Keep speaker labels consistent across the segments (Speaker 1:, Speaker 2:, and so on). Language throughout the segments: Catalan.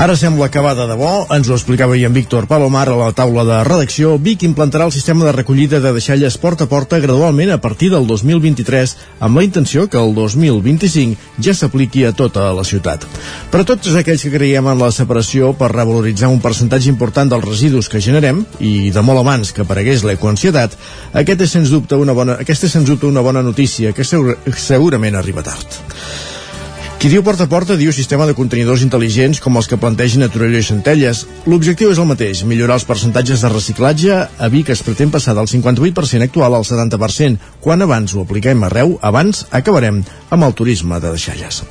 Speaker 1: Ara sembla va de debò, ens ho explicava ahir en Víctor Palomar a la taula de redacció. Vic implantarà el sistema de recollida de deixalles porta a porta gradualment a partir del 2023, amb la intenció que el 2025 ja s'apliqui a tota la ciutat. Per a tots aquells que creiem en la separació per revaloritzar un percentatge important dels residus que generem, i de molt abans que aparegués l'ecoansietat, aquest és sens dubte una bona, aquesta és sens dubte una bona notícia que segurament arriba tard. Qui diu porta a porta diu sistema de contenidors intel·ligents com els que plantegen a Torelló i Centelles. L'objectiu és el mateix, millorar els percentatges de reciclatge. A Vic es pretén passar del 58% actual al 70%. Quan abans ho apliquem arreu, abans acabarem amb el turisme de deixalles.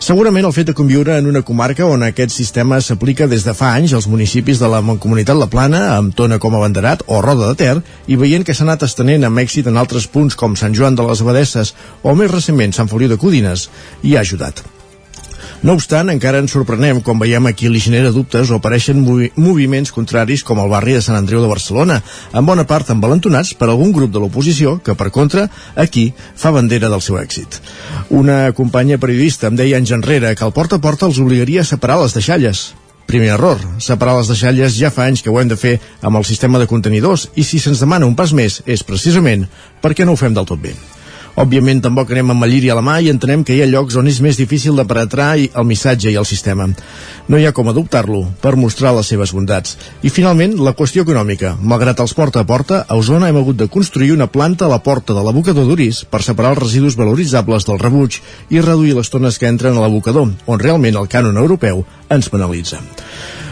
Speaker 1: Segurament el fet de conviure en una comarca on aquest sistema s'aplica des de fa anys als municipis de la Mancomunitat La Plana, amb Tona com a banderat o Roda de Ter, i veient que s'ha anat estenent amb èxit en altres punts com Sant Joan de les Abadesses o més recentment Sant Feliu de Codines, hi ha ajudat. No obstant, encara ens sorprenem quan veiem a qui li genera dubtes o apareixen movi moviments contraris com el barri de Sant Andreu de Barcelona, en bona part envalentonats per algun grup de l'oposició que, per contra, aquí fa bandera del seu èxit. Una companya periodista em deia anys enrere que el porta a porta els obligaria a separar les deixalles, Primer error, separar les deixalles ja fa anys que ho hem de fer amb el sistema de contenidors i si se'ns demana un pas més és precisament perquè no ho fem del tot bé. Òbviament tampoc anem amb Malliri a la mà i entenem que hi ha llocs on és més difícil de penetrar el missatge i el sistema. No hi ha com adoptar-lo per mostrar les seves bondats. I finalment, la qüestió econòmica. Malgrat els porta a porta, a Osona hem hagut de construir una planta a la porta de l'abocador d'Uris per separar els residus valoritzables del rebuig i reduir les tones que entren a l'abocador, on realment el cànon europeu ens penalitza.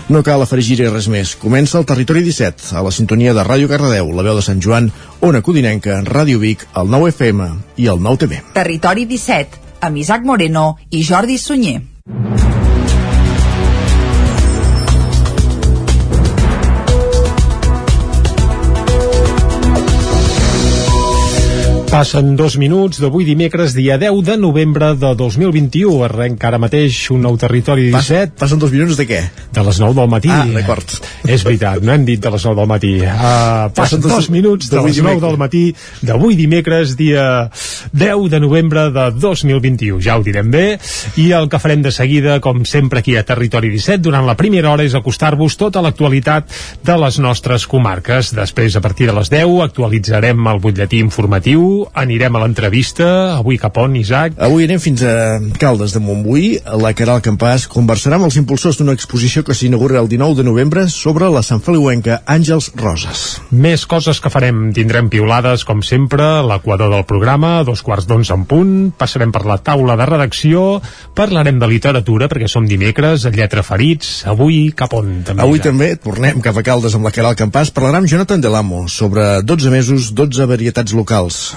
Speaker 1: No cal afegir-hi res més. Comença el Territori 17, a la sintonia de Ràdio Cardedeu, la veu de Sant Joan, Ona Codinenca, Ràdio Vic, el 9 FM i el 9 TV.
Speaker 2: Territori 17, amb Isaac Moreno i Jordi Sunyer.
Speaker 3: Passen dos minuts d'avui dimecres, dia 10 de novembre de 2021. Arrenc ara mateix un nou territori 17.
Speaker 1: Pas, passen dos minuts de què?
Speaker 3: De les 9 del matí.
Speaker 1: Ah, d'acord.
Speaker 3: És veritat, no hem dit de les 9 del matí. Uh, passen dos, dos minuts de les 9 del matí d'avui dimecres, dia 10 de novembre de 2021. Ja ho direm bé. I el que farem de seguida, com sempre aquí a Territori 17, durant la primera hora és acostar-vos tota l'actualitat de les nostres comarques. Després, a partir de les 10, actualitzarem el butlletí informatiu anirem a l'entrevista, avui cap on, Isaac?
Speaker 1: Avui anem fins a Caldes de Montbui, la Caral Campàs conversarà amb els impulsors d'una exposició que s'inaugura el 19 de novembre sobre la Sant Feliuenca Àngels Roses.
Speaker 3: Més coses que farem, tindrem piulades, com sempre, l'equador del programa, dos quarts d'onze en punt, passarem per la taula de redacció, parlarem de literatura, perquè som dimecres, lletra ferits, avui cap on?
Speaker 1: També, avui Isaac? també tornem cap a Caldes amb la Caral Campàs, parlarà amb Jonathan Delamo sobre 12 mesos, 12 varietats locals.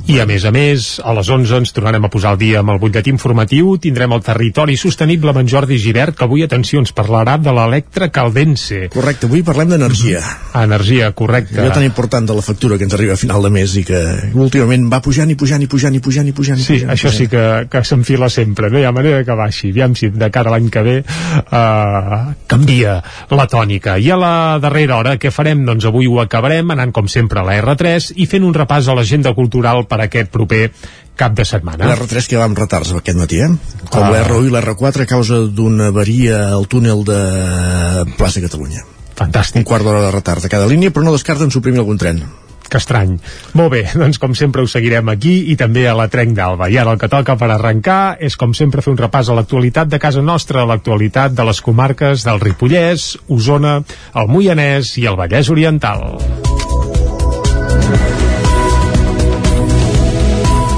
Speaker 3: I a més a més, a les 11 ens tornarem a posar al dia amb el butlletí informatiu, tindrem el territori sostenible amb en Jordi Givert, que avui, atenció, ens parlarà de l'Electra Caldense.
Speaker 1: Correcte, avui parlem d'energia.
Speaker 3: Mm Energia, correcte.
Speaker 1: Allò tan important de la factura que ens arriba a final de mes i que últimament va pujant i pujant i pujant i pujant i pujant. I
Speaker 3: sí,
Speaker 1: pujant,
Speaker 3: això sí que, que s'enfila sempre, no hi ha manera que baixi. Aviam si de cara a l'any que ve uh, canvia la tònica. I a la darrera hora, què farem? Doncs avui ho acabarem anant, com sempre, a la R3 i fent un repàs a l'agenda cultural per aquest proper cap de setmana.
Speaker 1: L'R3 que va amb retards aquest matí, eh? Com uh... l'R1 i l'R4 a causa d'una avaria al túnel de Plaça Catalunya.
Speaker 3: Fantàstic.
Speaker 1: Un quart d'hora de retard a cada línia, però no descarten suprimir algun tren
Speaker 3: que estrany. Molt bé, doncs com sempre ho seguirem aquí i també a la Trenc d'Alba. I ara el que toca per arrencar és com sempre fer un repàs a l'actualitat de casa nostra, a l'actualitat de les comarques del Ripollès, Osona, el Moianès i el Vallès Oriental.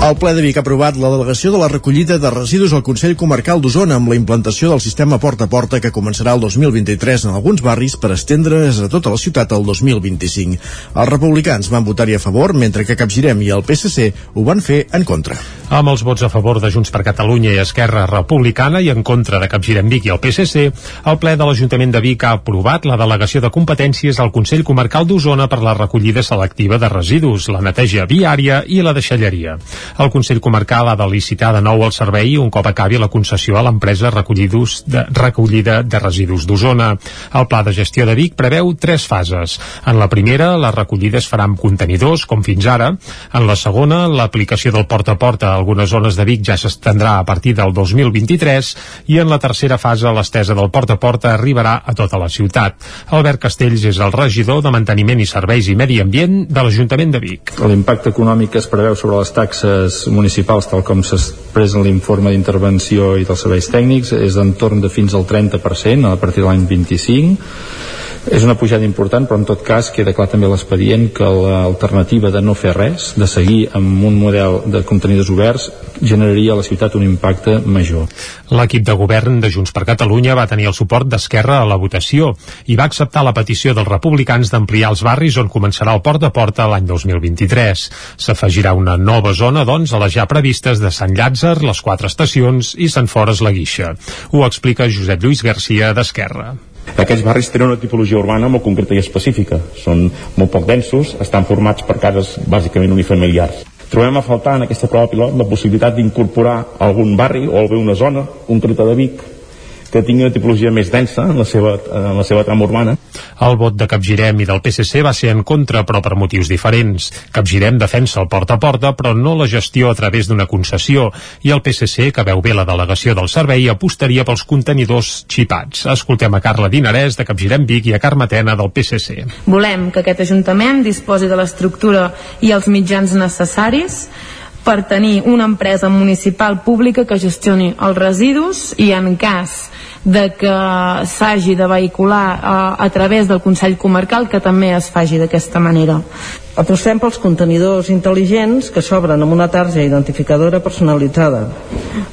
Speaker 1: El ple de Vic ha aprovat la delegació de la recollida de residus al Consell Comarcal d'Osona amb la implantació del sistema porta a porta que començarà el 2023 en alguns barris per estendre's a tota la ciutat el 2025. Els republicans van votar-hi a favor, mentre que Capgirem i el PSC ho van fer en contra.
Speaker 3: Amb els vots a favor de Junts per Catalunya i Esquerra Republicana i en contra de Capgirem Vic i el PSC, el ple de l'Ajuntament de Vic ha aprovat la delegació de competències al Consell Comarcal d'Osona per la recollida selectiva de residus, la neteja viària i la deixalleria. El Consell Comarcal ha de licitar de nou el servei un cop acabi la concessió a l'empresa de, recollida de residus d'Osona. El pla de gestió de Vic preveu tres fases. En la primera, la recollida es farà amb contenidors, com fins ara. En la segona, l'aplicació del porta a porta a algunes zones de Vic ja s'estendrà a partir del 2023 i en la tercera fase l'estesa del porta a porta arribarà a tota la ciutat. Albert Castells és el regidor de Manteniment i Serveis i Medi Ambient de l'Ajuntament de Vic.
Speaker 4: L'impacte econòmic es preveu sobre les taxes municipals, tal com s'expressa en l'informe d'intervenció i dels serveis tècnics, és d'entorn de fins al 30% a partir de l'any 25 és una pujada important, però en tot cas queda clar també l'expedient que l'alternativa de no fer res, de seguir amb un model de contenidors oberts, generaria a la ciutat un impacte major.
Speaker 3: L'equip de govern de Junts per Catalunya va tenir el suport d'Esquerra a la votació i va acceptar la petició dels republicans d'ampliar els barris on començarà el porta a porta l'any 2023. S'afegirà una nova zona, doncs, a les ja previstes de Sant Llàtzer, les quatre estacions i Sant Fores la Guixa. Ho explica Josep Lluís Garcia d'Esquerra.
Speaker 5: Aquests barris tenen una tipologia urbana molt concreta i específica. Són molt poc densos, estan formats per cases bàsicament unifamiliars. Trobem a faltar en aquesta prova pilot la possibilitat d'incorporar algun barri o bé una zona concreta de Vic que tingui una tipologia més densa en la seva, en la seva trama urbana.
Speaker 3: El vot de Capgirem i del PSC va ser en contra, però per motius diferents. Capgirem defensa el porta a porta, però no la gestió a través d'una concessió, i el PSC, que veu bé la delegació del servei, apostaria pels contenidors xipats. Escoltem a Carla Dinarès, de Capgirem Vic, i a Carme Tena, del PSC.
Speaker 6: Volem que aquest Ajuntament disposi de l'estructura i els mitjans necessaris per tenir una empresa municipal pública que gestioni els residus i en cas de que s'hagi de vehicular a, a través del Consell Comarcal que també es faci d'aquesta manera.
Speaker 7: Apostem pels contenidors intel·ligents que s'obren amb una tarja identificadora personalitzada.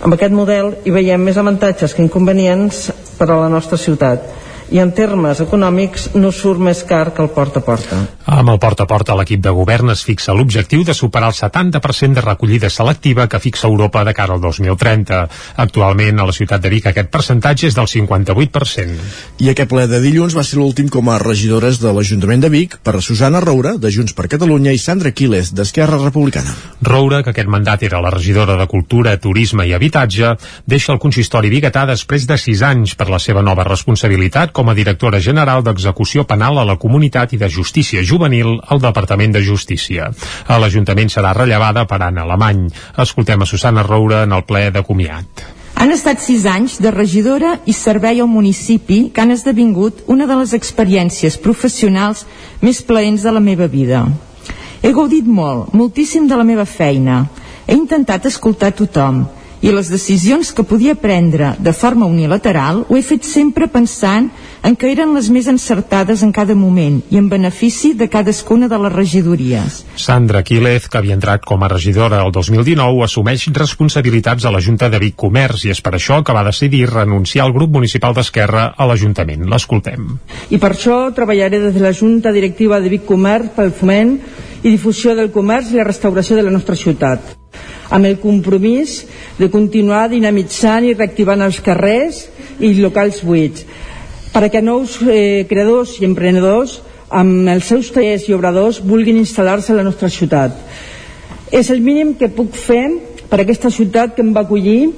Speaker 7: Amb aquest model hi veiem més avantatges que inconvenients per a la nostra ciutat i en termes econòmics no surt més car que el porta a porta.
Speaker 3: Amb el porta a porta l'equip de govern es fixa l'objectiu de superar el 70% de recollida selectiva que fixa Europa de cara al 2030. Actualment a la ciutat de Vic aquest percentatge és del 58%.
Speaker 1: I aquest ple de dilluns va ser l'últim com a regidores de l'Ajuntament de Vic per a Susana Roura, de Junts per Catalunya, i Sandra Quiles, d'Esquerra Republicana.
Speaker 3: Roura, que aquest mandat era la regidora de Cultura, Turisme i Habitatge, deixa el consistori biguetà després de 6 anys per la seva nova responsabilitat com a directora general d'Execució Penal a la Comunitat i de Justícia Juvenil al Departament de Justícia. A l'Ajuntament serà rellevada per Anna Alemany. Escoltem a Susana Roura en el ple de comiat.
Speaker 8: Han estat sis anys de regidora i servei al municipi que han esdevingut una de les experiències professionals més plaents de la meva vida. He gaudit molt, moltíssim de la meva feina. He intentat escoltar tothom, i les decisions que podia prendre de forma unilateral ho he fet sempre pensant en que eren les més encertades en cada moment i en benefici de cadascuna de les regidories.
Speaker 3: Sandra Quílez, que havia entrat com a regidora el 2019, assumeix responsabilitats a la Junta de Vic Comerç i és per això que va decidir renunciar al grup municipal d'Esquerra a l'Ajuntament. L'escoltem.
Speaker 7: I per això treballaré des de la Junta Directiva de Vic Comerç pel foment i difusió del comerç i la restauració de la nostra ciutat amb el compromís de continuar dinamitzant i reactivant els carrers i locals buits perquè nous eh, creadors i emprenedors amb els seus tallers i obradors vulguin instal·lar-se a la nostra ciutat. És el mínim que puc fer per aquesta ciutat que em va acollir,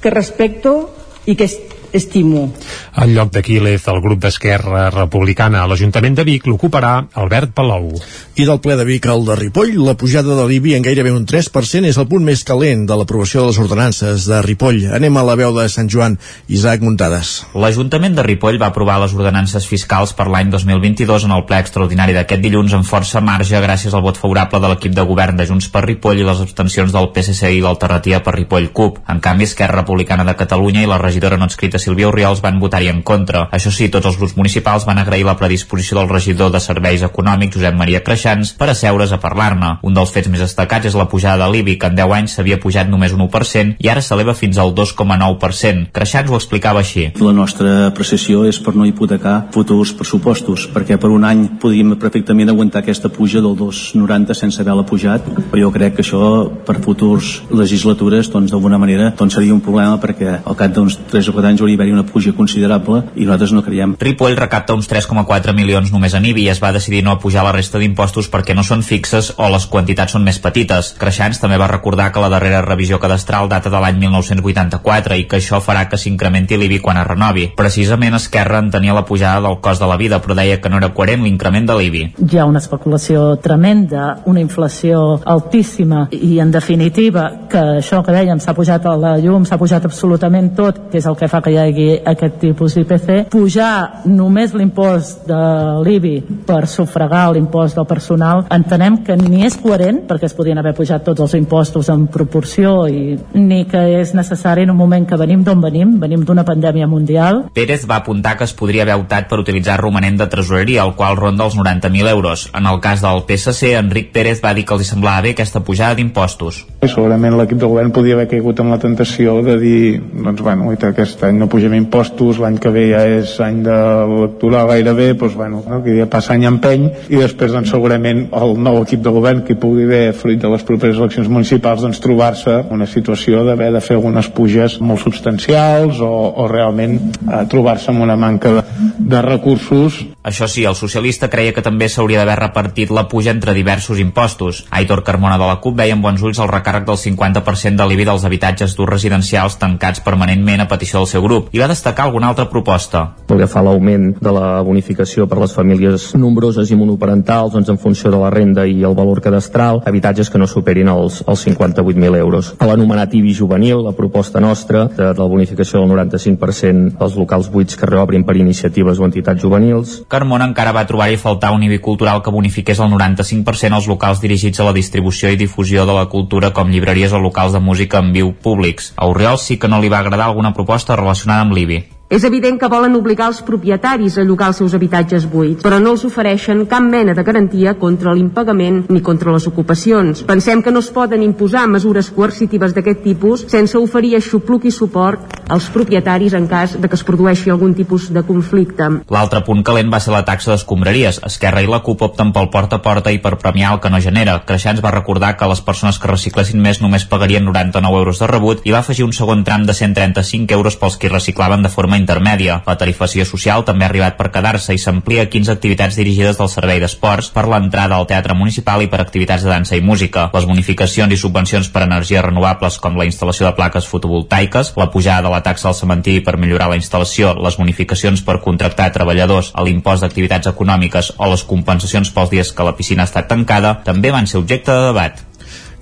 Speaker 7: que respecto i que estimo.
Speaker 3: En lloc de Quílez, el grup d'Esquerra Republicana a l'Ajuntament de Vic l'ocuparà Albert Palou.
Speaker 1: I del ple de Vic al de Ripoll, la pujada de l'IBI en gairebé un 3% és el punt més calent de l'aprovació de les ordenances de Ripoll. Anem a la veu de Sant Joan, Isaac Muntades.
Speaker 9: L'Ajuntament de Ripoll va aprovar les ordenances fiscals per l'any 2022 en el ple extraordinari d'aquest dilluns amb força marge gràcies al vot favorable de l'equip de govern de Junts per Ripoll i les abstencions del PSC i l'alternativa per Ripoll CUP. En canvi, Esquerra Republicana de Catalunya i la regidora no escrita Sílvia Oriols van votar-hi en contra. Això sí, tots els grups municipals van agrair la predisposició del regidor de Serveis Econòmics, Josep Maria Creixans, per asseure's a parlar-ne. Un dels fets més destacats és la pujada de l'IBI, que en 10 anys s'havia pujat només un 1% i ara s'eleva fins al 2,9%. Creixans ho explicava així.
Speaker 10: La nostra apreciació és per no hipotecar futurs pressupostos, perquè per un any podríem perfectament aguantar aquesta puja del 2,90 sense haver-la pujat, però jo crec que això per futurs legislatures doncs d'alguna manera doncs seria un problema perquè al cap d'uns 3 o 4 anys hauria d'haver una puja considerable i nosaltres no creiem.
Speaker 9: Ripoll recapta uns 3,4 milions només en IBI i es va decidir no pujar la resta d'impostos perquè no són fixes o les quantitats són més petites. Creixants també va recordar que la darrera revisió cadastral data de l'any 1984 i que això farà que s'incrementi l'IBI quan es renovi. Precisament Esquerra entenia la pujada del cost de la vida, però deia que no era coherent l'increment de l'IBI.
Speaker 11: Hi ha una especulació tremenda, una inflació altíssima i en definitiva que això que dèiem s'ha pujat a la llum, s'ha pujat absolutament tot, que és el que fa que hi hagi aquest tipus d'IPC, pujar només l'impost de l'IBI per sufragar l'impost del personal, entenem que ni és coherent, perquè es podien haver pujat tots els impostos en proporció i ni que és necessari en un moment que venim d'on venim, venim d'una pandèmia mundial.
Speaker 9: Pérez va apuntar que es podria haver optat per utilitzar romanent de tresoreria, el qual ronda els 90.000 euros. En el cas del PSC, Enric Pérez va dir que els semblava bé aquesta pujada d'impostos.
Speaker 12: Segurament l'equip de govern podia haver caigut amb la tentació de dir, doncs bueno, aquest any no pugem impostos, l'any que ve ja és any de lectura gairebé, doncs bueno, no, que ja passa any empeny, i després doncs segurament el nou equip de govern que pugui haver, fruit de les properes eleccions municipals, doncs trobar-se una situació d'haver de fer algunes puges molt substancials o, o realment eh, trobar-se amb una manca de, de recursos.
Speaker 9: Això sí, el socialista creia que també s'hauria d'haver repartit la puja entre diversos impostos. Aitor Carmona de la CUP veia amb bons ulls el recàrrec del 50% de l'IBI dels habitatges d'ús residencials tancats permanentment a petició del seu grup i va destacar alguna altra proposta.
Speaker 13: Pel que fa l'augment de la bonificació per les famílies nombroses i monoparentals doncs en funció de la renda i el valor cadastral, habitatges que no superin els, els 58.000 euros. A l'anomenat IBI juvenil, la proposta nostra de, de la bonificació del 95% dels locals buits que reobrin per iniciatives o entitats juvenils.
Speaker 9: Carmona encara va trobar-hi faltar un IBI cultural que bonifiqués el 95% als locals dirigits a la distribució i difusió de la cultura com llibreries o locals de música en viu públics. A Oriol sí que no li va agradar alguna proposta relacionada amb l'IBI.
Speaker 14: És evident que volen obligar els propietaris a llogar els seus habitatges buits, però no els ofereixen cap mena de garantia contra l'impagament ni contra les ocupacions. Pensem que no es poden imposar mesures coercitives d'aquest tipus sense oferir aixopluc i suport als propietaris en cas de que es produeixi algun tipus de conflicte.
Speaker 9: L'altre punt calent va ser la taxa d'escombraries. Esquerra i la CUP opten pel porta a porta i per premiar el que no genera. Creixants va recordar que les persones que reciclessin més només pagarien 99 euros de rebut i va afegir un segon tram de 135 euros pels que reciclaven de forma intermèdia. La tarifació social també ha arribat per quedar-se i s'amplia a 15 activitats dirigides del Servei d'Esports per l'entrada al Teatre Municipal i per activitats de dansa i música. Les bonificacions i subvencions per energies renovables com la instal·lació de plaques fotovoltaiques, la pujada de la taxa al cementiri per millorar la instal·lació, les bonificacions per contractar treballadors a l'impost d'activitats econòmiques o les compensacions pels dies que la piscina ha estat tancada també van ser objecte de debat.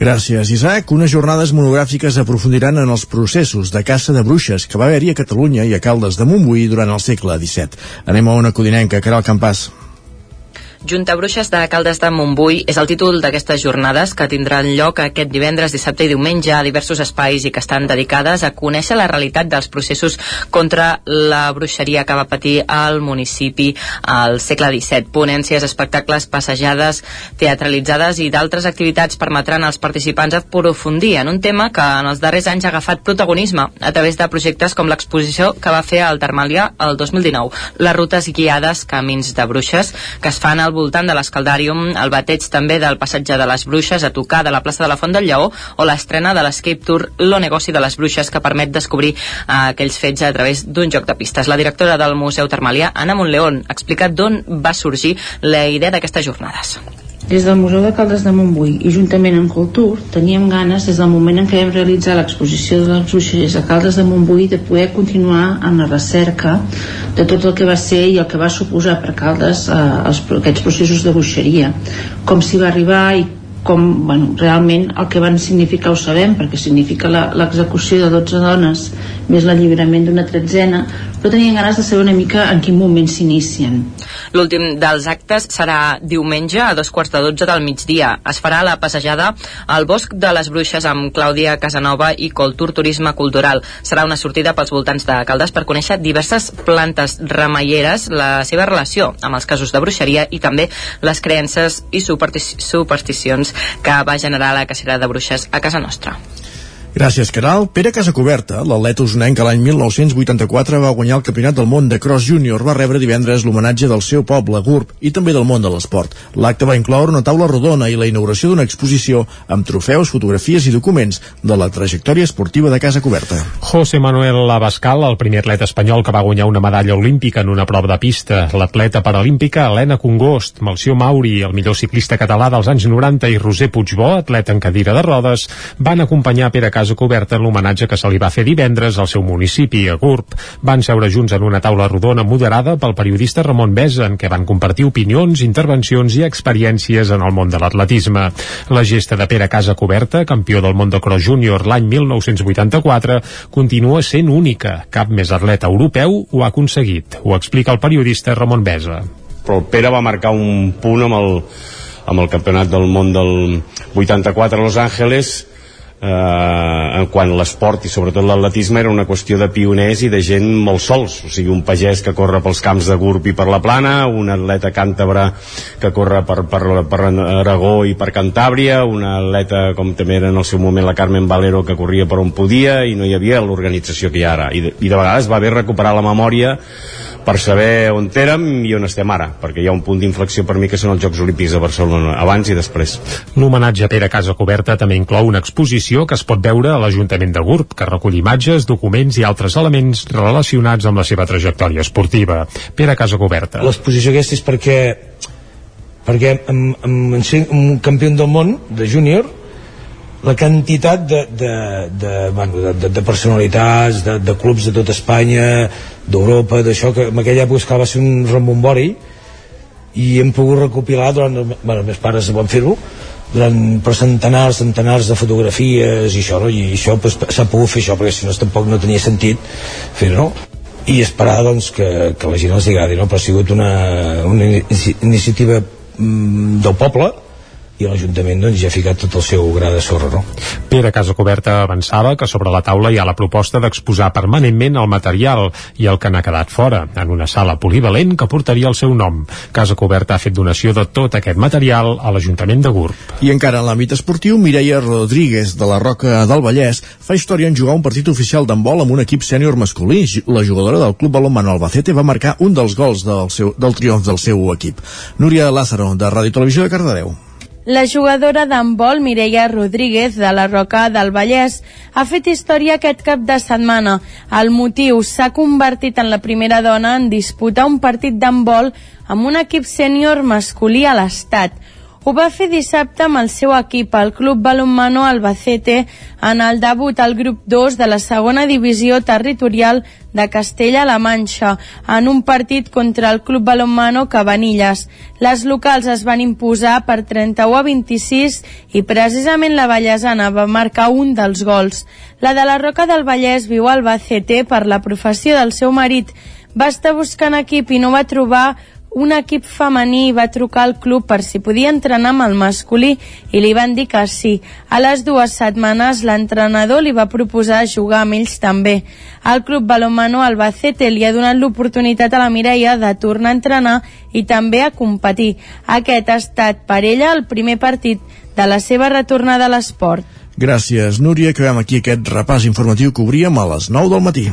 Speaker 1: Gràcies, Isaac. Unes jornades monogràfiques aprofundiran en els processos de caça de bruixes que va haver-hi a Catalunya i a Caldes de Montbui durant el segle XVII. Anem a una codinenca, Caral Campàs.
Speaker 15: Junta Bruixes de Caldes de Montbui és el títol d'aquestes jornades que tindran lloc aquest divendres, dissabte i diumenge a diversos espais i que estan dedicades a conèixer la realitat dels processos contra la bruixeria que va patir al municipi al segle XVII. Ponències, espectacles, passejades, teatralitzades i d'altres activitats permetran als participants aprofundir en un tema que en els darrers anys ha agafat protagonisme a través de projectes com l'exposició que va fer el Termàlia el 2019, les rutes guiades Camins de Bruixes, que es fan al al voltant de l'Escaldàrium, el bateig també del passatge de les Bruixes a tocar de la plaça de la Font del Lleó o l'estrena de l'Escape Tour Lo negoci de les Bruixes que permet descobrir uh, aquells fets a través d'un joc de pistes. La directora del Museu Termalià, Anna Montleón, explica d'on va sorgir la idea d'aquestes jornades.
Speaker 16: Des del Museu de Caldes de Montbui i juntament amb Cultur teníem ganes des del moment en què vam realitzar l'exposició de les bruixes a Caldes de Montbui de poder continuar amb la recerca de tot el que va ser i el que va suposar per Caldes eh, els, aquests processos de bruixeria. Com s'hi va arribar i com bueno, realment el que van significar ho sabem perquè significa l'execució de 12 dones més l'alliberament d'una tretzena però tenien ganes de saber una mica en quin moment s'inicien.
Speaker 15: L'últim dels actes serà diumenge a dos quarts de dotze del migdia. Es farà la passejada al Bosc de les Bruixes amb Clàudia Casanova i Coltur Turisme Cultural. Serà una sortida pels voltants de Caldes per conèixer diverses plantes remeieres, la seva relació amb els casos de bruixeria i també les creences i supersticions que va generar la cacera de bruixes a casa nostra.
Speaker 1: Gràcies, Caral. Pere Casacoberta, l'atleta usonenc que l'any 1984 va guanyar el Campionat del Món de Cross Júnior, va rebre divendres l'homenatge del seu poble, GURB, i també del món de l'esport. L'acte va incloure una taula rodona i la inauguració d'una exposició amb trofeus, fotografies i documents de la trajectòria esportiva de Casa Coberta.
Speaker 3: José Manuel Abascal, el primer atleta espanyol que va guanyar una medalla olímpica en una prova de pista. L'atleta paralímpica Helena Congost, Malció Mauri, el millor ciclista català dels anys 90 i Roser Puigbó, atleta en cadira de rodes, van acompanyar Pere Casa Coberta en l'homenatge que se li va fer divendres al seu municipi, a Gurb. Van seure junts en una taula rodona moderada pel periodista Ramon Besa, en què van compartir opinions, intervencions i experiències en el món de l'atletisme. La gesta de Pere Casa Coberta, campió del món de cross júnior l'any 1984, continua sent única. Cap més atleta europeu ho ha aconseguit. Ho explica el periodista Ramon Besa.
Speaker 17: Però el Pere va marcar un punt amb el, amb el campionat del món del 84 a Los Angeles eh, quan l'esport i sobretot l'atletisme era una qüestió de pioners i de gent molt sols, o sigui un pagès que corre pels camps de Gurb i per la Plana un atleta càntabre que corre per, per, per Aragó i per Cantàbria un atleta com també era en el seu moment la Carmen Valero que corria per on podia i no hi havia l'organització que hi ha ara. I de, i de vegades va bé recuperar la memòria per saber on érem i on estem ara, perquè hi ha un punt d'inflexió per mi que són els Jocs Olímpics de Barcelona, abans i després.
Speaker 3: L'homenatge a Pere Casa Coberta també inclou una exposició que es pot veure a l'Ajuntament de Gurb, que recull imatges, documents i altres elements relacionats amb la seva trajectòria esportiva. Pere Casa Coberta.
Speaker 18: L'exposició aquesta és perquè perquè amb, amb, amb un campió del món de júnior la quantitat de, de, de, bueno, de, de, de personalitats, de, de clubs de tota Espanya, d'Europa, d'això, que en aquella època va ser un rembombori i hem pogut recopilar durant, bueno, meus pares van fer-ho durant per centenars, centenars de fotografies i això, no? i això pues, s'ha pogut fer això perquè si no tampoc no tenia sentit fer-ho no? i esperar doncs, que, que la gent els agradi no? però ha sigut una, una iniciativa mm, del poble i l'Ajuntament doncs, ja ha ficat tot el seu gra de sorra. No?
Speaker 3: Pere Casacoberta avançava que sobre la taula hi ha la proposta d'exposar permanentment el material i el que n'ha quedat fora, en una sala polivalent que portaria el seu nom. Casa Coberta ha fet donació de tot aquest material a l'Ajuntament de Gurb.
Speaker 1: I encara en l'àmbit esportiu, Mireia Rodríguez, de la Roca del Vallès, fa història en jugar un partit oficial d'handbol amb un equip sènior masculí. La jugadora del Club Balonmano Albacete va marcar un dels gols del, seu, del triomf del seu equip. Núria Lázaro, de Ràdio Televisió de Cardedeu.
Speaker 19: La jugadora d'handbol Mireia Rodríguez de la Roca del Vallès ha fet història aquest cap de setmana. El motiu s'ha convertit en la primera dona en disputar un partit d'handbol amb un equip sènior masculí a l'Estat. Ho va fer dissabte amb el seu equip, el Club Balonmano Albacete, en el debut al grup 2 de la segona divisió territorial de Castella-La Manxa, en un partit contra el Club Balonmano Cabanilles. Les locals es van imposar per 31 a 26 i precisament la Vallesana va marcar un dels gols. La de la Roca del Vallès viu al Albacete per la professió del seu marit. Va estar buscant equip i no va trobar un equip femení va trucar al club per si podia entrenar amb el masculí i li van dir que sí. A les dues setmanes l'entrenador li va proposar jugar amb ells també. El club Balomano Albacete li ha donat l'oportunitat a la Mireia de tornar a entrenar i també a competir. Aquest ha estat per ella el primer partit de la seva retornada a l'esport.
Speaker 1: Gràcies, Núria. Acabem aquí aquest repàs informatiu que obríem a les 9 del matí.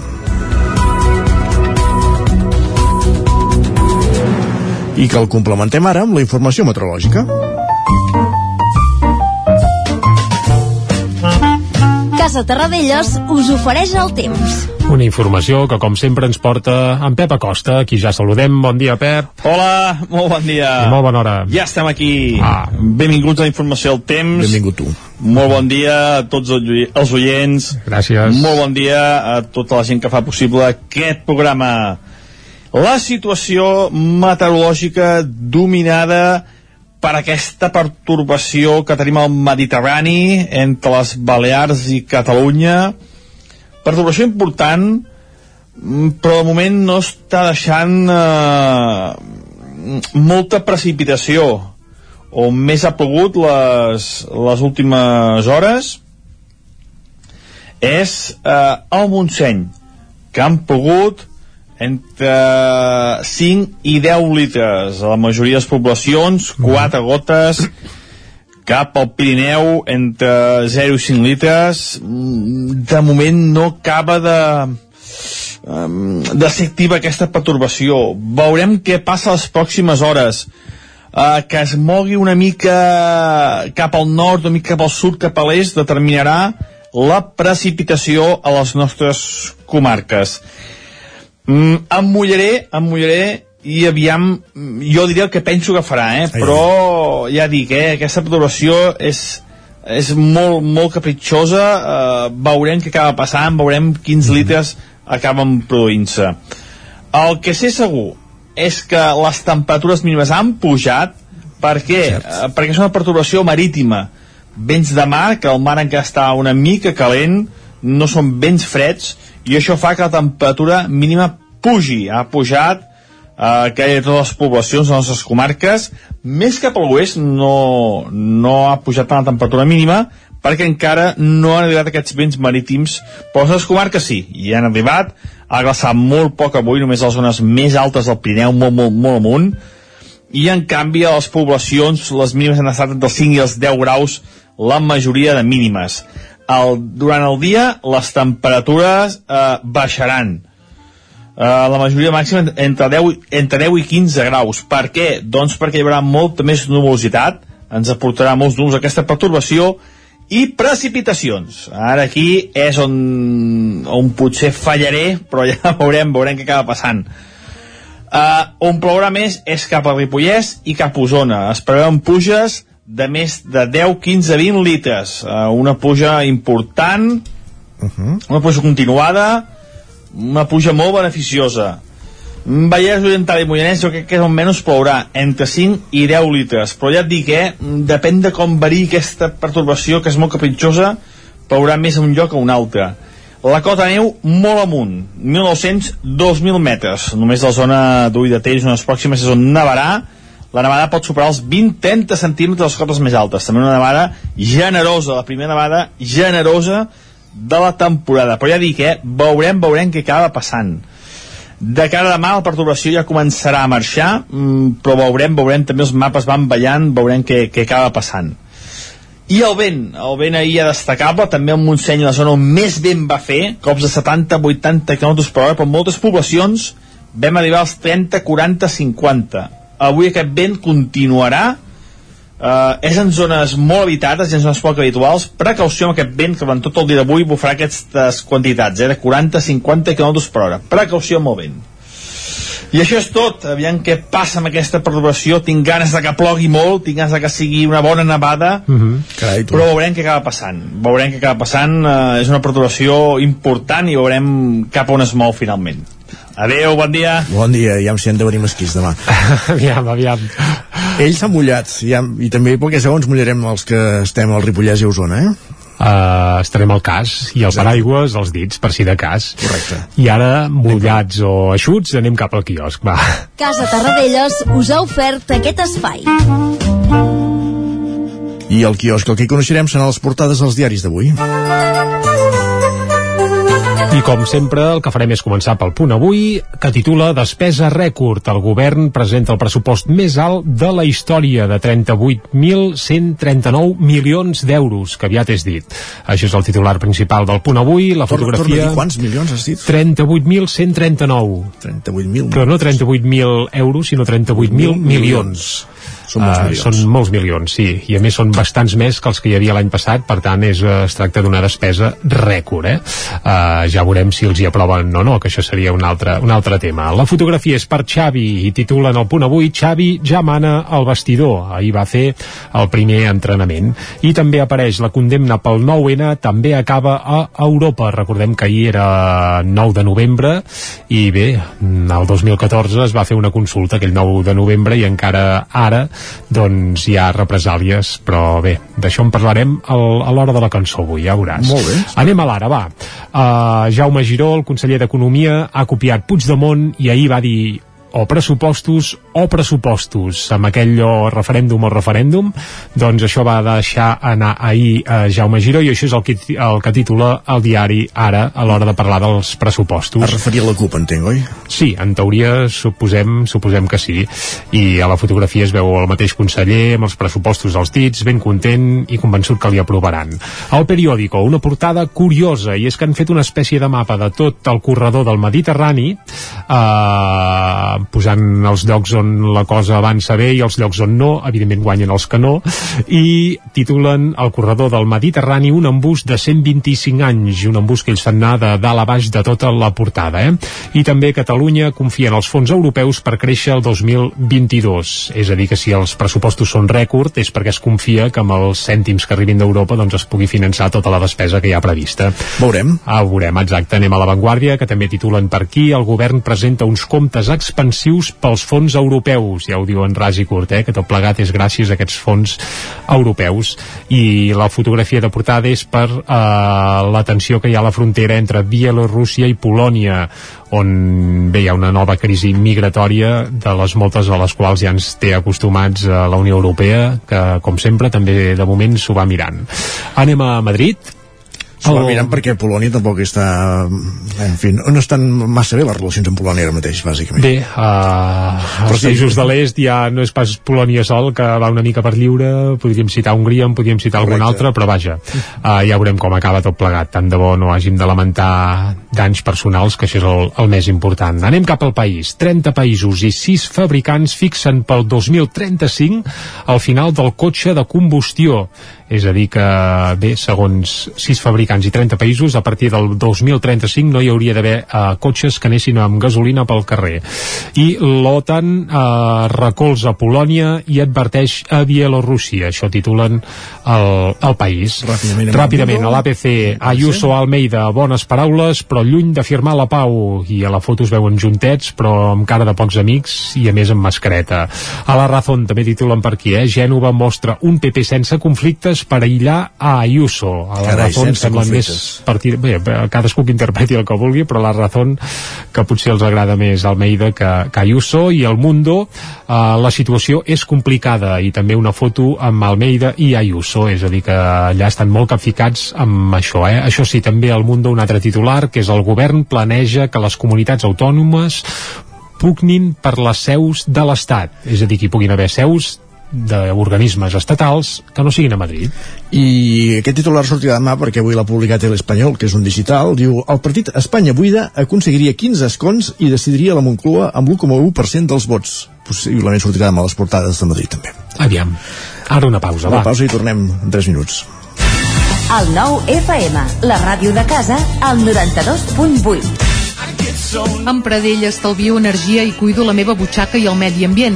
Speaker 1: I que el complementem ara amb la informació meteorològica.
Speaker 20: Casa Terradellos us ofereix el temps.
Speaker 3: Una informació que, com sempre, ens porta en Pep Acosta, qui ja saludem. Bon dia, Pep.
Speaker 21: Hola, molt bon dia.
Speaker 3: I molt bona hora.
Speaker 21: Ja estem aquí. Ah. Benvinguts a la informació del temps.
Speaker 1: Benvingut tu.
Speaker 21: Molt bon dia a tots els oients.
Speaker 3: Gràcies.
Speaker 21: Molt bon dia a tota la gent que fa possible aquest programa la situació meteorològica dominada per aquesta pertorbació que tenim al Mediterrani entre les Balears i Catalunya. Pertorbació important mm, però de moment no està deixant eh, molta precipitació on més ha plogut les, les últimes hores és eh, el Montseny que han pogut entre 5 i 10 litres a la majoria de les poblacions 4 gotes cap al Pirineu entre 0 i 5 litres. De moment no acaba de de ser activa aquesta pertorbació. Veurem què passa les pròximes hores. Uh, que es mogui una mica cap al nord, una mica cap al sud, cap a l'est, determinarà la precipitació a les nostres comarques. Mm, em mullaré, em mullaré i aviam, jo diria el que penso que farà, eh? però ja dic, eh? aquesta perturbació és, és molt, molt capritxosa, eh, veurem què acaba passant, veurem quins litres acaben produint-se. El que sé segur és que les temperatures mínimes han pujat perquè, eh, perquè és una perturbació marítima vents de mar, que el mar encara està una mica calent, no són vents freds, i això fa que la temperatura mínima pugi, ha pujat eh, que hi ha totes les poblacions de les nostres comarques, més cap a l'oest no, no ha pujat tant la temperatura mínima, perquè encara no han arribat aquests vents marítims, però les comarques. Sí, hi han arribat, ha glaçat molt poc avui, només a les zones més altes del Pirineu, molt, molt, molt amunt, i en canvi a les poblacions les mínimes han estat entre els 5 i els 10 graus la majoria de mínimes. El, durant el dia les temperatures eh, baixaran. Eh, la majoria màxima entre 10, entre 10 i 15 graus. Per què? Doncs perquè hi haurà molta més nuvolositat, ens aportarà molts núvols aquesta pertorbació i precipitacions. Ara aquí és on, on potser fallaré, però ja veurem, veurem què acaba passant. Uh, on plourà més és cap a Ripollès i cap a Osona. Es preveuen puges de més de 10, 15, 20 litres. Uh, una puja important, uh -huh. una puja continuada, una puja molt beneficiosa. Vallès Oriental i Moianès jo crec que és on menys plourà, entre 5 i 10 litres. Però ja et dic, eh, depèn de com varia aquesta pertorbació, que és molt capritxosa, plourà més a un lloc a un altre. La cota neu molt amunt, 1.900-2.000 metres. Només la zona d'Ull de Tell, zones pròximes, és on nevarà, la nevada pot superar els 20-30 centímetres de les cotes més altes. També una nevada generosa, la primera nevada generosa de la temporada. Però ja dic, eh, veurem, veurem què acaba passant. De cara a demà la perturbació ja començarà a marxar, mmm, però veurem, veurem, també els mapes van ballant, veurem què, què acaba passant. I el vent, el vent ahir ja destacable, també el Montseny, la zona on més vent va fer, cops de 70-80 km per hora, però en moltes poblacions vam arribar als 30, 40, 50 avui aquest vent continuarà Uh, és en zones molt habitades i en zones poc habituals. Precaució amb aquest vent que durant tot el dia d'avui bufarà aquestes quantitats eh, de 40-50 km per hora. Precaució amb el vent. I això és tot, aviam què passa amb aquesta perturbació, tinc ganes de que plogui molt tinc ganes de que sigui una bona nevada
Speaker 1: uh -huh. Carai, tu.
Speaker 21: però veurem què acaba passant. Veurem què acaba passant, uh, és una perturbació important i veurem cap on es mou finalment Adeu, bon dia.
Speaker 1: Bon dia, ja em sent de venir mesquís demà.
Speaker 3: aviam, aviam.
Speaker 1: Ell s'ha mullat, ja, i també perquè segons mullarem els que estem al Ripollès i a Osona, eh?
Speaker 3: Uh, estarem al cas i el paraigües als dits per si de cas
Speaker 1: correcte
Speaker 3: i ara mullats o eixuts anem cap al quiosc va.
Speaker 20: Casa Tarradellas us ha ofert aquest espai
Speaker 1: i el quiosc el que hi coneixerem seran les portades dels diaris d'avui
Speaker 3: i com sempre, el que farem és començar pel punt avui, que titula Despesa rècord. El govern presenta el pressupost més alt de la història, de 38.139 milions d'euros, que aviat és dit. Això és el titular principal del punt avui. La
Speaker 1: fotografia...
Speaker 3: fotografia...
Speaker 1: Torna quants milions has dit?
Speaker 3: 38.139.
Speaker 1: 38.000.
Speaker 3: Però no 38.000 euros, sinó 38.000 milions.
Speaker 1: Són molts
Speaker 3: Uh,
Speaker 1: milions.
Speaker 3: són molts milions, sí, i a més són bastants més que els que hi havia l'any passat, per tant és, eh, es tracta d'una despesa rècord, eh? Uh, ja veurem si els hi aproven o no, que això seria un altre, un altre tema. La fotografia és per Xavi i titulen el punt avui Xavi ja mana al vestidor. Ahir va fer el primer entrenament. I també apareix la condemna pel 9-N, també acaba a Europa. Recordem que ahir era 9 de novembre i bé, el 2014 es va fer una consulta aquell 9 de novembre i encara ara doncs hi ha represàlies però bé, d'això en parlarem al, a l'hora de la cançó avui, ja veuràs
Speaker 1: Molt bé.
Speaker 3: anem a l'ara, va uh, Jaume Giró, el conseller d'Economia ha copiat Puigdemont i ahir va dir o pressupostos o pressupostos amb aquell o referèndum o referèndum doncs això va deixar anar ahir a Jaume Giró i això és el que, el que titula el diari ara a l'hora de parlar dels pressupostos
Speaker 1: Es referia a la CUP, entenc, oi?
Speaker 3: Sí, en teoria suposem, suposem que sí i a la fotografia es veu el mateix conseller amb els pressupostos als dits, ben content i convençut que li aprovaran. Al periòdico, una portada curiosa i és que han fet una espècie de mapa de tot el corredor del Mediterrani eh, posant els llocs on la cosa avança bé i els llocs on no, evidentment guanyen els que no, i titulen el corredor del Mediterrani un embús de 125 anys, un embús que ells fan anar de dalt a baix de tota la portada. Eh? I també Catalunya confia en els fons europeus per créixer el 2022. És a dir, que si els pressupostos són rècord és perquè es confia que amb els cèntims que arribin d'Europa doncs es pugui finançar tota la despesa que hi ha prevista.
Speaker 1: Veurem.
Speaker 3: Ah, veurem, exacte. Anem a l'avantguàrdia, que també titulen per aquí. El govern presenta uns comptes expansius pels fons europeus. Ja ho diuen ras i curt, eh? que tot plegat és gràcies a aquests fons europeus. I la fotografia de portada és per eh, la tensió que hi ha a la frontera entre Bielorússia i Polònia, on bé hi ha una nova crisi migratòria de les moltes a les quals ja ens té acostumats a la Unió Europea, que com sempre també de moment s'ho va mirant. Anem a Madrid,
Speaker 1: S'ho va mirant perquè Polònia tampoc està... En fi, no estan massa bé les relacions amb Polònia ara mateix, bàsicament.
Speaker 3: Bé, uh, els
Speaker 1: sí.
Speaker 3: països de l'est ja no és pas Polònia sol, que va una mica per lliure, podríem citar Hongria, en podríem citar algun
Speaker 1: Correcte.
Speaker 3: altre, però vaja, uh, ja veurem com acaba tot plegat. Tant de bo no hàgim de lamentar danys personals, que això és el, el més important. Anem cap al país. 30 països i 6 fabricants fixen pel 2035 el final del cotxe de combustió. És a dir que, bé, segons 6 fabricants i 30 països, a partir del 2035 no hi hauria d'haver uh, cotxes que anessin amb gasolina pel carrer. I l'OTAN uh, recolza Polònia i adverteix a Bielorússia. Això titulen el, el país.
Speaker 1: Ràpidament.
Speaker 3: Ràpidament, a l'APC, Ayuso Almeida, bones paraules, però lluny de firmar la pau. I a la foto es veuen juntets, però amb cara de pocs amics i a més amb mascareta. A la Razón també titulen per aquí, eh? Gènova mostra un PP sense conflictes per aïllar a Ayuso. A la
Speaker 1: Carai,
Speaker 3: Razón sembla més
Speaker 1: conflictes.
Speaker 3: partir... Bé, cadascú que interpreti el que vulgui, però la Razón que potser els agrada més Almeida que, que Ayuso i el Mundo eh, la situació és complicada i també una foto amb Almeida i Ayuso, és a dir que allà estan molt capficats amb això, eh? Això sí, també el Mundo un altre titular, que és el govern planeja que les comunitats autònomes pugnin per les seus de l'Estat, és a dir, que hi puguin haver seus d'organismes estatals que no siguin a Madrid.
Speaker 1: I aquest titular sortirà demà perquè avui l'ha publicat El Espanyol, que és un digital, diu el partit Espanya Buida aconseguiria 15 escons i decidiria la Moncloa amb l'1,1% dels vots. Possiblement sortirà demà a les portades de Madrid, també.
Speaker 3: Aviam, ara una pausa,
Speaker 1: Una
Speaker 3: va.
Speaker 1: pausa i tornem en 3 minuts.
Speaker 22: El nou FM, la ràdio de casa, al 92.8.
Speaker 23: Amb Pradell estalvio energia i cuido la meva butxaca i el medi ambient.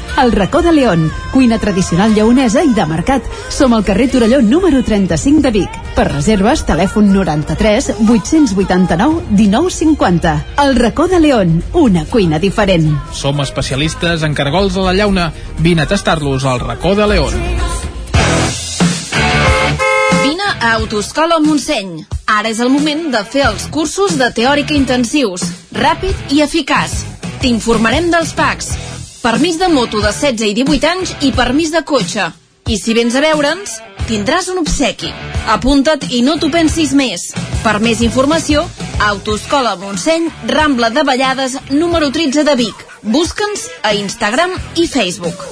Speaker 22: El racó de León, cuina tradicional lleonesa i de mercat. Som al carrer Torelló número 35 de Vic. Per reserves, telèfon 93 889 1950. El racó de León, una cuina diferent.
Speaker 24: Som especialistes en cargols a la llauna. Vine a tastar-los al racó de León.
Speaker 23: Vine a Autoscola Montseny. Ara és el moment de fer els cursos de teòrica intensius, ràpid i eficaç. T'informarem dels PACs, permís de moto de 16 i 18 anys i permís de cotxe. I si vens a veure'ns, tindràs un obsequi. Apunta't i no t'ho pensis més. Per més informació, Autoscola Montseny, Rambla de Vallades, número 13 de Vic. Busca'ns a Instagram i Facebook.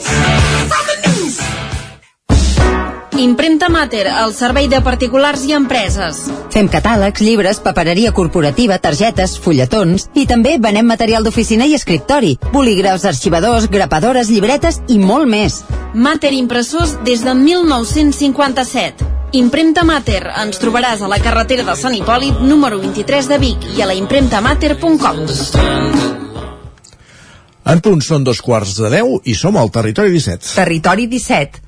Speaker 23: Impremta Mater, el servei de particulars i empreses.
Speaker 25: Fem catàlegs, llibres, papereria corporativa, targetes, fulletons i també venem material d'oficina i escriptori, bolígrafs, arxivadors, grapadores, llibretes i molt més.
Speaker 23: Mater Impressors des de 1957. Impremta Mater. Ens trobaràs a la carretera de Sant Hipòlit, número 23 de Vic i a la impremtamater.com.
Speaker 1: En punt són dos quarts de deu i som al Territori 17.
Speaker 26: Territori 17,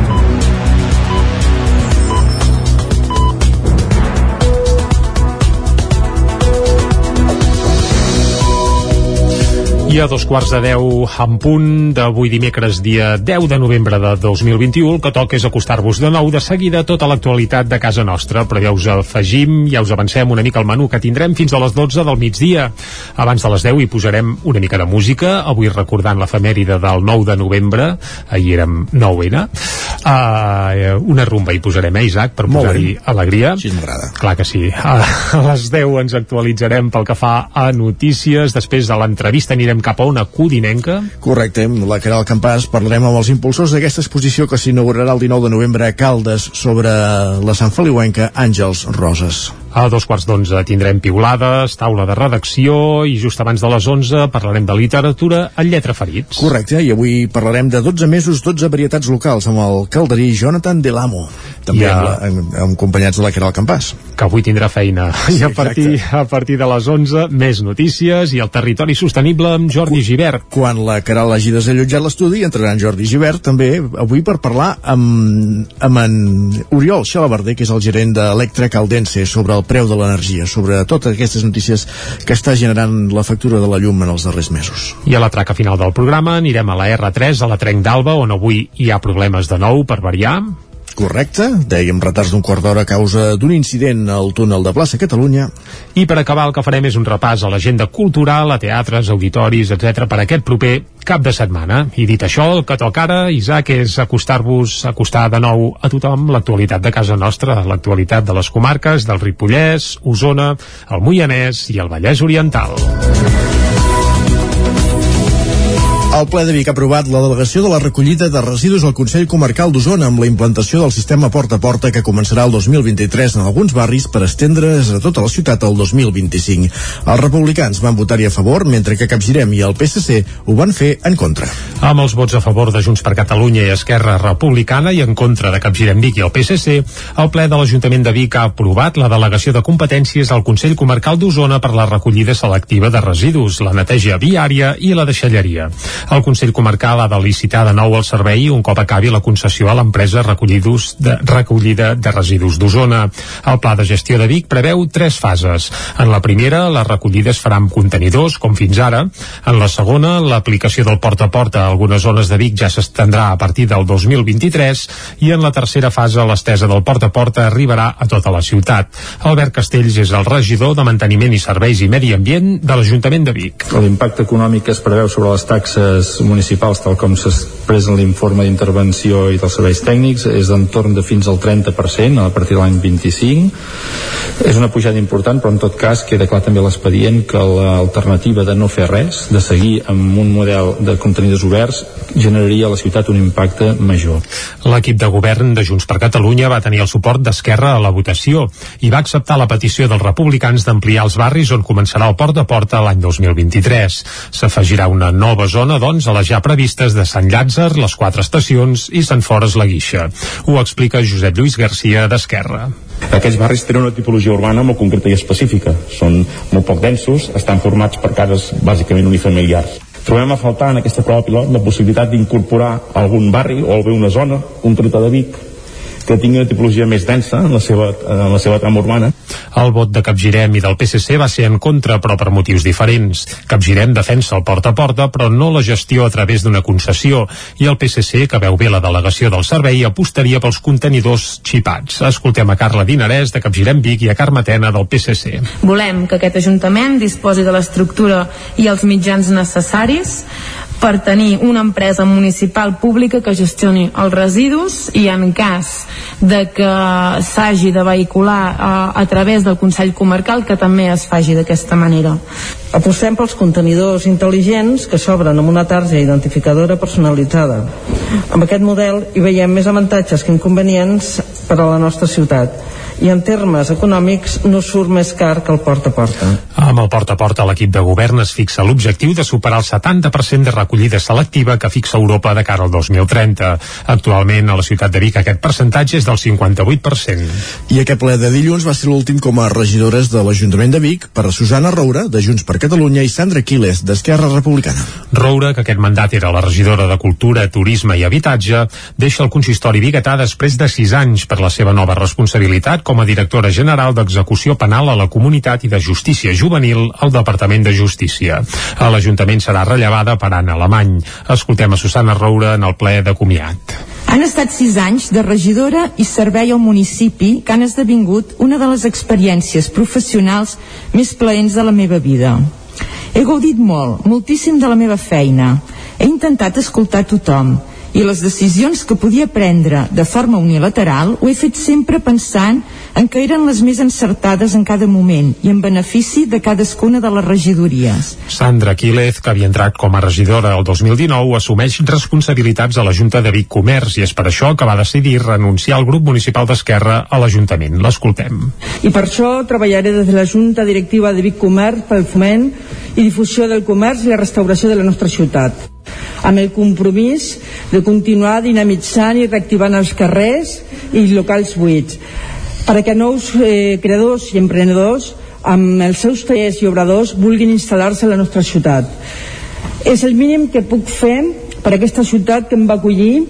Speaker 3: I a dos quarts de deu en punt d'avui dimecres dia 10 de novembre de 2021 el que toca és acostar-vos de nou de seguida tota l'actualitat de casa nostra. Però ja us afegim, ja us avancem una mica el menú que tindrem fins a les 12 del migdia. Abans de les 10 hi posarem una mica de música, avui recordant l'efemèride del 9 de novembre ahir érem 9N uh, una rumba hi posarem, eh Isaac per posar-hi alegria?
Speaker 1: Sí,
Speaker 3: clar que sí, a, a les 10 ens actualitzarem pel que fa a notícies. Després de l'entrevista anirem cap a una codinenca.
Speaker 1: Correcte, la Caral Campàs parlarem amb els impulsors d'aquesta exposició que s'inaugurarà el 19 de novembre a Caldes sobre la Sant Feliuenca Àngels Roses.
Speaker 3: A dos quarts d'onze tindrem piulades, taula de redacció i just abans de les 11 parlarem de literatura en lletra ferits.
Speaker 1: Correcte, i avui parlarem de 12 mesos, 12 varietats locals amb el calderí Jonathan Delamo, també ja. amb, amb, acompanyats de la Caral Campàs.
Speaker 3: Que avui tindrà feina. Sí, I a partir, a partir de les 11 més notícies i el territori sostenible amb Jordi Givert.
Speaker 1: Quan la Caral hagi desallotjat l'estudi entrarà en Jordi Givert també avui per parlar amb, amb en Oriol Xalabarder, que és el gerent d'Electra Caldense, sobre el el preu de l'energia, sobre totes aquestes notícies que està generant la factura de la llum en els darrers mesos.
Speaker 3: I a la traca final del programa anirem a la R3, a la Trenc d'Alba, on avui hi ha problemes de nou per variar.
Speaker 1: Correcte, dèiem retards d'un quart d'hora a causa d'un incident al túnel de plaça Catalunya.
Speaker 3: I per acabar el que farem és un repàs a l'agenda cultural, a teatres, auditoris, etc per aquest proper cap de setmana. I dit això, el que toca ara, Isaac, és acostar-vos, acostar de nou a tothom l'actualitat de casa nostra, l'actualitat de les comarques del Ripollès, Osona, el Moianès i el Vallès Oriental.
Speaker 1: El ple de Vic ha aprovat la delegació de la recollida de residus al Consell Comarcal d'Osona amb la implantació del sistema porta a porta que començarà el 2023 en alguns barris per estendre's a tota la ciutat el 2025. Els republicans van votar-hi a favor, mentre que Capgirem i el PSC ho van fer en contra.
Speaker 3: Amb els vots a favor de Junts per Catalunya i Esquerra Republicana i en contra de Capgirem Vic i el PSC, el ple de l'Ajuntament de Vic ha aprovat la delegació de competències al Consell Comarcal d'Osona per la recollida selectiva de residus, la neteja viària i la deixalleria. El Consell Comarcal ha de licitar de nou el servei un cop acabi la concessió a l'empresa de recollida de residus d'Osona. El pla de gestió de Vic preveu tres fases. En la primera, la recollida es farà amb contenidors, com fins ara. En la segona, l'aplicació del porta a porta a algunes zones de Vic ja s'estendrà a partir del 2023 i en la tercera fase l'estesa del porta a porta arribarà a tota la ciutat. Albert Castells és el regidor de Manteniment i Serveis i Medi Ambient de l'Ajuntament de Vic.
Speaker 4: L'impacte econòmic que es preveu sobre les taxes municipals, tal com s'expressa en l'informe d'intervenció i dels serveis tècnics, és d'entorn de fins al 30% a partir de l'any 25. És una pujada important, però en tot cas queda clar també l'expedient que l'alternativa de no fer res, de seguir amb un model de contenidors oberts, generaria a la ciutat un impacte major.
Speaker 3: L'equip de govern de Junts per Catalunya va tenir el suport d'Esquerra a la votació i va acceptar la petició dels republicans d'ampliar els barris on començarà el porta a porta l'any 2023. S'afegirà una nova zona, doncs, a les ja previstes de Sant Llàtzer, les quatre estacions i Sant Fores la Guixa. Ho explica Josep Lluís Garcia d'Esquerra.
Speaker 5: Aquests barris tenen una tipologia urbana molt concreta i específica. Són molt poc densos, estan formats per cases bàsicament unifamiliars. Trobem a faltar en aquesta prova pilot la possibilitat d'incorporar algun barri o bé una zona concreta de Vic que tingui una tipologia més densa en la seva, en la seva trama urbana.
Speaker 3: El vot de Capgirem i del PSC va ser en contra, però per motius diferents. Capgirem defensa el porta a porta, però no la gestió a través d'una concessió, i el PSC, que veu bé la delegació del servei, apostaria pels contenidors xipats. Escoltem a Carla Dinarès, de Capgirem Vic, i a Carme Tena, del PSC.
Speaker 6: Volem que aquest Ajuntament disposi de l'estructura i els mitjans necessaris per tenir una empresa municipal pública que gestioni els residus i en cas de que s'hagi de vehicular a, a través del Consell Comarcal que també es faci d'aquesta manera.
Speaker 7: Apostem pels contenidors intel·ligents que s'obren amb una tarja identificadora personalitzada. Amb aquest model hi veiem més avantatges que inconvenients per a la nostra ciutat i en termes econòmics no surt més car que el porta a porta.
Speaker 3: Amb el porta a porta l'equip de govern es fixa l'objectiu de superar el 70% de recollida selectiva que fixa Europa de cara al 2030. Actualment a la ciutat de Vic aquest percentatge és del 58%.
Speaker 1: I aquest ple de dilluns va ser l'últim com a regidores de l'Ajuntament de Vic per a Susana Roura, de Junts per Catalunya, i Sandra Quiles, d'Esquerra Republicana.
Speaker 3: Roura, que aquest mandat era la regidora de Cultura, Turisme i Habitatge, deixa el consistori biguetà després de 6 anys per la seva nova responsabilitat com a directora general d'Execució Penal a la Comunitat i de Justícia Juvenil al Departament de Justícia. A l'Ajuntament serà rellevada per Anna Alemany. Escoltem a Susana Roura en el ple de comiat.
Speaker 8: Han estat sis anys de regidora i servei al municipi que han esdevingut una de les experiències professionals més plaents de la meva vida. He gaudit molt, moltíssim de la meva feina. He intentat escoltar tothom i les decisions que podia prendre de forma unilateral ho he fet sempre pensant en que eren les més encertades en cada moment i en benefici de cadascuna de les regidories.
Speaker 3: Sandra Quílez, que havia entrat com a regidora el 2019, assumeix responsabilitats a la Junta de Vic Comerç i és per això que va decidir renunciar al grup municipal d'Esquerra a l'Ajuntament. L'escoltem.
Speaker 7: I per això treballaré des de la Junta Directiva de Vic Comerç pel foment i difusió del comerç i la restauració de la nostra ciutat amb el compromís de continuar dinamitzant i reactivant els carrers i locals buits perquè nous eh, creadors i emprenedors amb els seus tallers i obradors vulguin instal·lar-se a la nostra ciutat. És el mínim que puc fer per aquesta ciutat que em va acollir,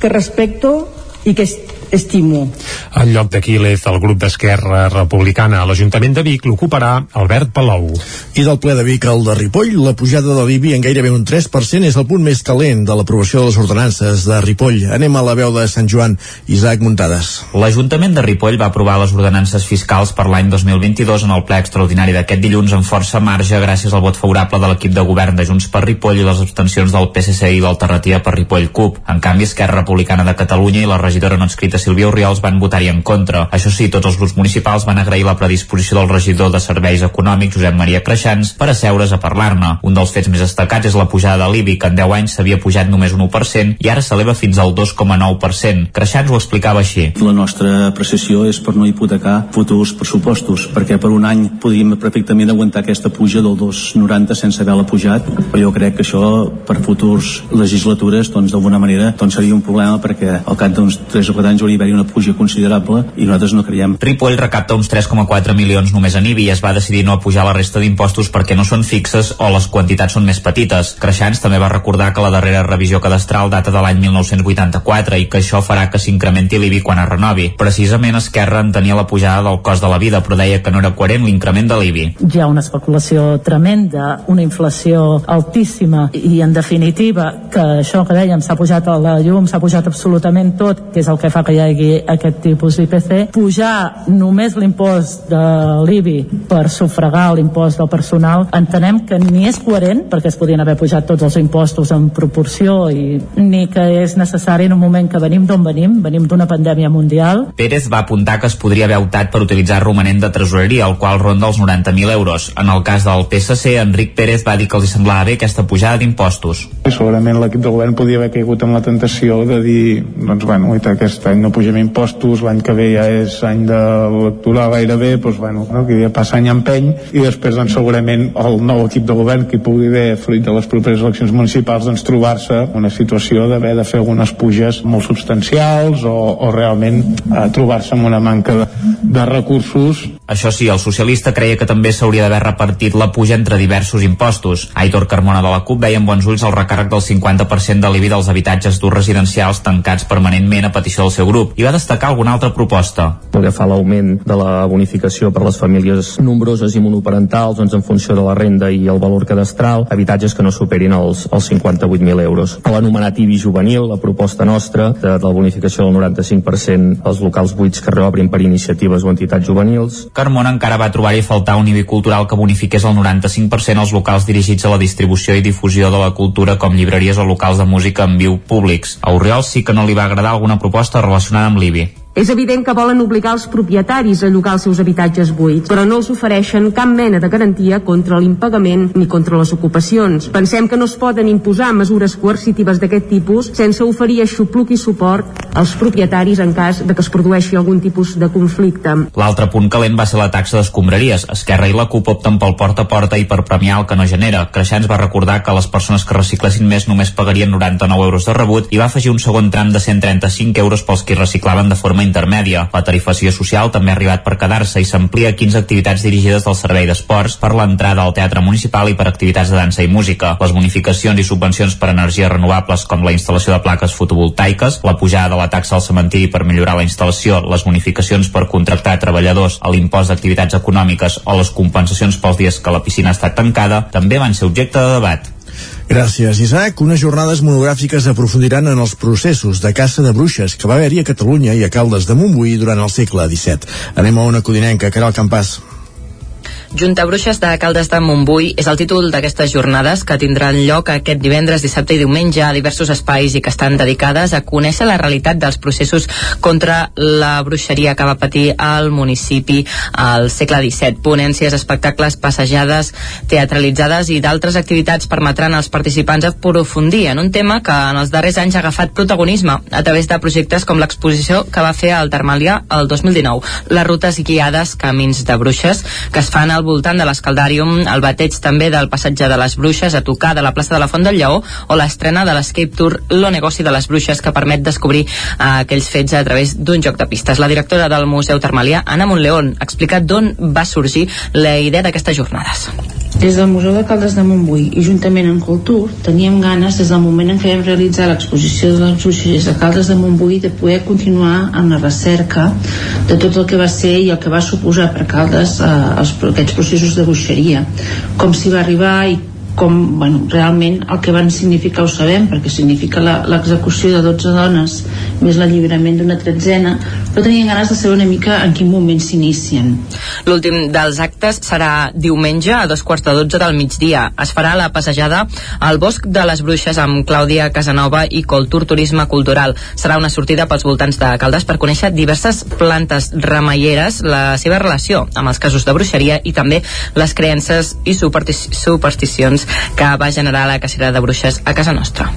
Speaker 7: que respecto i que estimo.
Speaker 3: En lloc de Quílez, el grup d'Esquerra Republicana a l'Ajuntament de Vic l'ocuparà Albert Palou.
Speaker 1: I del ple de Vic al de Ripoll, la pujada de l'IBI en gairebé un 3% és el punt més calent de l'aprovació de les ordenances de Ripoll. Anem a la veu de Sant Joan, Isaac Muntades.
Speaker 9: L'Ajuntament de Ripoll va aprovar les ordenances fiscals per l'any 2022 en el ple extraordinari d'aquest dilluns amb força marge gràcies al vot favorable de l'equip de govern de Junts per Ripoll i les abstencions del PSC i l'alternativa per Ripoll CUP. En canvi, Esquerra Republicana de Catalunya i la regidora no escrita Sílvia Oriols van votar-hi en contra. Això sí, tots els grups municipals van agrair la predisposició del regidor de Serveis Econòmics, Josep Maria Creixans, per asseure's a parlar-ne. Un dels fets més destacats és la pujada de l'IBI, que en 10 anys s'havia pujat només un 1% i ara s'eleva fins al 2,9%. Creixans ho explicava així.
Speaker 27: La nostra apreciació és per no hipotecar futurs pressupostos, perquè per un any podríem perfectament aguantar aquesta puja del 2,90 sense haver-la pujat, però jo crec que això per futurs legislatures doncs d'alguna manera doncs seria un problema perquè al cap d'uns 3 o 4 anys hauria d'haver-hi una puja considerable i nosaltres no creiem.
Speaker 9: Ripoll recapta uns 3,4 milions només en IBI i es va decidir no pujar la resta d'impostos perquè no són fixes o les quantitats són més petites. Creixans també va recordar que la darrera revisió cadastral data de l'any 1984 i que això farà que s'incrementi l'IBI quan es renovi. Precisament Esquerra en tenia la pujada del cost de la vida, però deia que no era coherent l'increment de l'IBI.
Speaker 28: Hi ha una especulació tremenda, una inflació altíssima i en definitiva que això que dèiem s'ha pujat a la llum, s'ha pujat absolutament tot, que és el que fa que hi hagi aquest tipus d'IPC, pujar només l'impost de l'IBI per sufragar l'impost del personal, entenem que ni és coherent, perquè es podien haver pujat tots els impostos en proporció, i ni que és necessari en un moment que venim d'on venim, venim d'una pandèmia mundial.
Speaker 9: Pérez va apuntar que es podria haver optat per utilitzar romanent de tresoreria, el qual ronda els 90.000 euros. En el cas del PSC, Enric Pérez va dir que els semblava bé aquesta pujada d'impostos.
Speaker 29: Segurament l'equip de govern podia haver caigut amb la tentació de dir, doncs bueno, aquest any no pugem impostos, l'any que ve ja és any de lectura gairebé, doncs bueno, no, que ja passa any empeny, i després doncs segurament el nou equip de govern que pugui haver, fruit de les properes eleccions municipals, doncs trobar-se una situació d'haver de fer algunes puges molt substancials o, o realment eh, trobar-se amb una manca de, de recursos.
Speaker 9: Això sí, el socialista creia que també s'hauria d'haver repartit la puja entre diversos impostos. Aitor Carmona de la CUP veia amb bons ulls el recàrrec del 50% de l'IBI dels habitatges d'ús residencials tancats permanentment a petició del seu grup i va destacar alguna altra proposta.
Speaker 30: Pel que fa a l'augment de la bonificació per les famílies nombroses i monoparentals doncs en funció de la renda i el valor cadastral, habitatges que no superin els, els 58.000 euros. A l'anomenat IBI juvenil, la proposta nostra de, de la bonificació del 95% als locals buits que reobrin per iniciatives o entitats juvenils.
Speaker 9: Carmona encara va trobar-hi faltar un IBI cultural que bonifiqués el 95% als locals dirigits a la distribució i difusió de la cultura com llibreries o locals de música en viu públics. A Oriol sí que no li va agradar alguna proposta relacionada amb l'IBI.
Speaker 31: És evident que volen obligar els propietaris a llogar els seus habitatges buits, però no els ofereixen cap mena de garantia contra l'impagament ni contra les ocupacions. Pensem que no es poden imposar mesures coercitives d'aquest tipus sense oferir aixopluc i suport als propietaris en cas de que es produeixi algun tipus de conflicte.
Speaker 9: L'altre punt calent va ser la taxa d'escombraries. Esquerra i la CUP opten pel porta a porta i per premiar el que no genera. Creixans va recordar que les persones que reciclessin més només pagarien 99 euros de rebut i va afegir un segon tram de 135 euros pels que reciclaven de forma intermèdia. La tarifació social també ha arribat per quedar-se i s'amplia a 15 activitats dirigides del Servei d'Esports per l'entrada al Teatre Municipal i per activitats de dansa i música. Les bonificacions i subvencions per energies renovables com la instal·lació de plaques fotovoltaiques, la pujada de la taxa al cementiri per millorar la instal·lació, les bonificacions per contractar treballadors a l'impost d'activitats econòmiques o les compensacions pels dies que la piscina ha estat tancada també van ser objecte de debat.
Speaker 1: Gràcies, Isaac. Unes jornades monogràfiques aprofundiran en els processos de caça de bruixes que va haver-hi a Catalunya i a Caldes de Montbui durant el segle XVII. Anem a una codinenca, Caral Campàs.
Speaker 15: Junta Bruixes de Caldes de Montbui és el títol d'aquestes jornades que tindran lloc aquest divendres, dissabte i diumenge a diversos espais i que estan dedicades a conèixer la realitat dels processos contra la bruixeria que va patir al municipi al segle XVII. Ponències, espectacles, passejades, teatralitzades i d'altres activitats permetran als participants aprofundir en un tema que en els darrers anys ha agafat protagonisme a través de projectes com l'exposició que va fer al Termalià el 2019, les rutes guiades Camins de Bruixes, que es fan voltant de l'Escaldàrium, el bateig també del passatge de les Bruixes a tocar de la plaça de la Font del Lleó o l'estrena de l'Escape Tour Lo negoci de les Bruixes que permet descobrir eh, aquells fets a través d'un joc de pistes. La directora del Museu Termalià, Anna Montleón, ha explicat d'on va sorgir la idea d'aquestes jornades.
Speaker 16: Des del Museu de Caldes de Montbui i juntament amb Cultur teníem ganes des del moment en què vam realitzar l'exposició de les bruixes de Caldes de Montbui de poder continuar amb la recerca de tot el que va ser i el que va suposar per Caldes eh, els, aquests processos de bruixeria com s'hi va arribar i com bueno, realment el que van significar ho sabem perquè significa l'execució de 12 dones més l'alliberament d'una tretzena però tenien ganes de saber una mica en quin moment s'inicien.
Speaker 15: L'últim dels actes serà diumenge a dos quarts de dotze del migdia. Es farà la passejada al Bosc de les Bruixes amb Clàudia Casanova i Coltur Turisme Cultural. Serà una sortida pels voltants de Caldes per conèixer diverses plantes remeieres la seva relació amb els casos de bruixeria i també les creences i supersticions que va generar la cacera de bruixes a casa nostra.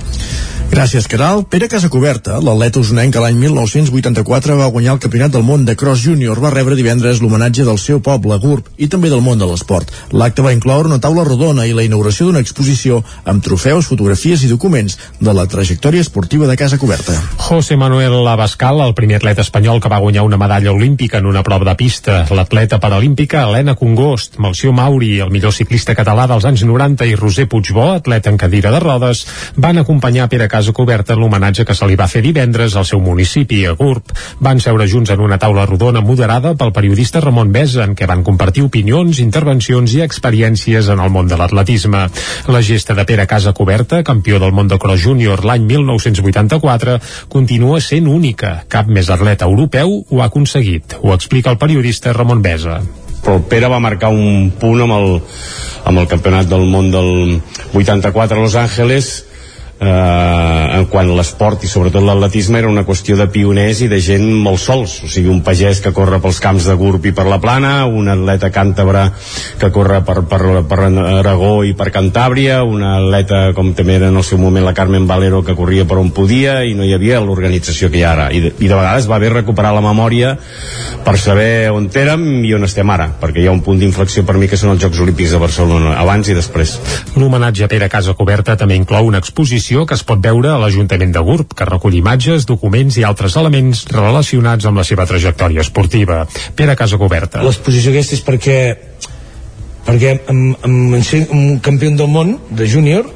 Speaker 1: Gràcies, Caral. Pere Casacoberta, l'atleta usonenc que l'any 1984 va guanyar el Campionat del Món de Cross Júnior, va rebre divendres l'homenatge del seu poble, GURB, i també del món de l'esport. L'acte va incloure una taula rodona i la inauguració d'una exposició amb trofeus, fotografies i documents de la trajectòria esportiva de Casa Coberta.
Speaker 3: José Manuel Abascal, el primer atleta espanyol que va guanyar una medalla olímpica en una prova de pista. L'atleta paralímpica Helena Congost, Malció Mauri, el millor ciclista català dels anys 90 i Roser Puigbó, atleta en cadira de rodes, van acompanyar Pere Casa Coberta en l'homenatge que se li va fer divendres al seu municipi, a Gurb. Van seure junts en una taula rodona moderada pel periodista Ramon Besa, en què van compartir opinions, intervencions i experiències en el món de l'atletisme. La gesta de Pere Casa Coberta, campió del món de cross júnior l'any 1984, continua sent única. Cap més atleta europeu ho ha aconseguit. Ho explica el periodista Ramon Besa
Speaker 17: però Pere va marcar un punt amb el, amb el campionat del món del 84 a Los Angeles eh, quan l'esport i sobretot l'atletisme era una qüestió de pioners i de gent molt sols, o sigui un pagès que corre pels camps de Gurb i per la Plana un atleta càntabre que corre per, per, per Aragó i per Cantàbria un atleta com també era en el seu moment la Carmen Valero que corria per on podia i no hi havia l'organització que hi ha ara. I de, i de vegades va bé recuperar la memòria per saber on érem i on estem ara perquè hi ha un punt d'inflexió per mi que són els Jocs Olímpics de Barcelona abans i després.
Speaker 3: L'homenatge a Pere Casa Coberta també inclou una exposició exposició que es pot veure a l'Ajuntament de Gurb, que recull imatges, documents i altres elements relacionats amb la seva trajectòria esportiva. Pere Casa Coberta.
Speaker 18: L'exposició aquesta és perquè perquè amb, amb, amb un campió del món de júnior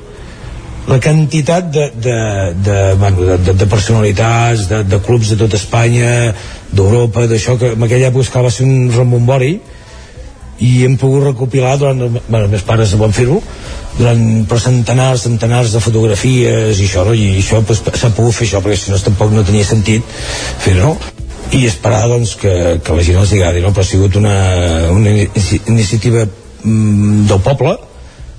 Speaker 18: la quantitat de, de, de, bueno, de, de, de personalitats, de, de clubs de tota Espanya, d'Europa, d'això, que en aquella època va ser un rembombori i hem pogut recopilar durant, bueno, meus pares van fer-ho durant per centenars, centenars de fotografies i això, no? i això pues, s'ha pogut fer això perquè si no tampoc no tenia sentit fer-ho i esperar doncs, que, que la gent els agradi no? però ha sigut una, una iniciativa mm, del poble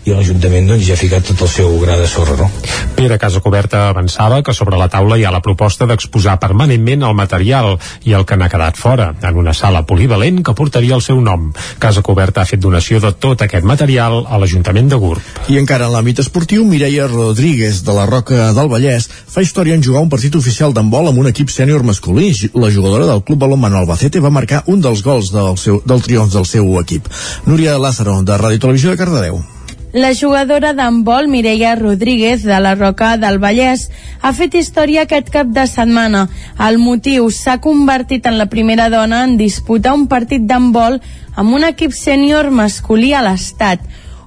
Speaker 18: i l'Ajuntament doncs, ja ha ficat tot el seu gra de sorra. No?
Speaker 3: Pere Casa Coberta avançava que sobre la taula hi ha la proposta d'exposar permanentment el material i el que n'ha quedat fora, en una sala polivalent que portaria el seu nom. Casa Coberta ha fet donació de tot aquest material a l'Ajuntament de Gurb.
Speaker 1: I encara en l'àmbit esportiu, Mireia Rodríguez, de la Roca del Vallès, fa història en jugar un partit oficial d'handbol amb un equip sènior masculí. La jugadora del Club Balonmano Albacete va marcar un dels gols del, seu, del triomf del seu equip. Núria Lázaro, de Ràdio Televisió de Cardedeu.
Speaker 19: La jugadora d'handbol Mireia Rodríguez de la Roca del Vallès ha fet història aquest cap de setmana. El motiu s'ha convertit en la primera dona en disputar un partit d'handbol amb un equip sènior masculí a l'Estat.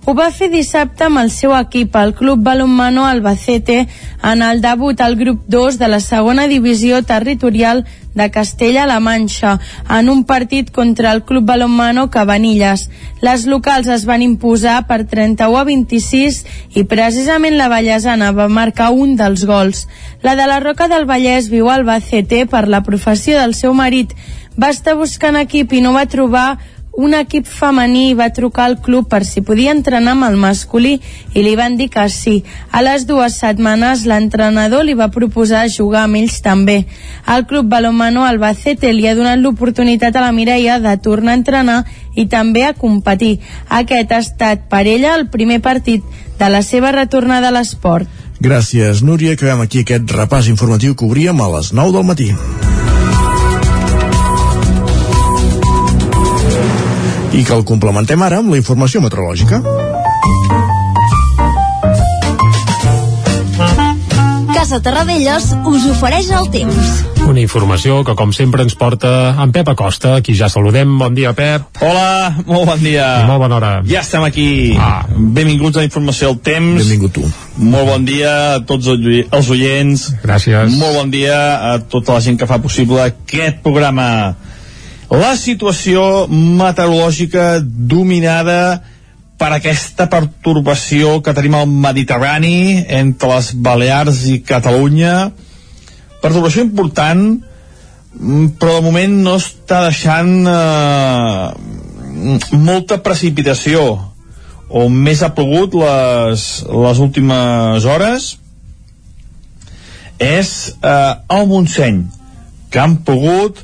Speaker 19: Ho va fer dissabte amb el seu equip, el Club Balonmano Albacete, en el debut al grup 2 de la segona divisió territorial de Castella-La Manxa, en un partit contra el Club Balonmano Cabanilles. Les locals es van imposar per 31 a 26 i precisament la Vallesana va marcar un dels gols. La de la Roca del Vallès viu al Albacete per la professió del seu marit. Va estar buscant equip i no va trobar un equip femení va trucar al club per si podia entrenar amb el masculí i li van dir que sí. A les dues setmanes l'entrenador li va proposar jugar amb ells també. El club Balomano Albacete li ha donat l'oportunitat a la Mireia de tornar a entrenar i també a competir. Aquest ha estat per ella el primer partit de la seva retornada a l'esport.
Speaker 1: Gràcies, Núria. Acabem aquí aquest repàs informatiu que obríem a les 9 del matí. I que el complementem ara amb la informació meteorològica.
Speaker 20: Casa Terradellos us ofereix el temps.
Speaker 3: Una informació que, com sempre, ens porta en Pep Acosta, qui ja saludem. Bon dia, Pep.
Speaker 21: Hola, molt bon dia.
Speaker 3: I molt bona hora.
Speaker 21: Ja estem aquí.
Speaker 3: Ah.
Speaker 21: Benvinguts a la informació del temps.
Speaker 1: Benvingut tu.
Speaker 21: Molt bon dia a tots els oients.
Speaker 3: Gràcies.
Speaker 21: Molt bon dia a tota la gent que fa possible aquest programa la situació meteorològica dominada per aquesta pertorbació que tenim al Mediterrani entre les Balears i Catalunya. Pertorbació important mm, però de moment no està deixant eh, molta precipitació on més ha plogut les, les últimes hores. És eh, el Montseny que han pogut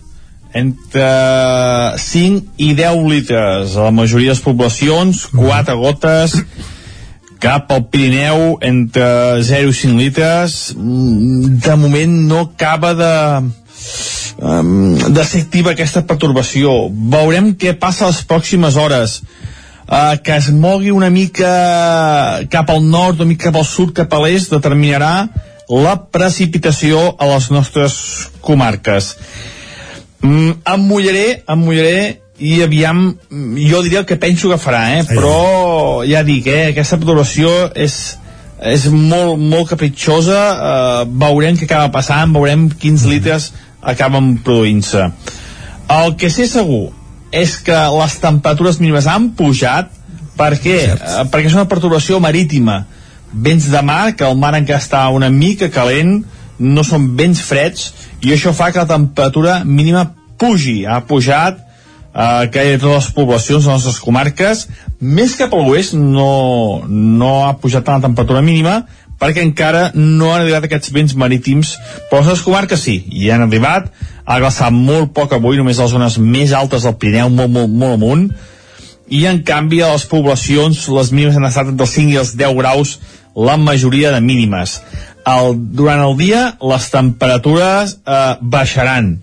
Speaker 21: entre 5 i 10 litres a la majoria de les poblacions, 4 gotes cap al Pirineu entre 0 i 5 litres. De moment no acaba de de ser activa aquesta pertorbació. Veurem què passa les pròximes hores. Uh, que es mogui una mica cap al nord, una mica cap al sud, cap a l'est determinarà la precipitació a les nostres comarques Mm, em mullaré, em mullaré i aviam, jo diria el que penso que farà, eh? però ja dic, eh? aquesta perturbació és, és molt, molt capritxosa, eh, veurem què acaba passant, veurem quins litres acaben produint-se. El que sé segur és que les temperatures mínimes han pujat perquè, eh, perquè és una perturbació marítima vents de mar, que el mar encara està una mica calent, no són vents freds, i això fa que la temperatura mínima pugi, ha pujat eh, gairebé totes les poblacions de les nostres comarques, més cap a l'oest no, no ha pujat tant la temperatura mínima, perquè encara no han arribat aquests vents marítims, però les comarques. Sí, hi han arribat, ha glaçat molt poc avui, només a les zones més altes del Pirineu, molt, molt, molt amunt, i en canvi a les poblacions les mínimes han estat entre els 5 i els 10 graus la majoria de mínimes. El, durant el dia les temperatures eh, baixaran.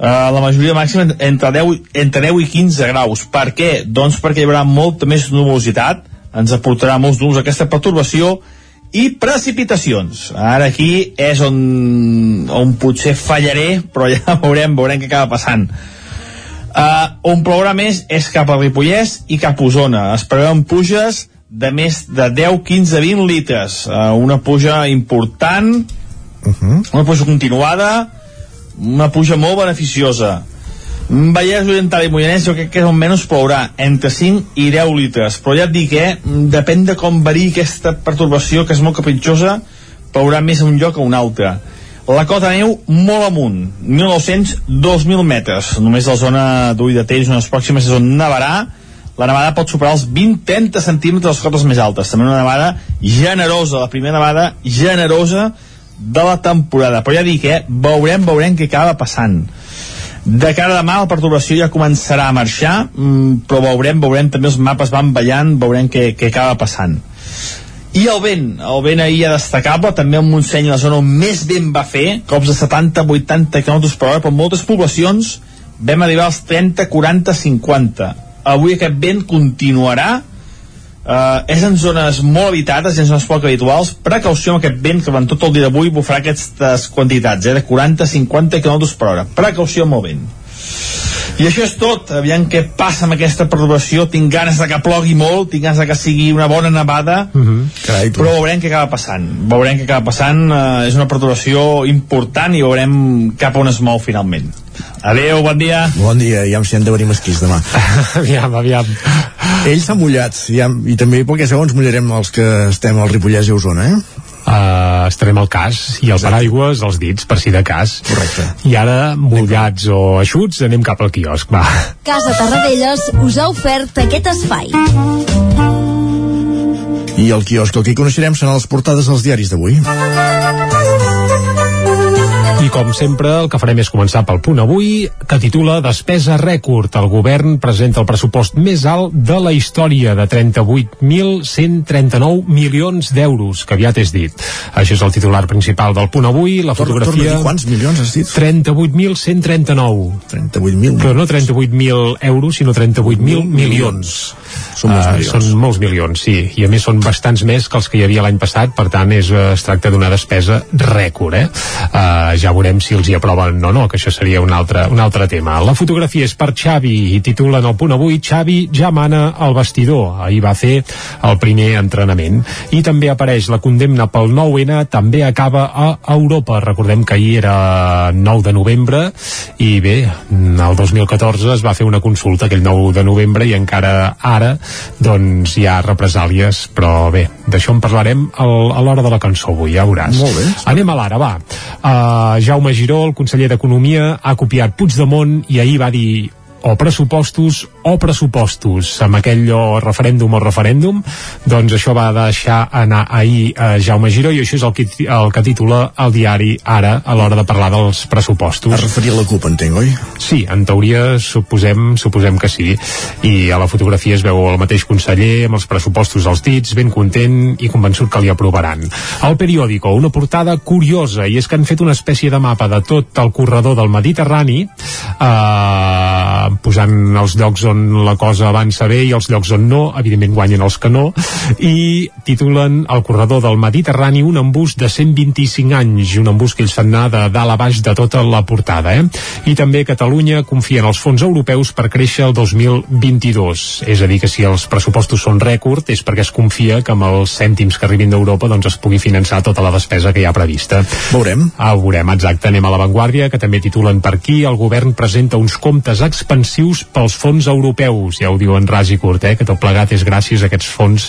Speaker 21: Uh, la majoria màxima entre 10, entre 10 i 15 graus. Per què? Doncs perquè hi haurà molta més nuvolositat, ens aportarà molts núvols aquesta pertorbació i precipitacions. Ara aquí és on, on potser fallaré, però ja veurem, veurem què acaba passant. Uh, on plourà més és cap a Ripollès i cap a Osona. Es preveuen puges de més de 10, 15, 20 litres. Uh, una puja important, uh -huh. una puja continuada, una puja molt beneficiosa. Vallès Oriental i Moianès jo crec que és on menys plourà, entre 5 i 10 litres. Però ja et dic, eh, depèn de com varia aquesta pertorbació, que és molt capritxosa, plourà més a un lloc a un altre. La cota de neu molt amunt, 1.900-2.000 metres. Només la zona d'Ull de Tells, zones pròximes, és on nevarà, la nevada pot superar els 20-30 centímetres de les cotes més altes. També una nevada generosa, la primera nevada generosa de la temporada. Però ja dic, eh, veurem, veurem què acaba passant. De cara a demà la perturbació ja començarà a marxar, mmm, però veurem, veurem també els mapes van ballant, veurem què, què acaba passant. I el vent, el vent ahir ja destacable, també el Montseny, la zona on més vent va fer, cops de 70-80 km per hora, però moltes poblacions vam arribar als 30, 40, 50 avui aquest vent continuarà Uh, és en zones molt habitades i en zones poc habituals precaució amb aquest vent que durant tot el dia d'avui bufarà aquestes quantitats eh, de 40-50 km per hora precaució amb el vent i això és tot, aviam què passa amb aquesta perturbació, tinc ganes de que plogui molt, tinc ganes de que sigui una bona nevada, uh
Speaker 1: mhm. -huh. Carai,
Speaker 21: però veurem què acaba passant. Veurem què acaba passant, uh, és una perturbació important i veurem cap on es mou finalment. Adéu, bon dia.
Speaker 1: Bon dia, ja em sent de venir mesquís demà.
Speaker 3: aviam, aviam.
Speaker 1: Ells s'han mullat, ja, i també perquè segons mullarem els que estem al Ripollès i Osona, eh?
Speaker 3: Uh, estarem al cas i el paraigües als dits per si de cas
Speaker 1: correcte
Speaker 3: i ara mullats o eixuts anem cap al quiosc va.
Speaker 32: Casa Tarradellas us ha ofert aquest espai
Speaker 1: i el quiosc el que hi coneixerem seran les portades dels diaris d'avui
Speaker 3: i com sempre, el que farem és començar pel punt avui, que titula Despesa rècord. El govern presenta el pressupost més alt de la història, de 38.139 milions d'euros, que aviat és dit. Això és el titular principal del punt avui. La
Speaker 1: torna,
Speaker 3: fotografia...
Speaker 1: Torna quants milions has dit?
Speaker 3: 38.139.
Speaker 1: 38.000.
Speaker 3: Però no 38.000 euros, sinó 38.000 milions.
Speaker 1: Són molts
Speaker 3: Uh,
Speaker 1: milions.
Speaker 3: són molts milions, sí. I a més són bastants més que els que hi havia l'any passat, per tant és, eh, es tracta d'una despesa rècord, eh? Uh, ja veurem si els hi aproven o no, que això seria un altre, un altre tema. La fotografia és per Xavi i titulen el punt avui Xavi ja mana al vestidor. Ahir va fer el primer entrenament. I també apareix la condemna pel 9-N, també acaba a Europa. Recordem que ahir era 9 de novembre i bé, el 2014 es va fer una consulta aquell 9 de novembre i encara ara doncs hi ha represàlies, però bé, d'això en parlarem a l'hora de la cançó avui, ja veuràs.
Speaker 1: Molt bé.
Speaker 3: Anem a l'ara, va. Uh, Jaume Giró, el conseller d'Economia, ha copiat Puigdemont i ahir va dir o pressupostos o pressupostos amb aquell o referèndum o referèndum doncs això va deixar anar ahir a Jaume Giró i això és el que, el que titula el diari ara a l'hora de parlar dels pressupostos
Speaker 1: Es referia a la CUP, entenc, oi?
Speaker 3: Sí, en teoria suposem, suposem que sí i a la fotografia es veu el mateix conseller amb els pressupostos als dits, ben content i convençut que li aprovaran. El periòdico, una portada curiosa i és que han fet una espècie de mapa de tot el corredor del Mediterrani eh, posant els llocs on la cosa avança bé i els llocs on no, evidentment guanyen els que no, i titulen El corredor del Mediterrani un embús de 125 anys, un embús que ells fan anar de dalt a baix de tota la portada. Eh? I també Catalunya confia en els fons europeus per créixer el 2022. És a dir, que si els pressupostos són rècord és perquè es confia que amb els cèntims que arribin d'Europa doncs es pugui finançar tota la despesa que hi ha prevista.
Speaker 1: Veurem.
Speaker 3: Ah, veurem, exacte. Anem a l'avantguàrdia, que també titulen per aquí. El govern presenta uns comptes expansius pels fons europeus. Ja ho diuen ras i curt, eh? que tot plegat és gràcies a aquests fons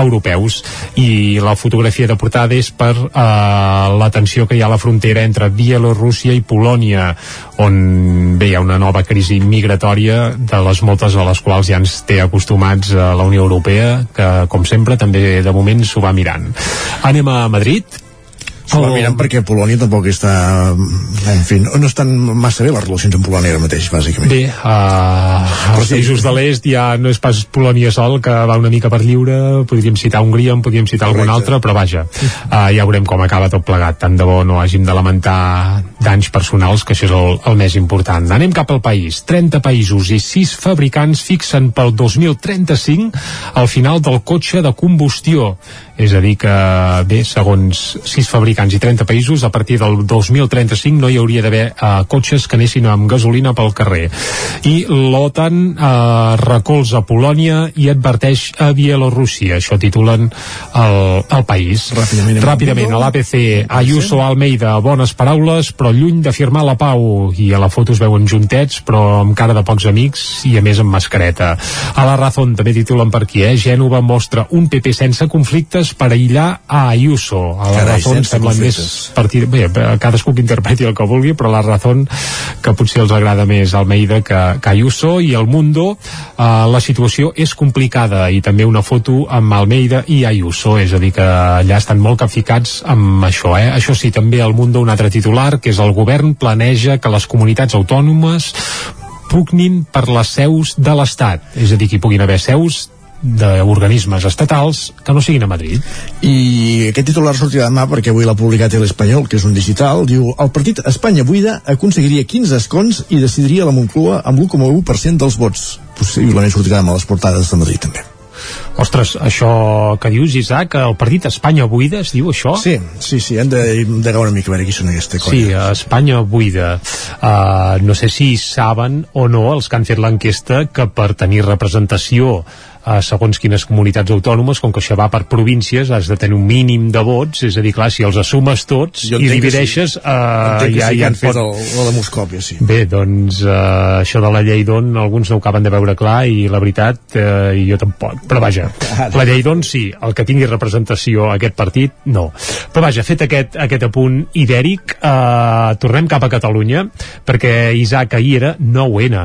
Speaker 3: europeus. I la fotografia de portada és per eh, la tensió que hi ha a la frontera entre Bielorússia i Polònia, on bé hi ha una nova crisi migratòria de les moltes a les quals ja ens té acostumats a la Unió Europea, que com sempre també de moment s'ho va mirant. Anem a Madrid,
Speaker 1: S'ho va mirant perquè Polònia tampoc està... En fi, no, estan massa bé les relacions amb Polònia ara mateix, bàsicament.
Speaker 3: Bé, uh, els països de l'est ja no és pas Polònia sol, que va una mica per lliure, podríem citar Hongria, en podríem citar Correcte. algun altre, però vaja, uh, ja veurem com acaba tot plegat. Tant de bo no hàgim de lamentar danys personals, que això és el, el més important. Anem cap al país. 30 països i 6 fabricants fixen pel 2035 el final del cotxe de combustió és a dir que, bé, segons sis fabricants i 30 països, a partir del 2035 no hi hauria d'haver uh, cotxes que anessin amb gasolina pel carrer. I l'OTAN uh, recolza Polònia i adverteix a Bielorússia. Això titulen el, el país.
Speaker 1: Ràpidament,
Speaker 3: Ràpidament a l'APC, Ayuso Almeida, bones paraules, però lluny de firmar la pau. I a la foto es veuen juntets, però amb cara de pocs amics i a més amb mascareta. A la Razón també titulen per aquí, eh? Gènova mostra un PP sense conflictes Almeida per aïllar a Ayuso. A la
Speaker 1: Carai,
Speaker 3: Razón sembla més partir... Bé, cadascú que interpreti el que vulgui, però la Razón que potser els agrada més Almeida que, que Ayuso i el Mundo eh, la situació és complicada i també una foto amb Almeida i Ayuso, és a dir que allà estan molt capficats amb això, eh? Això sí, també el Mundo un altre titular, que és el govern planeja que les comunitats autònomes pugnin per les seus de l'Estat, és a dir, que hi puguin haver seus d'organismes estatals que no siguin a Madrid.
Speaker 1: I aquest titular sortirà demà perquè avui l'ha publicat El Espanyol, que és un digital, diu el partit Espanya Buida aconseguiria 15 escons i decidiria la Moncloa amb l'1,1% dels vots. Possiblement sortirà a les portades de Madrid també.
Speaker 3: Ostres, això que dius, Isaac, el partit Espanya Buida, es diu això?
Speaker 1: Sí, sí, sí, hem de, de veure una mica a veure qui són aquesta colla.
Speaker 3: Sí, Espanya Buida. Uh, no sé si saben o no els que han fet l'enquesta que per tenir representació uh, segons quines comunitats autònomes, com que això va per províncies, has de tenir un mínim de vots, és a dir, clar, si els assumes tots i divideixes,
Speaker 1: sí.
Speaker 3: uh,
Speaker 1: ja,
Speaker 3: ja,
Speaker 1: sí
Speaker 3: ja
Speaker 1: han fet el, la de Moscòpia, sí.
Speaker 3: Bé, doncs uh, això de la llei d'on alguns no ho acaben de veure clar i la veritat, uh, jo tampoc. Però vaja, la llei d'on sí, el que tingui representació a aquest partit, no. Però vaja, fet aquest, aquest apunt ibèric, uh, tornem cap a Catalunya, perquè Isaac ahir era 9-N.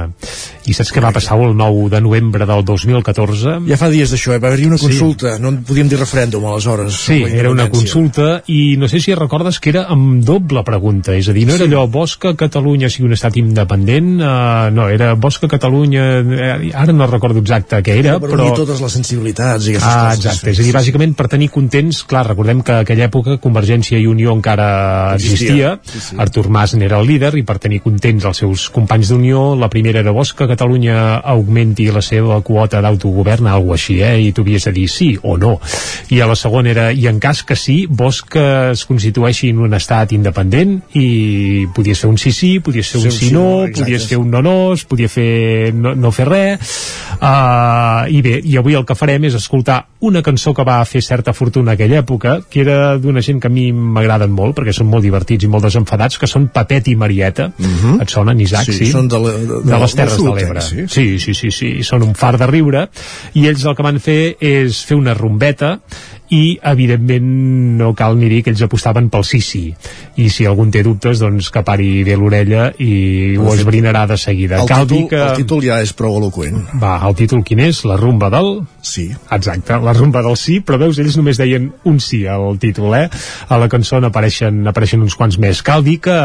Speaker 3: I saps què va passar el 9 de novembre del 2014?
Speaker 1: Ja fa dies d'això, eh? va haver-hi una consulta, sí. no en podíem dir referèndum aleshores.
Speaker 3: Sí, era una consulta i no sé si recordes que era amb doble pregunta, és a dir, no era sí. allò vols que Catalunya sigui un estat independent? Uh, no, era que Catalunya... Eh, ara no recordo exacte què era,
Speaker 1: per
Speaker 3: però...
Speaker 1: totes les sensibilitats i aquestes
Speaker 3: ah,
Speaker 1: coses.
Speaker 3: Exacte, és a dir, bàsicament per tenir contents, clar, recordem que aquella època Convergència i Unió encara existia,
Speaker 1: Existia, sí, sí.
Speaker 3: Artur Mas n'era el líder i per tenir contents els seus companys d'Unió, la primera era que Catalunya augmenti la seva quota d'autogovern, alguna així, eh? i tu havies de dir sí o no. I a la segona era, i en cas que sí, vols que es constitueixi en un estat independent i podies fer un sí sí, podies fer un sí no, podies fer un no no, es podia fer no, no fer res. Uh, I bé, i avui el que farem és escoltar una cançó que va fer certa fortuna aquella època, que era d'una gent que a mi m'agraden molt, perquè són molt divertits i molt desenfadats, que són Papet i Marieta.
Speaker 1: Uh -huh.
Speaker 3: Et sonen, Isaac?
Speaker 1: Sí,
Speaker 3: Sí,
Speaker 1: són de, la, de,
Speaker 3: de les Terres de l'Ebre.
Speaker 1: Sí,
Speaker 3: Sí, sí, sí, sí, són un far de riure i ells el que van fer és fer una rumbeta i evidentment no cal ni dir que ells apostaven pel sí sí i si algun té dubtes doncs que pari bé l'orella i ho esbrinarà de seguida
Speaker 1: El,
Speaker 3: cal
Speaker 1: títol,
Speaker 3: dir que...
Speaker 1: el títol ja és prou eloquent.
Speaker 3: Va, el títol quin és? La rumba del...
Speaker 1: Sí.
Speaker 3: Exacte, la rumba del sí, però veus, ells només deien un sí al títol, eh? A la cançó n'apareixen apareixen uns quants més. Cal dir que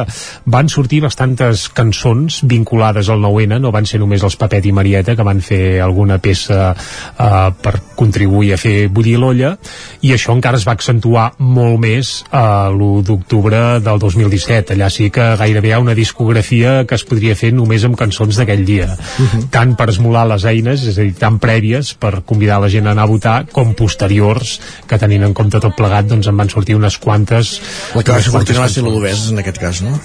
Speaker 3: van sortir bastantes cançons vinculades al 9-N, no van ser només els Papet i Marieta, que van fer alguna peça eh, per contribuir a fer bullir l'olla, i això encara es va accentuar molt més a l'1 d'octubre del 2017 allà sí que gairebé hi ha una discografia que es podria fer només amb cançons d'aquell dia uh
Speaker 1: Mhm.
Speaker 3: -huh. tant per esmolar les eines és a dir, tan prèvies per convidar la gent a anar a votar com posteriors que tenint en compte tot plegat doncs en van sortir unes quantes
Speaker 1: La que va sortir va ser l'Odès, en aquest cas, no?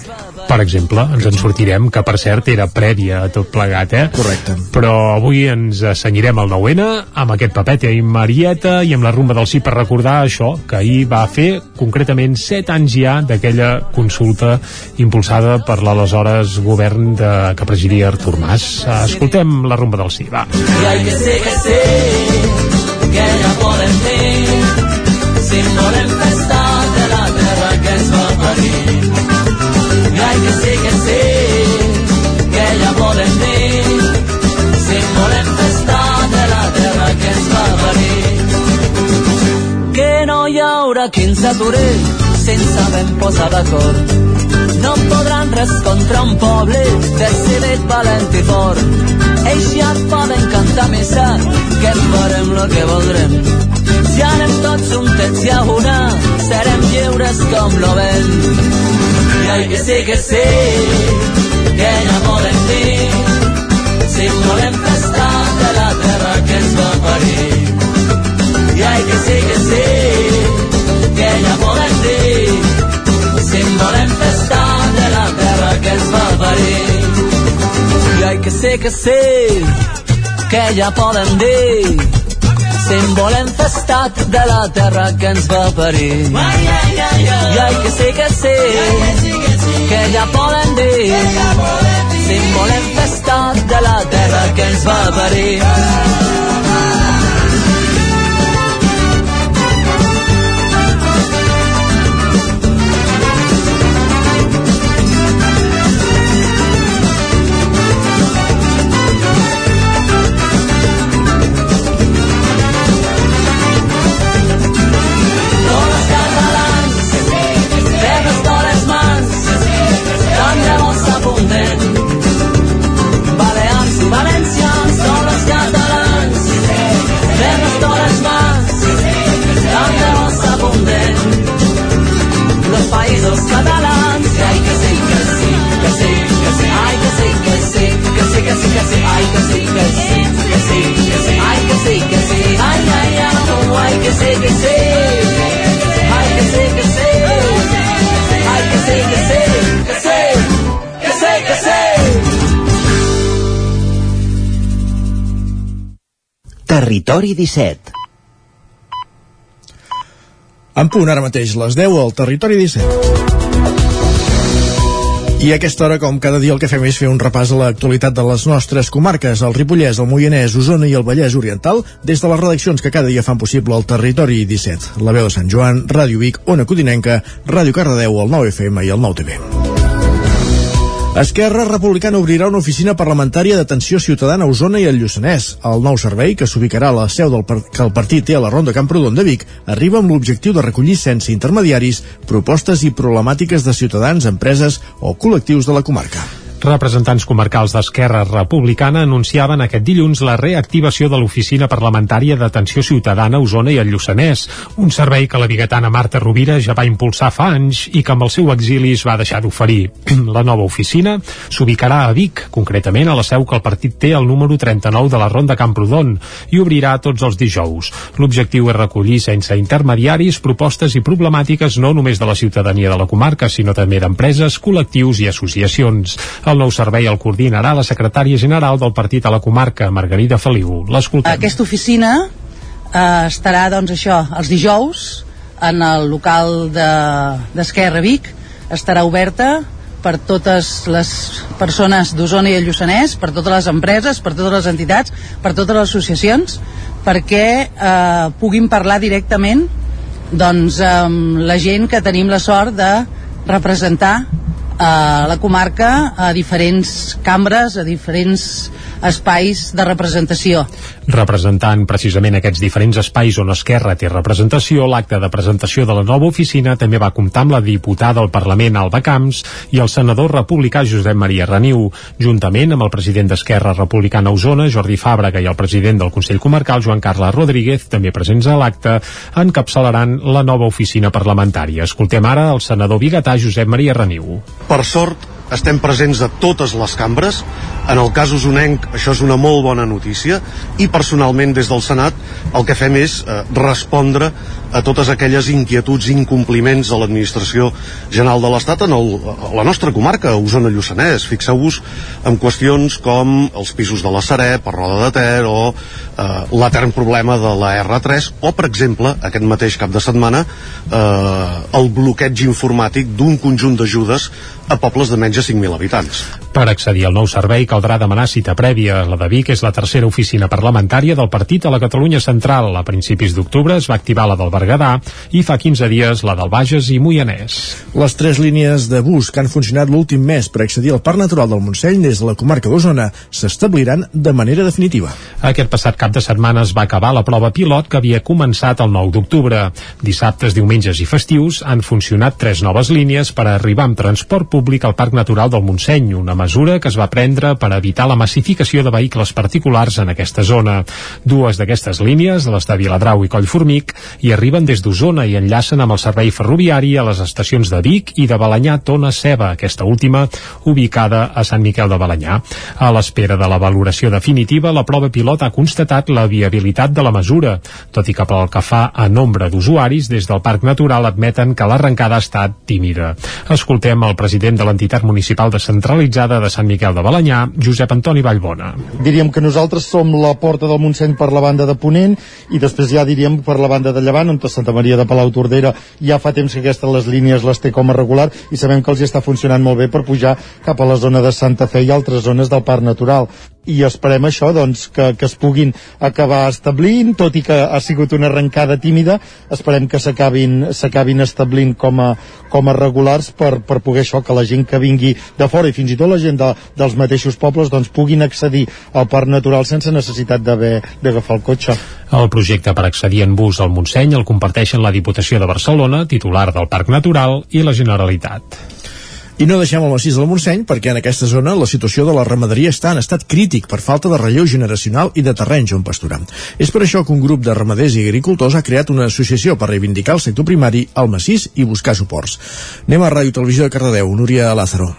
Speaker 3: Per exemple, ens en sortirem que per cert era prèvia a tot plegat eh?
Speaker 1: Correcte.
Speaker 3: però avui ens assenyirem al 9-N amb aquest papet i Marieta i amb la rumba del sí per recordar això que ahir va fer concretament 7 anys ja d'aquella consulta impulsada per l'aleshores govern de, que presidia Artur Mas escoltem la rumba del sí, va
Speaker 20: I hay que ser que sé que ja podem dir si volem festar de la terra que ens va parir. I hay que ser que sé que ja podem dir si volem festar de la terra que ens va parir. Que no hi haurà qui ens aturi sense ben posar d'acord. No podran res contra un poble decidit, valent i fort. Ells ja poden cantar missa, que farem el que voldrem. Si anem tots juntets i a una, serem lliures com lo vent. I hay que sí que sí, que ja podem dir, si volem festar de la terra que ens va parir. I hay que sí que sí, que ja podem dir, si volem festar de la terra que ens va parir. I hay que ser que sí, que ja poden dir, si volem festar de la terra que ens va parir. I hay que ser que sí, que ja poden dir, si volem festar de la terra que ens va parir. Tots Catalans, hay que sí, que sí, que sí, que sí, ay que sí, que sí, que sí, que sí, que sí, ay que sí, que sí, que sí, que sí, ay que sí, que sí, ay, ay, ay, ay que que. Ay, que que. Ay, que que. Que que sí, que sí.
Speaker 33: Territori 17
Speaker 1: En punt ara mateix, les 10 al Territori 17. I a aquesta hora, com cada dia, el que fem és fer un repàs a l'actualitat de les nostres comarques, el Ripollès, el Moianès, Osona i el Vallès Oriental, des de les redaccions que cada dia fan possible el Territori 17. La veu de Sant Joan, Ràdio Vic, Ona Codinenca, Ràdio Cardedeu, el 9FM i el 9TV. Esquerra Republicana obrirà una oficina parlamentària d'atenció ciutadana a Osona i al Lluçanès. El nou servei, que s'ubicarà a la seu del par que el partit té a la Ronda Camprodon de Vic, arriba amb l'objectiu de recollir sense intermediaris propostes i problemàtiques de ciutadans, empreses o col·lectius de la comarca.
Speaker 3: Representants comarcals d'Esquerra Republicana anunciaven aquest dilluns la reactivació de l'Oficina Parlamentària d'Atenció Ciutadana a Osona i el Lluçanès, un servei que la biguetana Marta Rovira ja va impulsar fa anys i que amb el seu exili es va deixar d'oferir. La nova oficina s'ubicarà a Vic, concretament a la seu que el partit té al número 39 de la Ronda Camprodon, i obrirà tots els dijous. L'objectiu és recollir sense intermediaris propostes i problemàtiques no només de la ciutadania de la comarca, sinó també d'empreses, col·lectius i associacions. El nou servei el coordinarà la secretària general del partit a la comarca, Margarida Feliu. L'escoltem.
Speaker 34: Aquesta oficina eh, estarà, doncs, això, els dijous en el local d'Esquerra de, Vic. Estarà oberta per totes les persones d'Osona i el Lluçanès, per totes les empreses, per totes les entitats, per totes les associacions, perquè eh, puguin parlar directament doncs, amb la gent que tenim la sort de representar a la comarca a diferents cambres, a diferents espais de representació.
Speaker 3: Representant precisament aquests diferents espais on Esquerra té representació, l'acte de presentació de la nova oficina també va comptar amb la diputada al Parlament Alba Camps i el senador republicà Josep Maria Reniu, juntament amb el president d'Esquerra Republicana Osona, Jordi Fàbrega, i el president del Consell Comarcal, Joan Carles Rodríguez, també presents a l'acte, encapçalaran la nova oficina parlamentària. Escoltem ara el senador biguetà Josep Maria Reniu.
Speaker 35: Per sort, estem presents a totes les cambres. En el cas usonenc, això és una molt bona notícia i personalment des del Senat el que fem és eh, respondre a totes aquelles inquietuds i incompliments de l'administració general de l'Estat en el, a la nostra comarca, Osona-Lluçanès. Fixeu-vos en qüestions com els pisos de la Sareb, per Roda de Ter o eh, l'etern problema de la R3 o, per exemple, aquest mateix cap de setmana eh, el bloqueig informàtic d'un conjunt d'ajudes a pobles de menys de 5.000 habitants.
Speaker 3: Per accedir al nou servei caldrà demanar cita prèvia. La de Vic és la tercera oficina parlamentària del partit a la Catalunya Central. A principis d'octubre es va activar la del Berguedà i fa 15 dies la del Bages i Moianès.
Speaker 1: Les tres línies de bus que han funcionat l'últim mes per accedir al Parc Natural del Montseny des de la comarca d'Osona s'establiran de manera definitiva.
Speaker 3: Aquest passat cap de setmana es va acabar la prova pilot que havia començat el 9 d'octubre. Dissabtes, diumenges i festius han funcionat tres noves línies per arribar amb transport públic al Parc Natural del Montseny, una mesura que es va prendre per evitar la massificació de vehicles particulars en aquesta zona. Dues d'aquestes línies, les de Viladrau i Collformic, hi arriben des d'Osona i enllacen amb el servei ferroviari a les estacions de Vic i de Balanyà Tona Ceba, aquesta última ubicada a Sant Miquel de Balanyà. A l'espera de la valoració definitiva, la prova pilot ha constatat la viabilitat de la mesura, tot i que pel que fa a nombre d'usuaris, des del Parc Natural admeten que l'arrencada ha estat tímida. Escoltem el president de l'entitat municipal descentralitzada de Sant Miquel de Balanyà, Josep Antoni Vallbona.
Speaker 36: Diríem que nosaltres som la porta del Montseny per la banda de Ponent i després ja diríem per la banda de Llevant, on Santa Maria de Palau Tordera ja fa temps que aquestes les línies les té com a regular i sabem que els hi està funcionant molt bé per pujar cap a la zona de Santa Fe i altres zones del Parc Natural i esperem això, doncs, que, que es puguin acabar establint, tot i que ha sigut una arrencada tímida, esperem que s'acabin establint com a, com a regulars per, per poder això, que la gent que vingui de fora i fins i tot la gent de, dels mateixos pobles doncs puguin accedir al Parc Natural sense necessitat d'haver d'agafar el cotxe.
Speaker 3: El projecte per accedir en bus al Montseny el comparteixen la Diputació de Barcelona, titular del Parc Natural, i la Generalitat.
Speaker 1: I no deixem el massís del Montseny perquè en aquesta zona la situació de la ramaderia està en estat crític per falta de relleu generacional i de terrenys on pasturar. És per això que un grup de ramaders i agricultors ha creat una associació per reivindicar el sector primari al massís i buscar suports. Anem a Ràdio Televisió de Cardedeu, Núria Lázaro.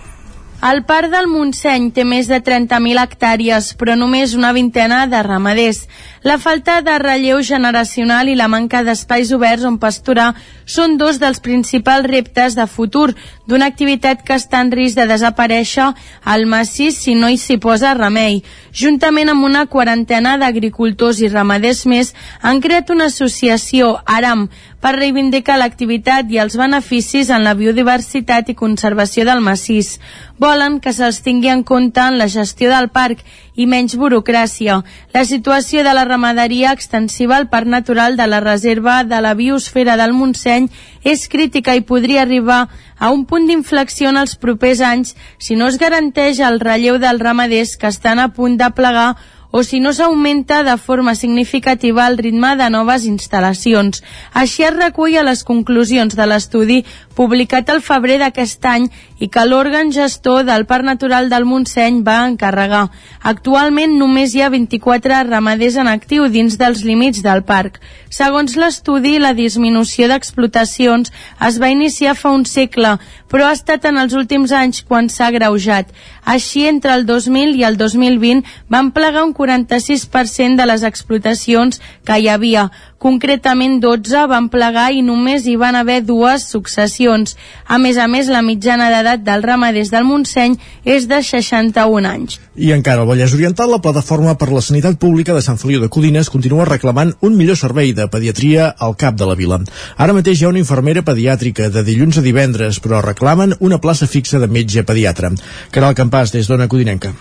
Speaker 19: El parc del Montseny té més de 30.000 hectàrees, però només una vintena de ramaders. La falta de relleu generacional i la manca d'espais oberts on pasturar són dos dels principals reptes de futur d'una activitat que està en risc de desaparèixer al massís si no hi s'hi posa remei. Juntament amb una quarantena d'agricultors i ramaders més, han creat una associació, ARAM, per reivindicar l'activitat i els beneficis en la biodiversitat i conservació del massís. Volen que se'ls tingui en compte en la gestió del parc i menys burocràcia. La situació de la ramaderia extensiva al Parc Natural de la Reserva de la Biosfera del Montseny és crítica i podria arribar a un punt d'inflexió en els propers anys si no es garanteix el relleu dels ramaders que estan a punt de plegar o si no s'augmenta de forma significativa el ritme de noves instal·lacions. Així es recull a les conclusions de l'estudi publicat al febrer d'aquest any i que l'òrgan gestor del Parc Natural del Montseny va encarregar. Actualment només hi ha 24 ramaders en actiu dins dels límits del parc. Segons l'estudi, la disminució d'explotacions es va iniciar fa un segle, però ha estat en els últims anys quan s'ha greujat. Així, entre el 2000 i el 2020 van plegar un 46% de les explotacions que hi havia. Concretament 12 van plegar i només hi van haver dues successions. A més a més, la mitjana d'edat dels ramaders del Montseny és de 61 anys.
Speaker 1: I encara al Vallès Oriental, la Plataforma per la Sanitat Pública de Sant Feliu de Codines continua reclamant un millor servei de pediatria al cap de la vila. Ara mateix hi ha una infermera pediàtrica de dilluns a divendres, però reclamen una plaça fixa de metge pediatre. Caral Campàs, des d'Ona Codinenca.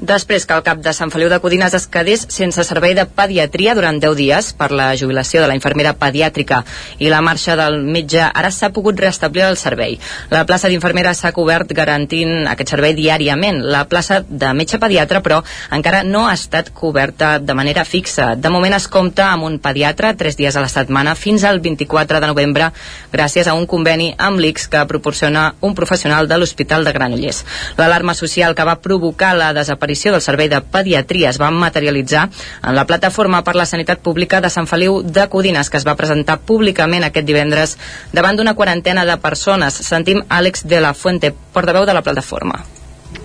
Speaker 15: Després que el cap de Sant Feliu de Codines es quedés sense servei de pediatria durant 10 dies per la jubilació de la infermera pediàtrica i la marxa del metge, ara s'ha pogut restablir el servei. La plaça d'infermera s'ha cobert garantint aquest servei diàriament. La plaça de metge pediatre, però, encara no ha estat coberta de manera fixa. De moment es compta amb un pediatre tres dies a la setmana fins al 24 de novembre gràcies a un conveni amb l'ICS que proporciona un professional de l'Hospital de Granollers. L'alarma social que va provocar la desaparició del servei de pediatria es va materialitzar en la plataforma per la sanitat pública de Sant Feliu de Codines que es va presentar públicament aquest divendres davant d'una quarantena de persones. Sentim Àlex de la Fuente, portaveu de la plataforma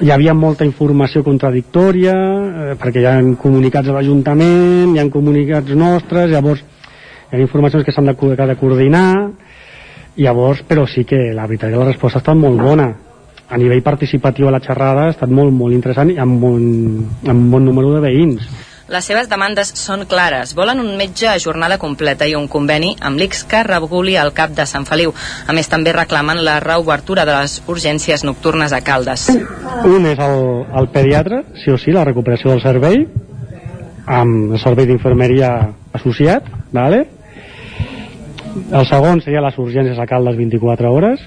Speaker 37: hi havia molta informació contradictòria eh, perquè hi ha comunicats de l'Ajuntament hi ha comunicats nostres llavors hi ha informacions que s'han de, de coordinar llavors però sí que la veritat és que la resposta ha estat molt bona a nivell participatiu a la xerrada ha estat molt, molt interessant i amb un, amb un bon número de veïns
Speaker 15: les seves demandes són clares. Volen un metge a jornada completa i un conveni amb l'ICS que reguli el cap de Sant Feliu. A més, també reclamen la reobertura de les urgències nocturnes a Caldes.
Speaker 37: Un és el, el pediatre, sí o sí, la recuperació del servei, amb el servei d'infermeria associat, vale? el segon seria les urgències a Caldes 24 hores,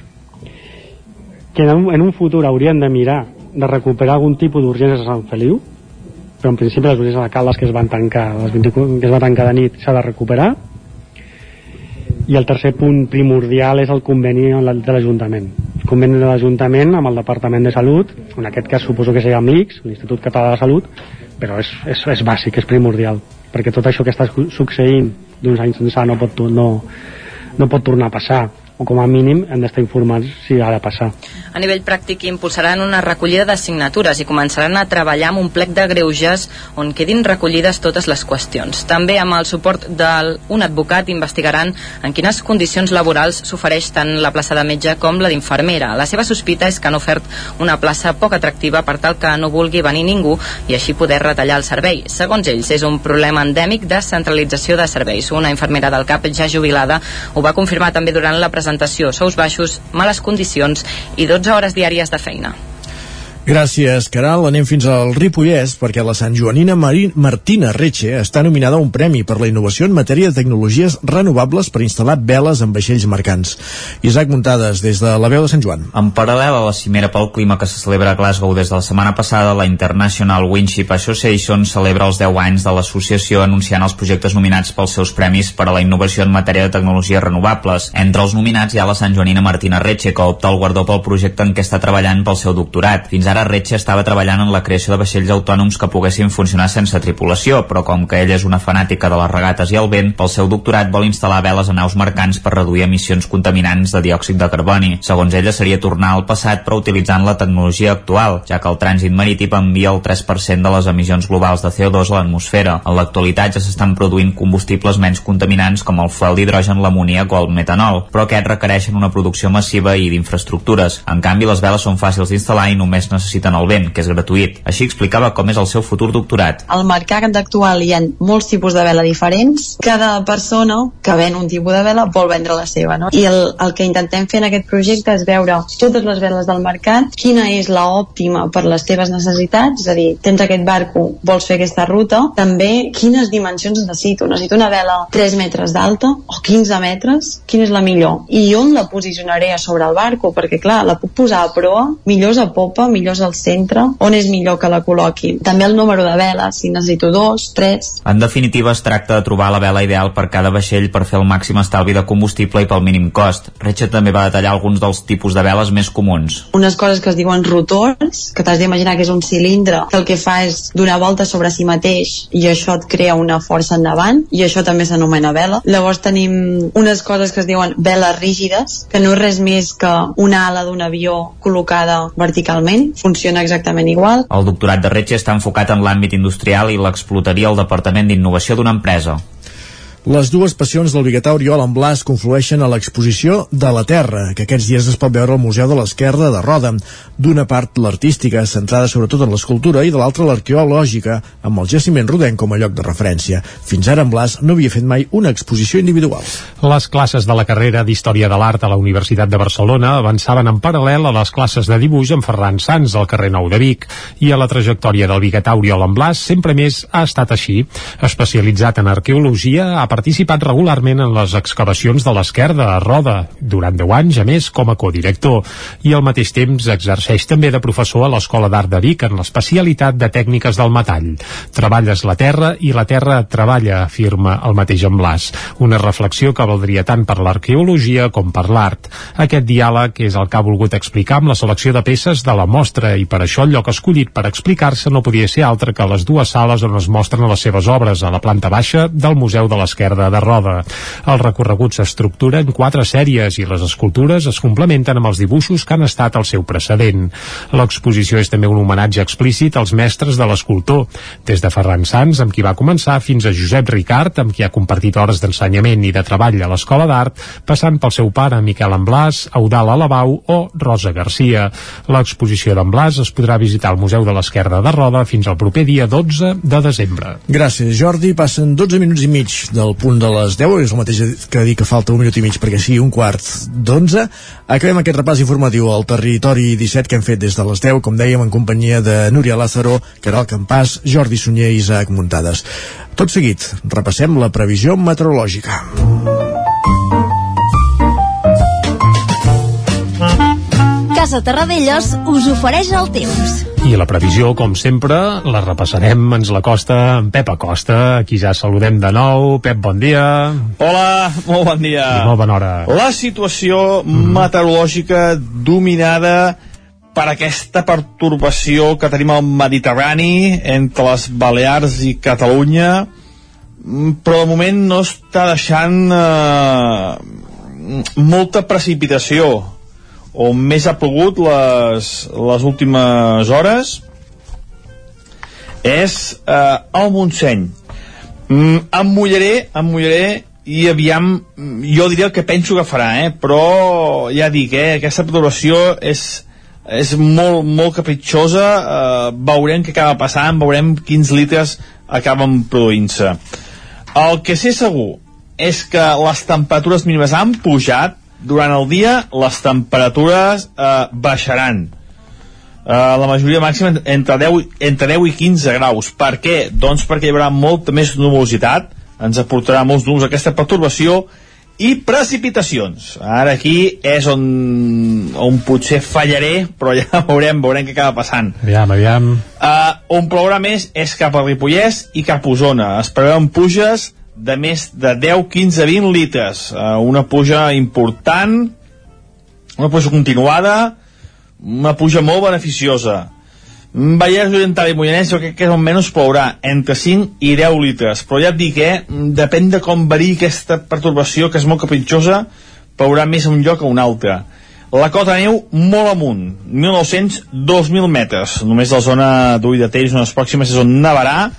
Speaker 37: que en un, en un futur haurien de mirar de recuperar algun tipus d'urgències a Sant Feliu, però en principi les urgències de Caldes que es van tancar les 24, que es va tancar de nit s'ha de recuperar. I el tercer punt primordial és el conveni de l'Ajuntament. El conveni de l'Ajuntament amb el Departament de Salut en aquest cas suposo que seria amb l'ICS l'Institut Català de Salut però és, és, és bàsic, és primordial perquè tot això que està succeint d'uns anys ençà no pot, no, no pot tornar a passar o com a mínim hem d'estar informats si ha de passar.
Speaker 15: A nivell pràctic impulsaran una recollida de signatures i començaran a treballar amb un plec de greuges on quedin recollides totes les qüestions. També amb el suport d'un advocat investigaran en quines condicions laborals s'ofereix tant la plaça de metge com la d'infermera. La seva sospita és que han ofert una plaça poc atractiva per tal que no vulgui venir ningú i així poder retallar el servei. Segons ells, és un problema endèmic de centralització de serveis. Una infermera del CAP ja jubilada ho va confirmar també durant la presentació presentació, sous baixos, males condicions i 12 hores diàries de feina.
Speaker 1: Gràcies, Caral. Anem fins al Ripollès perquè la Sant Joanina Marín Martina Reche està nominada a un premi per la innovació en matèria de tecnologies renovables per instal·lar veles en vaixells mercants. Isaac Muntades, des de la veu de Sant Joan.
Speaker 9: En paral·lel a la cimera pel clima que se celebra a Glasgow des de la setmana passada, la International Windship Association celebra els 10 anys de l'associació anunciant els projectes nominats pels seus premis per a la innovació en matèria de tecnologies renovables. Entre els nominats hi ha la Sant Joanina Martina Reche, que opta el guardó pel projecte en què està treballant pel seu doctorat. Fins ara Retxe estava treballant en la creació de vaixells autònoms que poguessin funcionar sense tripulació, però com que ella és una fanàtica de les regates i el vent, pel seu doctorat vol instal·lar veles a naus mercants per reduir emissions contaminants de diòxid de carboni. Segons ella seria tornar al passat però utilitzant la tecnologia actual, ja que el trànsit marítim envia el 3% de les emissions globals de CO2 a l'atmosfera. En l'actualitat ja s'estan produint combustibles menys contaminants com el fuel d'hidrogen, l'amoníac o el metanol, però aquests requereixen una producció massiva i d'infraestructures. En canvi, les veles són fàcils d'instal·lar i només necessiten el vent, que és gratuït. Així explicava com és el seu futur doctorat.
Speaker 38: Al mercat actual hi ha molts tipus de vela diferents. Cada persona que ven un tipus de vela vol vendre la seva. No? I el, el que intentem fer en aquest projecte és veure totes les veles del mercat, quina és la òptima per les teves necessitats, és a dir, tens aquest barco, vols fer aquesta ruta, també quines dimensions necessito. Necessito una vela 3 metres d'alta o 15 metres, quina és la millor? I on la posicionaré a sobre el barco? Perquè clar, la puc posar a proa, millor a popa, millor al centre, on és millor que la col·loqui. També el número de veles, si necessito dos, tres...
Speaker 9: En definitiva, es tracta de trobar la vela ideal per cada vaixell per fer el màxim estalvi de combustible i pel mínim cost. Recha també va detallar alguns dels tipus de veles més comuns.
Speaker 38: Unes coses que es diuen rotors, que t'has d'imaginar que és un cilindre, que el que fa és donar volta sobre si mateix i això et crea una força endavant i això també s'anomena vela. Llavors tenim unes coses que es diuen veles rígides, que no és res més que una ala d'un avió col·locada verticalment, funciona exactament igual.
Speaker 9: El doctorat de Retxe està enfocat en l'àmbit industrial i l'explotaria el Departament d'Innovació d'una empresa.
Speaker 1: Les dues passions del biguetà Oriol en Blas conflueixen a l'exposició de la Terra, que aquests dies es pot veure al Museu de l'Esquerda de Roda. D'una part l'artística, centrada sobretot en l'escultura, i de l'altra l'arqueològica, amb el jaciment rodenc com a lloc de referència. Fins ara en Blas no havia fet mai una exposició individual.
Speaker 3: Les classes de la carrera d'Història de l'Art a la Universitat de Barcelona avançaven en paral·lel a les classes de dibuix amb Ferran Sans al carrer Nou de Vic i a la trajectòria del biguetà Oriol en Blas sempre més ha estat així. Especialitzat en arqueologia, ha participat regularment en les excavacions de l'esquerda a Roda, durant 10 anys, a més, com a codirector, i al mateix temps exerceix també de professor a l'Escola d'Art de Vic en l'especialitat de tècniques del metall. Treballes la terra i la terra treballa, afirma el mateix en Blas. Una reflexió que valdria tant per l'arqueologia com per l'art. Aquest diàleg és el que ha volgut explicar amb la selecció de peces de la mostra i per això el lloc escollit per explicar-se no podia ser altre que les dues sales on es mostren les seves obres a la planta baixa del Museu de l'Esquerda de Roda. El recorregut s'estructura en quatre sèries i les escultures es complementen amb els dibuixos que han estat el seu precedent. L'exposició és també un homenatge explícit als mestres de l'escultor, des de Ferran Sans, amb qui va començar, fins a Josep Ricard, amb qui ha compartit hores d'ensenyament i de treball a l'Escola d'Art, passant pel seu pare Miquel Amblàs, Eudal Alabau o Rosa Garcia. L'exposició d'Amblàs es podrà visitar al Museu de l'Esquerda de Roda fins al proper dia 12 de desembre.
Speaker 1: Gràcies, Jordi. Passen 12 minuts i mig del punt de les 10, és el mateix que dir que falta un minut i mig perquè sigui un quart d'11. Acabem aquest repàs informatiu al territori 17 que hem fet des de les 10, com dèiem, en companyia de Núria Lázaro, Caral Campàs, Jordi Sunyer i Isaac Muntades. Tot seguit, repassem la previsió meteorològica.
Speaker 32: Casa Terradellos us ofereix el temps.
Speaker 3: I la previsió, com sempre, la repassarem, ens la costa en Pep Acosta, aquí ja saludem de nou. Pep, bon dia.
Speaker 21: Hola, molt bon dia.
Speaker 3: I molt bona hora.
Speaker 21: La situació mm. meteorològica dominada per aquesta pertorbació que tenim al Mediterrani entre les Balears i Catalunya mm, però de moment no està deixant eh, molta precipitació on més ha plogut les, les últimes hores és eh, el Montseny mm, em mullaré em mullaré i aviam, jo diria el que penso que farà, eh? però ja dic, eh? aquesta perturbació és, és molt, molt capritxosa, eh, veurem què acaba passant, veurem quins litres acaben produint-se. El que sé segur és que les temperatures mínimes han pujat, durant el dia les temperatures eh, baixaran. Eh, la majoria màxima entre 10, entre 10 i 15 graus. Per què? doncs perquè hi haurà molta més nubositat ens aportarà molts números aquesta pertorbació i precipitacions. Ara aquí és on, on potser fallaré però ja veurem, veurem què acaba passant.
Speaker 3: Aviam, aviam.
Speaker 21: Uh, on plourà més és cap a Ripollès i cap a Osona. Es preveuen puges de més de 10, 15, 20 litres. Uh, una puja important, una puja continuada, una puja molt beneficiosa. Vallès Oriental i Moianès jo crec que almenys plourà entre 5 i 10 litres, però ja et dic, eh, depèn de com varia aquesta pertorbació, que és molt capritxosa, plourà més a un lloc a un altre. La cota neu molt amunt, 1.900-2.000 metres. Només la zona d'Ull de Tell, zones pròximes, és on nevarà,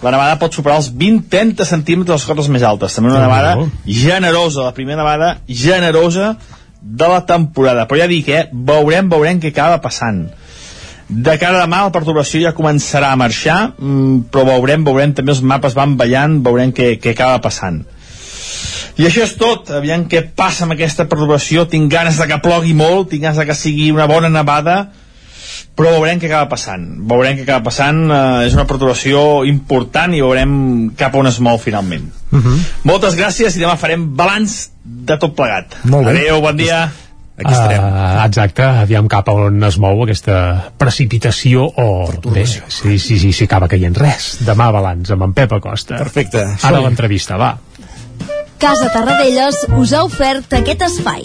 Speaker 21: la nevada pot superar els 20-30 centímetres de les cotes més altes. També una nevada generosa, la primera nevada generosa de la temporada. Però ja dic, eh, veurem, veurem què acaba passant. De cara a demà la perturbació ja començarà a marxar, mm, però veurem, veurem, també els mapes van ballant, veurem què, què acaba passant. I això és tot, aviam què passa amb aquesta perturbació, tinc ganes de que plogui molt, tinc ganes de que sigui una bona nevada, però veurem què acaba passant veurem què acaba passant, eh, és una perturbació important i veurem cap on es mou finalment uh
Speaker 3: Mhm.
Speaker 21: -huh. moltes gràcies i demà farem balanç de tot plegat
Speaker 3: Molt bé.
Speaker 21: adeu, bon dia
Speaker 3: Aquí estarem. Uh, exacte, aviam cap a on es mou aquesta precipitació o bé, si, si, si, si acaba caient res. Demà balanç amb en Pep Acosta.
Speaker 1: Perfecte.
Speaker 3: Ara l'entrevista, va.
Speaker 32: Casa Tarradellas us ha ofert aquest espai.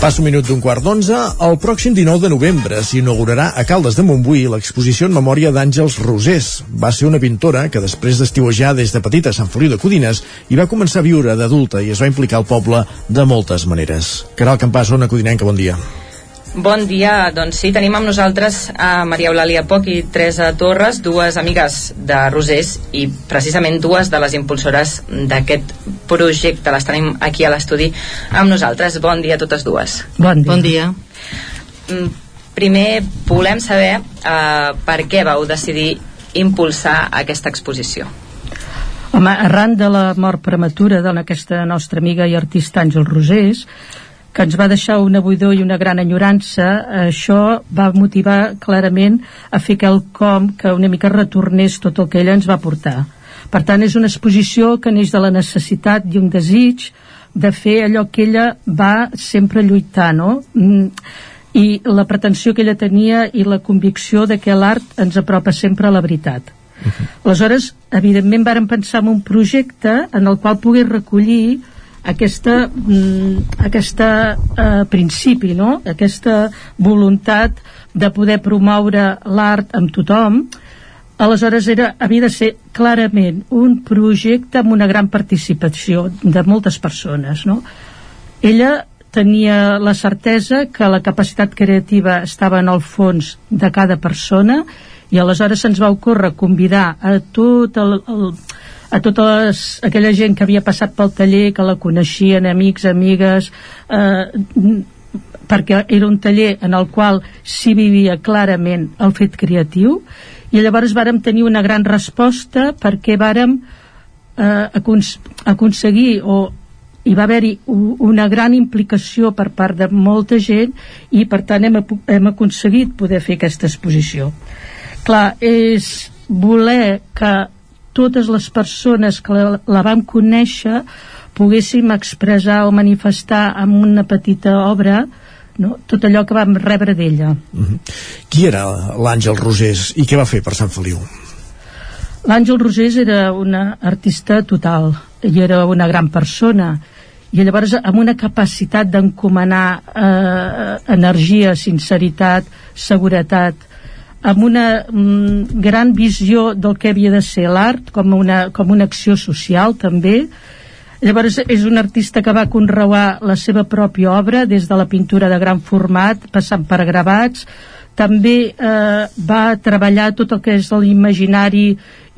Speaker 1: Passa un minut d'un quart d'onze. El pròxim 19 de novembre s'inaugurarà a Caldes de Montbui l'exposició en memòria d'Àngels Rosés. Va ser una pintora que després d'estiuejar des de petita a Sant Feliu de Codines i va començar a viure d'adulta i es va implicar al poble de moltes maneres. Caral Campàs, Ona Codinenca, bon dia.
Speaker 15: Bon dia, doncs sí, tenim amb nosaltres a Maria Eulàlia Poc i Teresa Torres, dues amigues de Rosés i precisament dues de les impulsores d'aquest projecte. Les tenim aquí a l'estudi amb nosaltres. Bon dia a totes dues.
Speaker 34: Bon dia.
Speaker 15: Bon dia. Mm, Primer, volem saber eh, per què vau decidir impulsar aquesta exposició.
Speaker 39: Home, arran de la mort prematura d'aquesta nostra amiga i artista Àngel Rosés, que ens va deixar una buidor i una gran enyorança, això va motivar clarament a fer quelcom que una mica retornés tot el que ella ens va portar. Per tant, és una exposició que neix de la necessitat i un desig de fer allò que ella va sempre lluitar, no? Mm, i la pretensió que ella tenia i la convicció de que l'art ens apropa sempre a la veritat. Uh -huh. Aleshores, evidentment, vàrem pensar en un projecte en el qual pogués recollir aquesta, mm, aquesta eh, principi, no? aquesta voluntat de poder promoure l'art amb tothom, aleshores era, havia de ser clarament un projecte amb una gran participació de moltes persones. No? Ella tenia la certesa que la capacitat creativa estava en el fons de cada persona i aleshores se'ns va ocórrer convidar a tot el, el a tota les, aquella gent que havia passat pel taller, que la coneixien, amics, amigues, eh, perquè era un taller en el qual s'hi vivia clarament el fet creatiu, i llavors vàrem tenir una gran resposta perquè vàrem eh, acons aconseguir o hi va haver-hi una gran implicació per part de molta gent i per tant hem, hem aconseguit poder fer aquesta exposició. Clar, és voler que totes les persones que la, la vam conèixer poguéssim expressar o manifestar amb una petita obra no? tot allò que vam rebre d'ella.
Speaker 1: Mm -hmm. Qui era l'Àngel Rosés i què va fer per Sant Feliu?
Speaker 39: L'Àngel Rosés era una artista total i era una gran persona i llavors amb una capacitat d'encomanar eh, energia, sinceritat, seguretat amb una mm, gran visió del que havia de ser l'art com, una, com una acció social també. Llavors és un artista que va conreuar la seva pròpia obra des de la pintura de gran format passant per gravats. També eh, va treballar tot el que és l'imaginari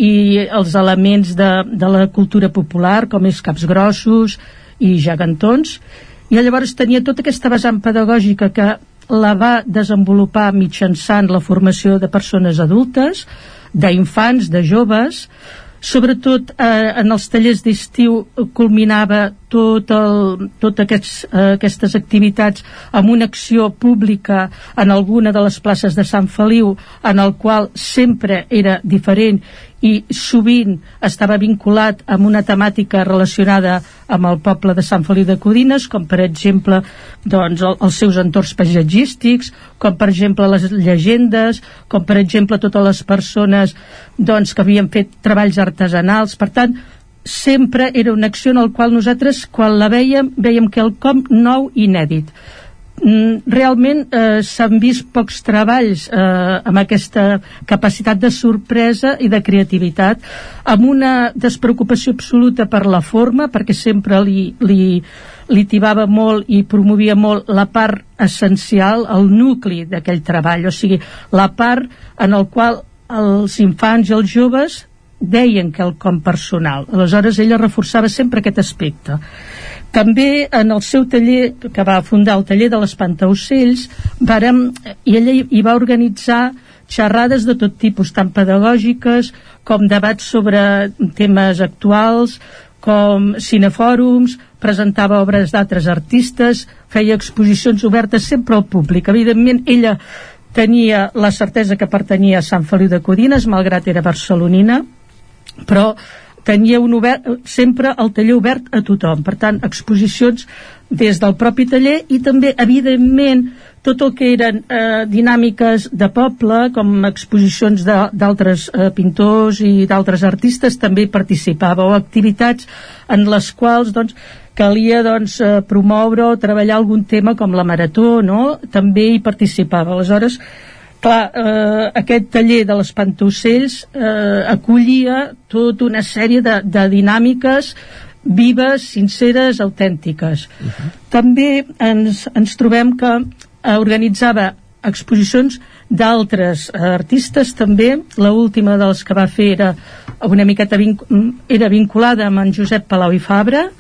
Speaker 39: i els elements de, de la cultura popular com és caps grossos i gegantons. I llavors tenia tota aquesta vessant pedagògica que la va desenvolupar mitjançant la formació de persones adultes, d'infants, de joves, sobretot eh, en els tallers d'estiu culminava tot el, tot aquests, eh, aquestes activitats amb una acció pública en alguna de les places de Sant Feliu en el qual sempre era diferent i sovint estava vinculat amb una temàtica relacionada amb el poble de Sant Feliu de Codines, com per exemple doncs, el, els seus entorns paisatgístics, com per exemple les llegendes, com per exemple totes les persones doncs, que havien fet treballs artesanals. Per tant, sempre era una acció en la qual nosaltres, quan la veiem, veiem que el com nou inèdit realment eh, s'han vist pocs treballs eh, amb aquesta capacitat de sorpresa i de creativitat amb una despreocupació absoluta per la forma perquè sempre li, li, li tibava molt i promovia molt la part essencial, el nucli d'aquell treball, o sigui, la part en el qual els infants i els joves deien que el com personal. Aleshores ella reforçava sempre aquest aspecte també en el seu taller, que va fundar el taller de l'Espantaocells, vàrem, i ella hi va organitzar xerrades de tot tipus, tant pedagògiques com debats sobre temes actuals, com cinefòrums, presentava obres d'altres artistes, feia exposicions obertes sempre al públic. Evidentment, ella tenia la certesa que pertanyia a Sant Feliu de Codines, malgrat era barcelonina, però tenia un obert, sempre el taller obert a tothom. Per tant, exposicions des del propi taller i també, evidentment, tot el que eren eh, dinàmiques de poble, com exposicions d'altres eh, pintors i d'altres artistes, també participava, o activitats en les quals doncs, calia doncs, eh, promoure o treballar algun tema com la marató, no? també hi participava. Aleshores, clar, eh, aquest taller de l'espantocells eh, acollia tota una sèrie de, de dinàmiques vives, sinceres, autèntiques. Uh -huh. També ens, ens trobem que eh, organitzava exposicions d'altres artistes també la última dels que va fer era una miqueta vinc era vinculada amb en Josep Palau i Fabra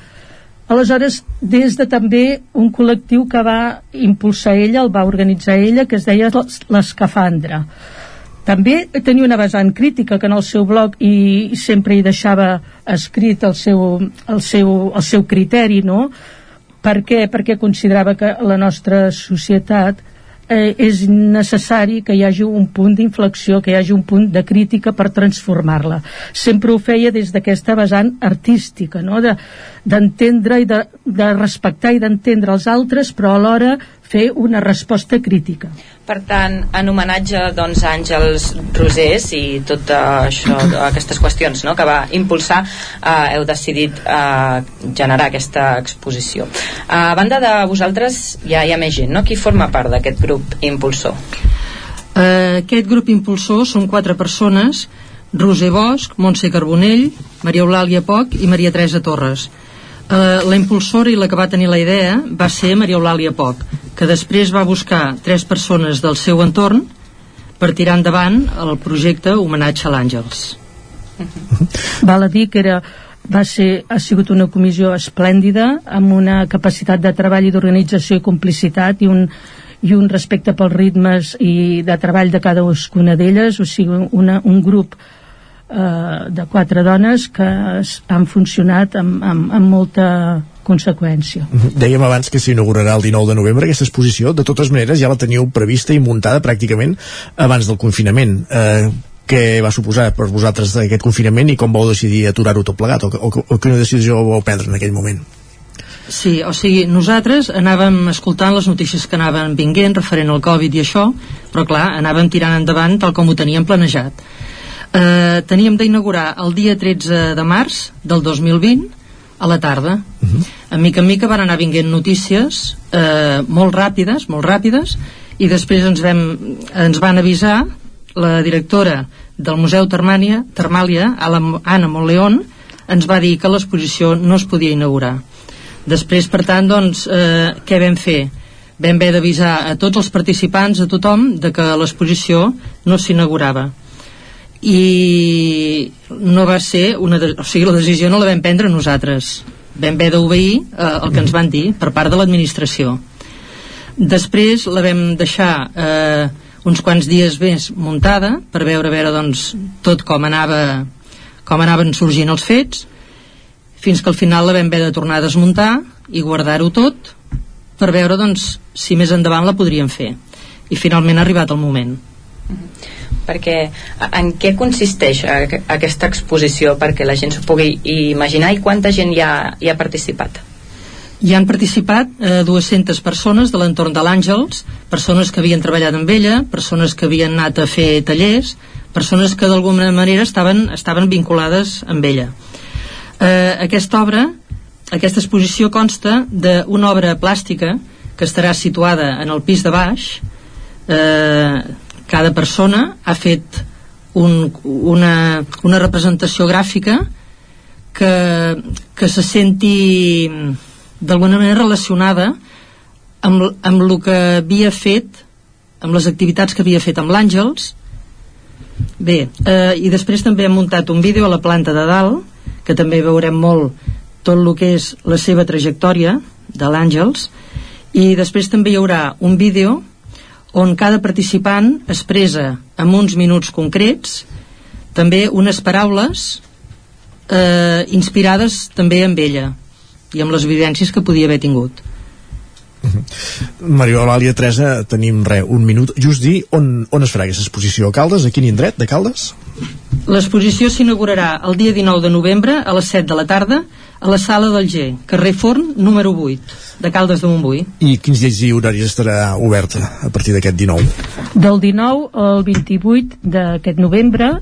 Speaker 39: aleshores des de també un col·lectiu que va impulsar ella, el va organitzar ella que es deia l'Escafandra també tenia una vessant crítica que en el seu blog i sempre hi deixava escrit el seu, el seu, el seu criteri no? per què? perquè considerava que la nostra societat eh, és necessari que hi hagi un punt d'inflexió, que hi hagi un punt de crítica per transformar-la. Sempre ho feia des d'aquesta vessant artística, no? d'entendre de, i de, de respectar i d'entendre els altres, però alhora fer una resposta crítica.
Speaker 15: Per tant, en homenatge doncs, a Àngels Rosés i tot això, aquestes qüestions no, que va impulsar, eh, heu decidit eh, generar aquesta exposició. A banda de vosaltres, ja hi ha més gent, no? Qui forma part d'aquest grup impulsor?
Speaker 40: Uh, aquest grup impulsor són quatre persones, Roser Bosch, Montse Carbonell, Maria Eulàlia Poc i Maria Teresa Torres. Uh, la impulsora i la que va tenir la idea va ser Maria Eulàlia Poc, que després va buscar tres persones del seu entorn per tirar endavant el projecte Homenatge a l'Àngels.
Speaker 39: Val a dir que era, va ser, ha sigut una comissió esplèndida amb una capacitat de treball i d'organització i complicitat i un, i un respecte pels ritmes i de treball de cada una d'elles, o sigui, una, un grup eh, de quatre dones que han funcionat amb, amb, amb molta conseqüència.
Speaker 1: Mhm. Dèiem abans que s'inaugurarà el 19 de novembre aquesta exposició, de totes maneres ja la teníeu prevista i muntada pràcticament abans del confinament. Eh, què va suposar per vosaltres aquest confinament i com vau decidir aturar-ho tot plegat o, o, o quina decisió vau prendre en aquell moment?
Speaker 40: Sí, o sigui, nosaltres anàvem escoltant les notícies que anaven vinguent referent al Covid i això, però clar, anàvem tirant endavant tal com ho teníem planejat. Eh, teníem d'inaugurar el dia 13 de març del 2020 a la tarda. Uh -huh. A mica en mica van anar vinguent notícies eh, molt ràpides, molt ràpides, i després ens, vam, ens van avisar la directora del Museu Termània, Termàlia, Anna Montleón, ens va dir que l'exposició no es podia inaugurar. Després, per tant, doncs, eh, què vam fer? Vam haver d'avisar a tots els participants, a tothom, de que l'exposició no s'inaugurava i no va ser una de... o sigui, la decisió no la vam prendre nosaltres. Vam haver d'obeir eh, el que ens van dir per part de l'administració. Després la vam deixar eh, uns quants dies més muntada per veure, veure doncs, tot com anava com anaven sorgint els fets fins que al final la vam haver de tornar a desmuntar i guardar-ho tot per veure doncs, si més endavant la podríem fer. I finalment ha arribat el moment
Speaker 15: perquè en què consisteix aquesta exposició perquè la gent s'ho pugui imaginar i quanta gent hi ha, hi ha participat?
Speaker 40: Hi han participat eh, 200 persones de l'entorn de l'Àngels, persones que havien treballat amb ella, persones que havien anat a fer tallers, persones que d'alguna manera estaven, estaven vinculades amb ella. Eh, aquesta obra, aquesta exposició consta d'una obra plàstica que estarà situada en el pis de baix, eh, cada persona ha fet un, una, una representació gràfica que, que se senti d'alguna manera relacionada amb, amb el que havia fet amb les activitats que havia fet amb l'Àngels. Bé, eh, i després també hem muntat un vídeo a la planta de dalt que també veurem molt tot el que és la seva trajectòria de l'Àngels. I després també hi haurà un vídeo on cada participant expressa en uns minuts concrets també unes paraules eh, inspirades també amb ella i amb les evidències que podia haver tingut.
Speaker 1: Mario Eulàlia Teresa, tenim re, un minut. Just dir on, on es farà aquesta exposició. A Caldes, a quin indret de Caldes?
Speaker 40: L'exposició s'inaugurarà el dia 19 de novembre a les 7 de la tarda a la sala del G, carrer Forn número 8 de Caldes de Montbui.
Speaker 1: I quins dies i horaris estarà oberta a partir d'aquest 19?
Speaker 39: Del 19 al 28 d'aquest novembre,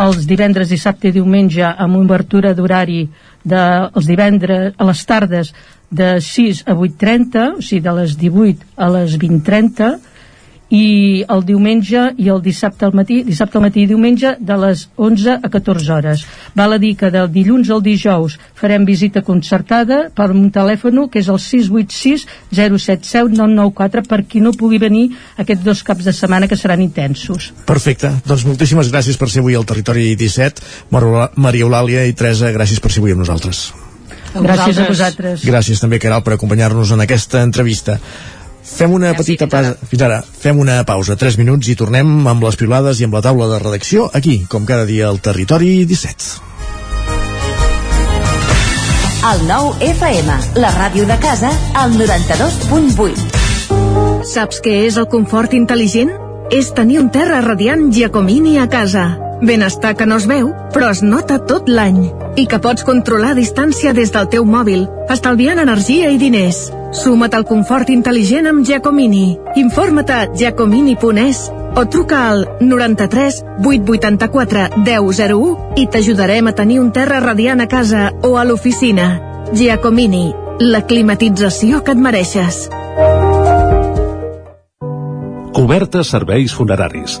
Speaker 39: els divendres, dissabte i diumenge amb obertura d'horari de, els divendres a les tardes de 6 a 8.30, o sigui de les 18 a les 20.30 i el diumenge i el dissabte al matí, dissabte al matí i diumenge de les 11 a 14 hores. Val a dir que del dilluns al dijous farem visita concertada per un telèfon que és el 686 077 994 per qui no pugui venir aquests dos caps de setmana que seran intensos.
Speaker 1: Perfecte, doncs moltíssimes gràcies per ser avui al Territori 17. Maria Eulàlia i Teresa, gràcies per ser avui amb nosaltres.
Speaker 39: A Gràcies a vosaltres.
Speaker 1: Gràcies també, Caral, per acompanyar-nos en aquesta entrevista. Fem una Gràcies, petita pausa. Fins ara. Fem una pausa, 3 minuts, i tornem amb les pilades i amb la taula de redacció, aquí, com cada dia, al Territori 17.
Speaker 32: El nou FM, la ràdio de casa, al 92.8.
Speaker 41: Saps què és el confort intel·ligent? És tenir un terra radiant Giacomini a casa. Benestar que no es veu, però es nota tot l'any. I que pots controlar a distància des del teu mòbil, estalviant energia i diners. Suma't al confort intel·ligent amb Giacomini. Informa't a giacomini.es o truca al 93 884 1001 i t'ajudarem a tenir un terra radiant a casa o a l'oficina. Giacomini, la climatització que et mereixes.
Speaker 42: Cobertes serveis funeraris.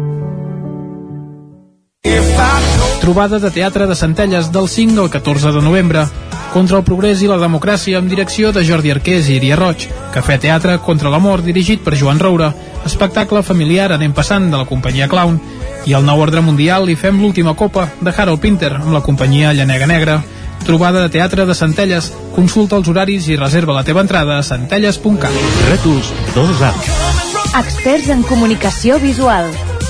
Speaker 24: Trobada de teatre de Centelles del 5 al 14 de novembre. Contra el progrés i la democràcia amb direcció de Jordi Arqués i Iria Roig. Cafè Teatre contra l'amor dirigit per Joan Roura. Espectacle familiar anem passant de la companyia Clown. I al nou ordre mundial hi fem l'última copa de Harold Pinter amb la companyia Llanega Negra. Trobada de teatre de Centelles. Consulta els horaris i reserva la teva entrada a centelles.cat.
Speaker 42: Rètols 2A.
Speaker 32: Experts en comunicació visual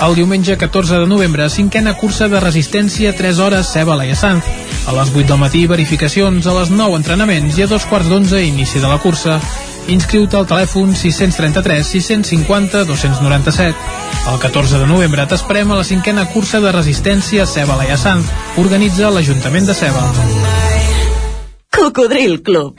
Speaker 24: El diumenge 14 de novembre, cinquena cursa de resistència 3 hores Ceba Laia Sanz. A les 8 del matí, verificacions, a les 9 entrenaments i a dos quarts d'11 inici de la cursa. Inscriu-te al telèfon 633 650 297. El 14 de novembre t'esperem a la cinquena cursa de resistència Ceba Laia Sanz. Organitza l'Ajuntament de Ceba.
Speaker 32: Cocodril Club.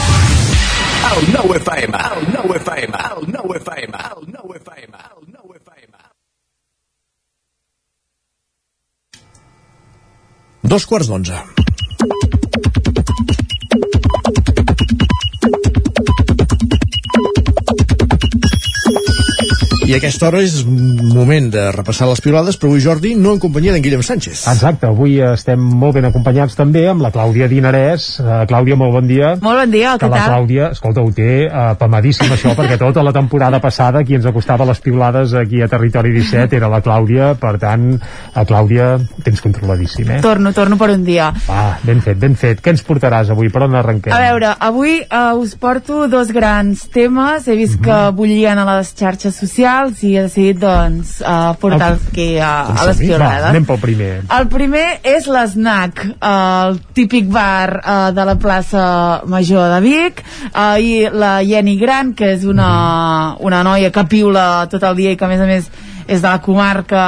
Speaker 43: El nou FM, el nou FM, el nou FM, el nou FM, el nou FM.
Speaker 1: Dos quarts d'onze. I a aquesta hora és moment de repassar les pilades, però avui, Jordi, no en companyia d'en Guillem Sánchez.
Speaker 3: Exacte, avui estem molt ben acompanyats també amb la Clàudia Dinarès. Uh, Clàudia, molt bon dia.
Speaker 44: Molt bon dia,
Speaker 3: que
Speaker 44: què
Speaker 3: la
Speaker 44: tal?
Speaker 3: Clàudia, escolta, ho té uh, pamadíssim això, perquè tota la temporada passada qui ens acostava les piulades aquí a Territori 17 era la Clàudia, per tant, a Clàudia, tens controladíssim, eh?
Speaker 44: Torno, torno per un dia.
Speaker 3: Ah, ben fet, ben fet. Què ens portaràs avui? Per on arrenquem?
Speaker 44: A veure, avui uh, us porto dos grans temes. He vist uh -huh. que bullien a les xarxes socials i he decidit, doncs, uh, portar aquí a, a les
Speaker 3: Va,
Speaker 44: piolades.
Speaker 3: anem pel primer.
Speaker 44: El primer és l'Snac, el típic bar uh, de la plaça Major de Vic, uh, i la Jenny Gran, que és una, una noia que piula tot el dia i que a més a més és de la comarca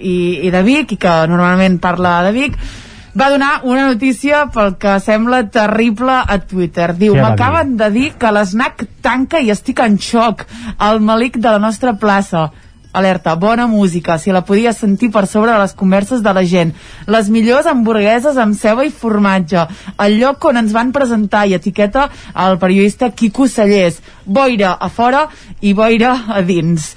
Speaker 44: i, i de Vic i que normalment parla de Vic va donar una notícia pel que sembla terrible a Twitter. Diu,
Speaker 3: va
Speaker 44: m'acaben de dir que l'SNAC tanca i estic en xoc. El malic de la nostra plaça. Alerta, bona música, si la podia sentir per sobre de les converses de la gent. Les millors hamburgueses amb ceba i formatge. El lloc on ens van presentar i etiqueta el periodista Quico Sallés. Boira a fora i boira a dins.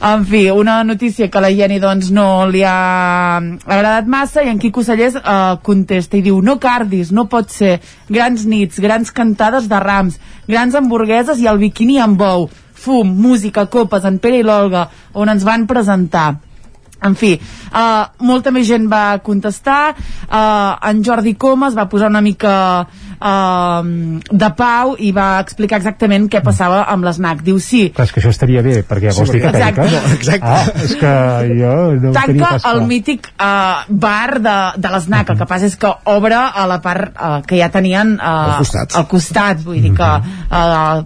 Speaker 44: En fi, una notícia que la Jenny doncs no li ha agradat massa i en Quico Sallés eh, contesta i diu no cardis, no pot ser. Grans nits, grans cantades de rams, grans hamburgueses i el biquini amb bou fum, música, copes, en Pere i l'Olga, on ens van presentar. En fi, uh, molta més gent va contestar, uh, en Jordi Comas va posar una mica uh, de pau i va explicar exactament què passava amb l'SNAC. Diu sí.
Speaker 3: Clar, és que això estaria bé, perquè vols dir que
Speaker 44: Exacte.
Speaker 3: tanca?
Speaker 44: No, exacte.
Speaker 3: Ah, és que jo no ho tenia
Speaker 44: Tanca
Speaker 3: pas
Speaker 44: el mític uh, bar de, de l'SNAC, el que passa és que obre a la part uh, que ja tenien uh,
Speaker 1: Al costat.
Speaker 44: al costat, vull dir que uh,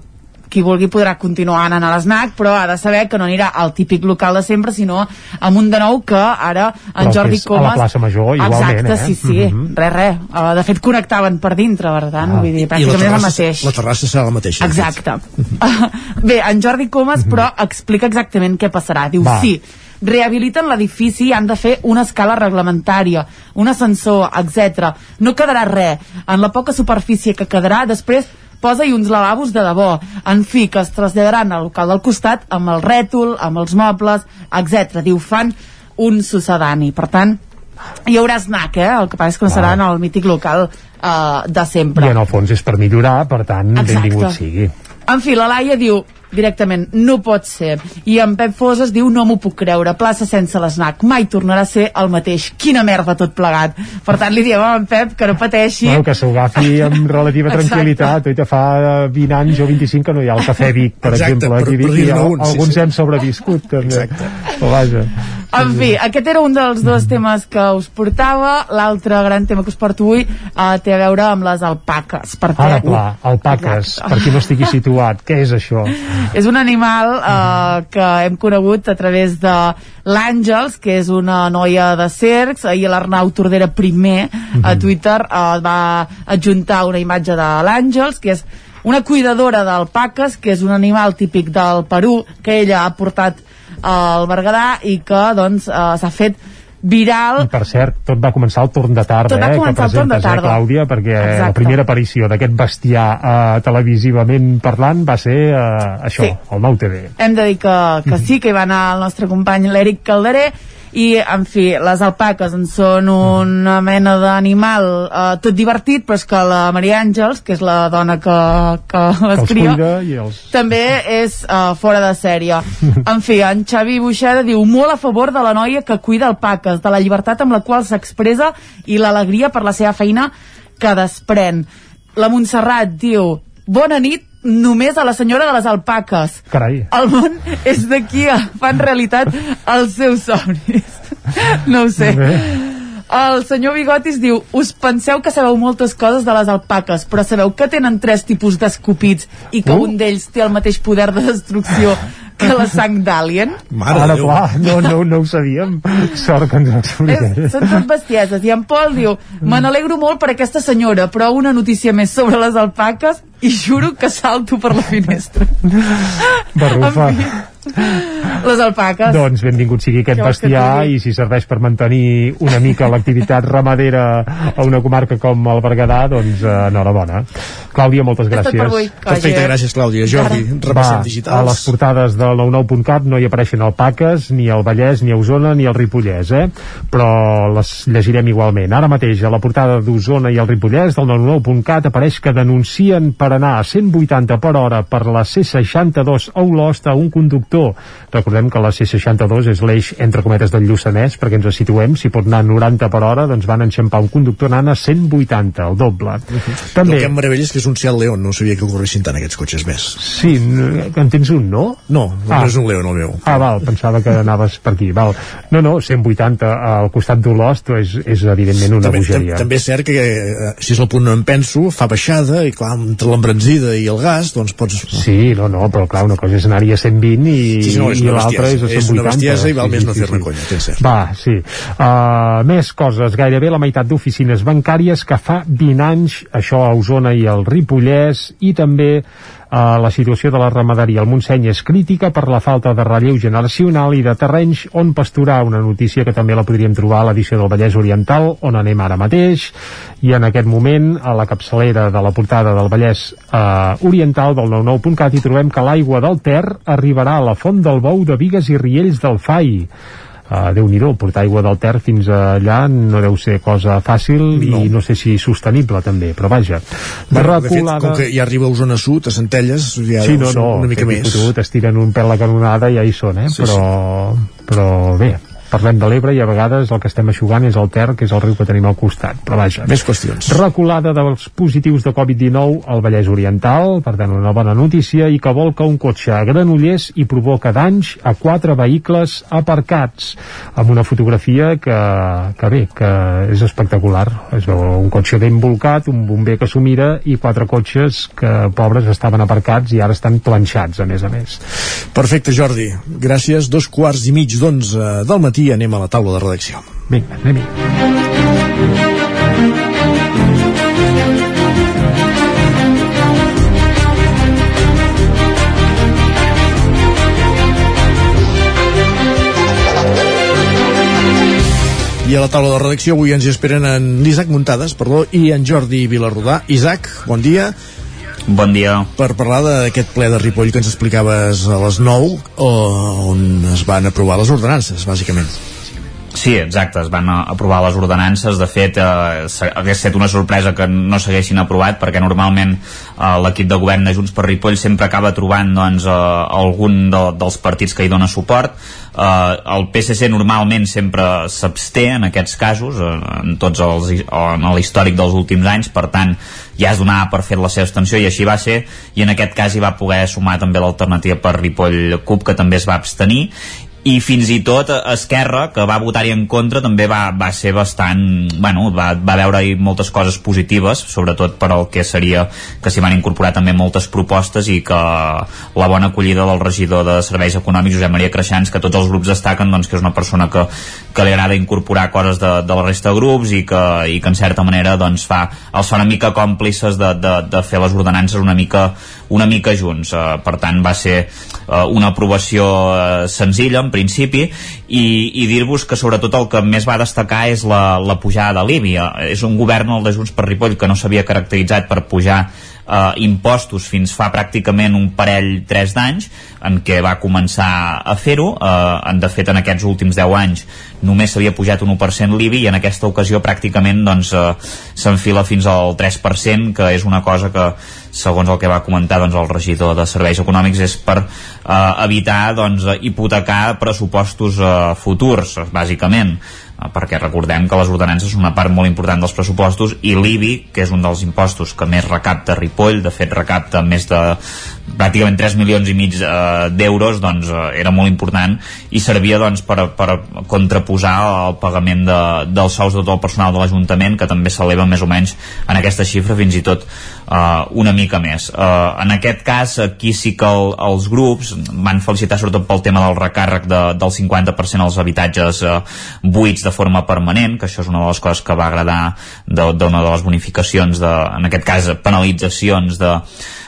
Speaker 44: qui vulgui podrà continuar anant a l'SNAC, però ha de saber que no anirà al típic local de sempre, sinó amb un de nou que ara en
Speaker 3: Però
Speaker 44: Jordi
Speaker 3: és a
Speaker 44: Comas...
Speaker 3: la plaça Major, igualment,
Speaker 44: Exacte,
Speaker 3: eh?
Speaker 44: sí, sí,
Speaker 3: Mhm.
Speaker 44: res, res. Uh, de fet, connectaven per dintre, per tant, vull dir, pràcticament és el
Speaker 1: terrassa,
Speaker 44: mateix.
Speaker 1: la terrassa serà la mateixa.
Speaker 44: Exacte. Bé, en Jordi Comas, però, explica exactament què passarà. Diu,
Speaker 1: Va.
Speaker 44: sí, rehabiliten l'edifici i han de fer una escala reglamentària, un ascensor, etc. No quedarà res. En la poca superfície que quedarà, després posa-hi uns lavabos de debò. En fi, que es traslladaran al local del costat amb el rètol, amb els mobles, etc. Diu, fan un sucedani. Per tant, hi haurà snack, eh? El que passa és que no serà en el mític local eh, de sempre.
Speaker 3: I en el fons és per millorar, per tant,
Speaker 44: Exacte.
Speaker 3: benvingut sigui.
Speaker 44: En fi, la Laia diu directament, no pot ser. I en Pep Foses diu, no m'ho puc creure, plaça sense l'esnac, mai tornarà a ser el mateix. Quina merda tot plegat. Per tant, li diem a en Pep que no pateixi.
Speaker 3: Bueno, que s'ho agafi amb relativa
Speaker 44: Exacte.
Speaker 3: tranquil·litat. Oi, fa eh, 20 anys o 25 que no hi ha el Cafè Vic, per
Speaker 1: Exacte,
Speaker 3: exemple.
Speaker 1: per-
Speaker 3: Aquí Vic,
Speaker 1: per
Speaker 3: i
Speaker 1: dir-ne
Speaker 3: al-
Speaker 1: un, sí,
Speaker 3: alguns
Speaker 1: sí.
Speaker 3: hem sobreviscut, també. Exacte. Però vaja.
Speaker 44: En fi, aquest era un dels dos temes que us portava. L'altre gran tema que us porto avui uh, té a veure amb les alpaques. Per
Speaker 3: Ara, clar, alpaques, per qui no estigui situat, què és això?
Speaker 44: És un animal eh, que hem conegut a través de l'Àngels, que és una noia de cercs. Ahir l'Arnau Tordera primer a Twitter eh, va adjuntar una imatge de l'Àngels, que és una cuidadora d'alpaques, que és un animal típic del Perú, que ella ha portat al Berguedà i que doncs eh, s'ha fet viral
Speaker 3: I per cert, tot va començar al torn de tarda,
Speaker 44: Tot va
Speaker 3: eh, que
Speaker 44: al torn de
Speaker 3: presentes,
Speaker 44: tarda.
Speaker 3: eh, Clàudia, perquè la
Speaker 44: Exacte.
Speaker 3: primera aparició d'aquest bestiar eh, televisivament parlant va ser eh, això,
Speaker 44: Sí.
Speaker 3: el Nou TV.
Speaker 44: hem de dir que, que sí, que hi va anar el nostre company l'Eric Calderé i, en fi, les alpaques en són una mena d'animal eh, tot divertit, però és que la Maria Àngels, que és la dona que, que les cria,
Speaker 3: els...
Speaker 44: també és uh, fora de sèrie. En fi, en Xavi Buixeda diu molt a favor de la noia que cuida alpaques, de la llibertat amb la qual s'expressa i l'alegria per la seva feina que desprèn. La Montserrat diu bona nit només a la senyora de les alpaques.
Speaker 3: Carai.
Speaker 44: El món és d'aquí a fan realitat els seus somnis. No ho sé. El senyor Bigotis diu us penseu que sabeu moltes coses de les alpaques però sabeu que tenen tres tipus d'escopits i que
Speaker 3: Uh.
Speaker 44: un d'ells té el mateix poder de destrucció que la sang d'alien
Speaker 1: Mare
Speaker 3: Ara,
Speaker 1: de Déu.
Speaker 3: clar, no, no, no ho sabíem. Sort que ens ho
Speaker 44: és,
Speaker 3: expliqués.
Speaker 44: són tot bestieses i en Pol diu me n'alegro molt per aquesta senyora però una notícia més sobre les alpaques i juro que salto per la finestra
Speaker 3: Barrufa.
Speaker 44: En fi, les alpaques
Speaker 3: Doncs benvingut sigui aquest
Speaker 44: que
Speaker 3: bestiar i si serveix per mantenir una mica l'activitat ramadera a una comarca com el Berguedà, doncs eh, enhorabona. Clàudia, moltes gràcies.
Speaker 44: per avui. Que
Speaker 1: Perfecte, gràcies, Clàudia. Jordi, repassem
Speaker 3: Va, a
Speaker 1: digitals.
Speaker 3: les portades del 99.cat no hi apareixen alpaques, ni el Vallès, ni a Osona, ni el Ripollès, eh? però les llegirem igualment. Ara mateix, a la portada d'Osona i el Ripollès del 99.cat apareix que denuncien per anar a 180 per hora per la C62 a Olost a un conductor. Recordem que la C62 és l'eix entre cometes del Lluçanès, perquè ens situem, si pot anar a 90 per hora, doncs van enxampar un conductor anant a 180, el doble.
Speaker 1: El que em meravella és que és un Seat León, no sabia que corressin tant aquests cotxes més.
Speaker 3: Sí, en tens un, no?
Speaker 1: No, no
Speaker 3: Ah.
Speaker 1: és un León el meu.
Speaker 3: Ah, val, pensava que anaves per aquí. Val. No, no, 180 al costat d'Olost és, és evidentment una
Speaker 1: també, tam,
Speaker 3: bogeria.
Speaker 1: també és cert que eh, si és el punt on em penso fa baixada i clar, entre l'embranzida i el gas doncs pots...
Speaker 3: Sí, no, no, però clar, una cosa és anar-hi a 120 i,
Speaker 1: Sí, sí, no, és
Speaker 3: i
Speaker 1: una
Speaker 3: l'altra és a 180.
Speaker 1: És una bestiesa i val més no fer-ne conya, tens cert.
Speaker 3: Va, sí. Uh, més coses, gairebé la meitat d'oficines bancàries que fa 20 anys, això a Osona i al Ripollès, i també Uh, la situació de la ramaderia. Al Montseny és crítica per la falta de relleu generacional i de terrenys on pasturar, una notícia que també la podríem trobar a l'edició del Vallès Oriental, on anem ara mateix, i en aquest moment, a la capçalera de la portada del Vallès uh, Oriental del 99.cat hi trobem que l'aigua del Ter arribarà a la Font del Bou de Vigues i Riells del FAI uh, déu nhi portar aigua del Ter fins allà no deu ser cosa fàcil no. i no sé si sostenible també, però vaja
Speaker 1: de, de fet, com que ja arriba a Osona Sud a Centelles, ja
Speaker 3: sí, no, no, una mica més es tiren un pèl la canonada i ja hi són, eh? Sí, però, sí. però bé, parlem de l'Ebre i a vegades el que estem aixugant és el Ter, que és el riu que tenim al costat. Però vaja.
Speaker 1: Més qüestions.
Speaker 3: Reculada dels positius de Covid-19 al Vallès Oriental, per tant una bona notícia, i que volca un cotxe a Granollers i provoca danys a quatre vehicles aparcats, amb una fotografia que, que bé, que és espectacular. Es veu un cotxe ben volcat, un bomber que s'ho mira i quatre cotxes que, pobres, estaven aparcats i ara estan planxats, a més a més.
Speaker 1: Perfecte, Jordi. Gràcies. Dos quarts i mig d'onze del matí i anem a la taula de redacció.
Speaker 3: Vinga, anem -hi.
Speaker 1: I a la taula de redacció avui ens hi esperen en l'Isaac Muntades, perdó, i en Jordi Vilarrodà. Isaac, bon dia.
Speaker 9: Bon dia.
Speaker 1: Per parlar d'aquest ple de Ripoll que ens explicaves a les 9, on es van aprovar les ordenances, bàsicament.
Speaker 9: Sí, exacte, es van aprovar les ordenances, de fet eh, hagués estat una sorpresa que no s'haguessin aprovat perquè normalment eh, l'equip de govern de Junts per Ripoll sempre acaba trobant doncs, eh, algun de, dels partits que hi dona suport eh, el PSC normalment sempre s'absté en aquests casos eh, en tots els en l'històric dels últims anys, per tant ja es donava per fet la seva extensió i així va ser i en aquest cas hi va poder sumar també l'alternativa per Ripoll CUP que també es va abstenir i fins i tot Esquerra, que va votar-hi en contra, també va, va ser bastant... Bueno, va, va veure-hi moltes coses positives, sobretot per al que seria que s'hi van incorporar també moltes propostes i que la bona acollida del regidor de Serveis Econòmics, Josep Maria Creixans, que tots els grups destaquen doncs, que és una persona que, que li agrada incorporar coses de, de la resta de grups i que, i que en certa manera doncs, fa, els fa una mica còmplices de, de, de fer les ordenances una mica, una mica junts. Uh, per tant, va ser uh, una aprovació uh, senzilla, en principi i, i dir-vos que sobretot el que més va destacar és la, la pujada de l'IBI. És un govern, el de Junts per Ripoll, que no s'havia caracteritzat per pujar eh, impostos fins fa pràcticament un parell, tres d'anys, en què va començar a fer-ho. Eh, de fet, en aquests últims 10 anys només s'havia pujat un 1% l'IBI i en aquesta ocasió pràcticament doncs, eh, s'enfila fins al 3%, que és una cosa que, segons el que va comentar doncs, el regidor de Serveis Econòmics, és per eh, evitar doncs, hipotecar pressupostos eh, futurs, bàsicament perquè recordem que les ordenances són una part molt important dels pressupostos i l'IBI, que és un dels impostos que més recapta Ripoll, de fet recapta més de pràcticament 3 milions i mig eh, d'euros, doncs eh, era molt important i servia doncs per, per contraposar el pagament de, dels sous de tot el personal de l'Ajuntament, que també s'eleva més o menys en aquesta xifra, fins i tot eh, una mica més. Eh, en aquest cas, aquí sí que el, els grups van felicitar sobretot pel tema del recàrrec de, del 50% als habitatges eh, buits de forma permanent, que això és una de les coses que va agradar d'una de, de les bonificacions, de, en aquest cas penalitzacions de,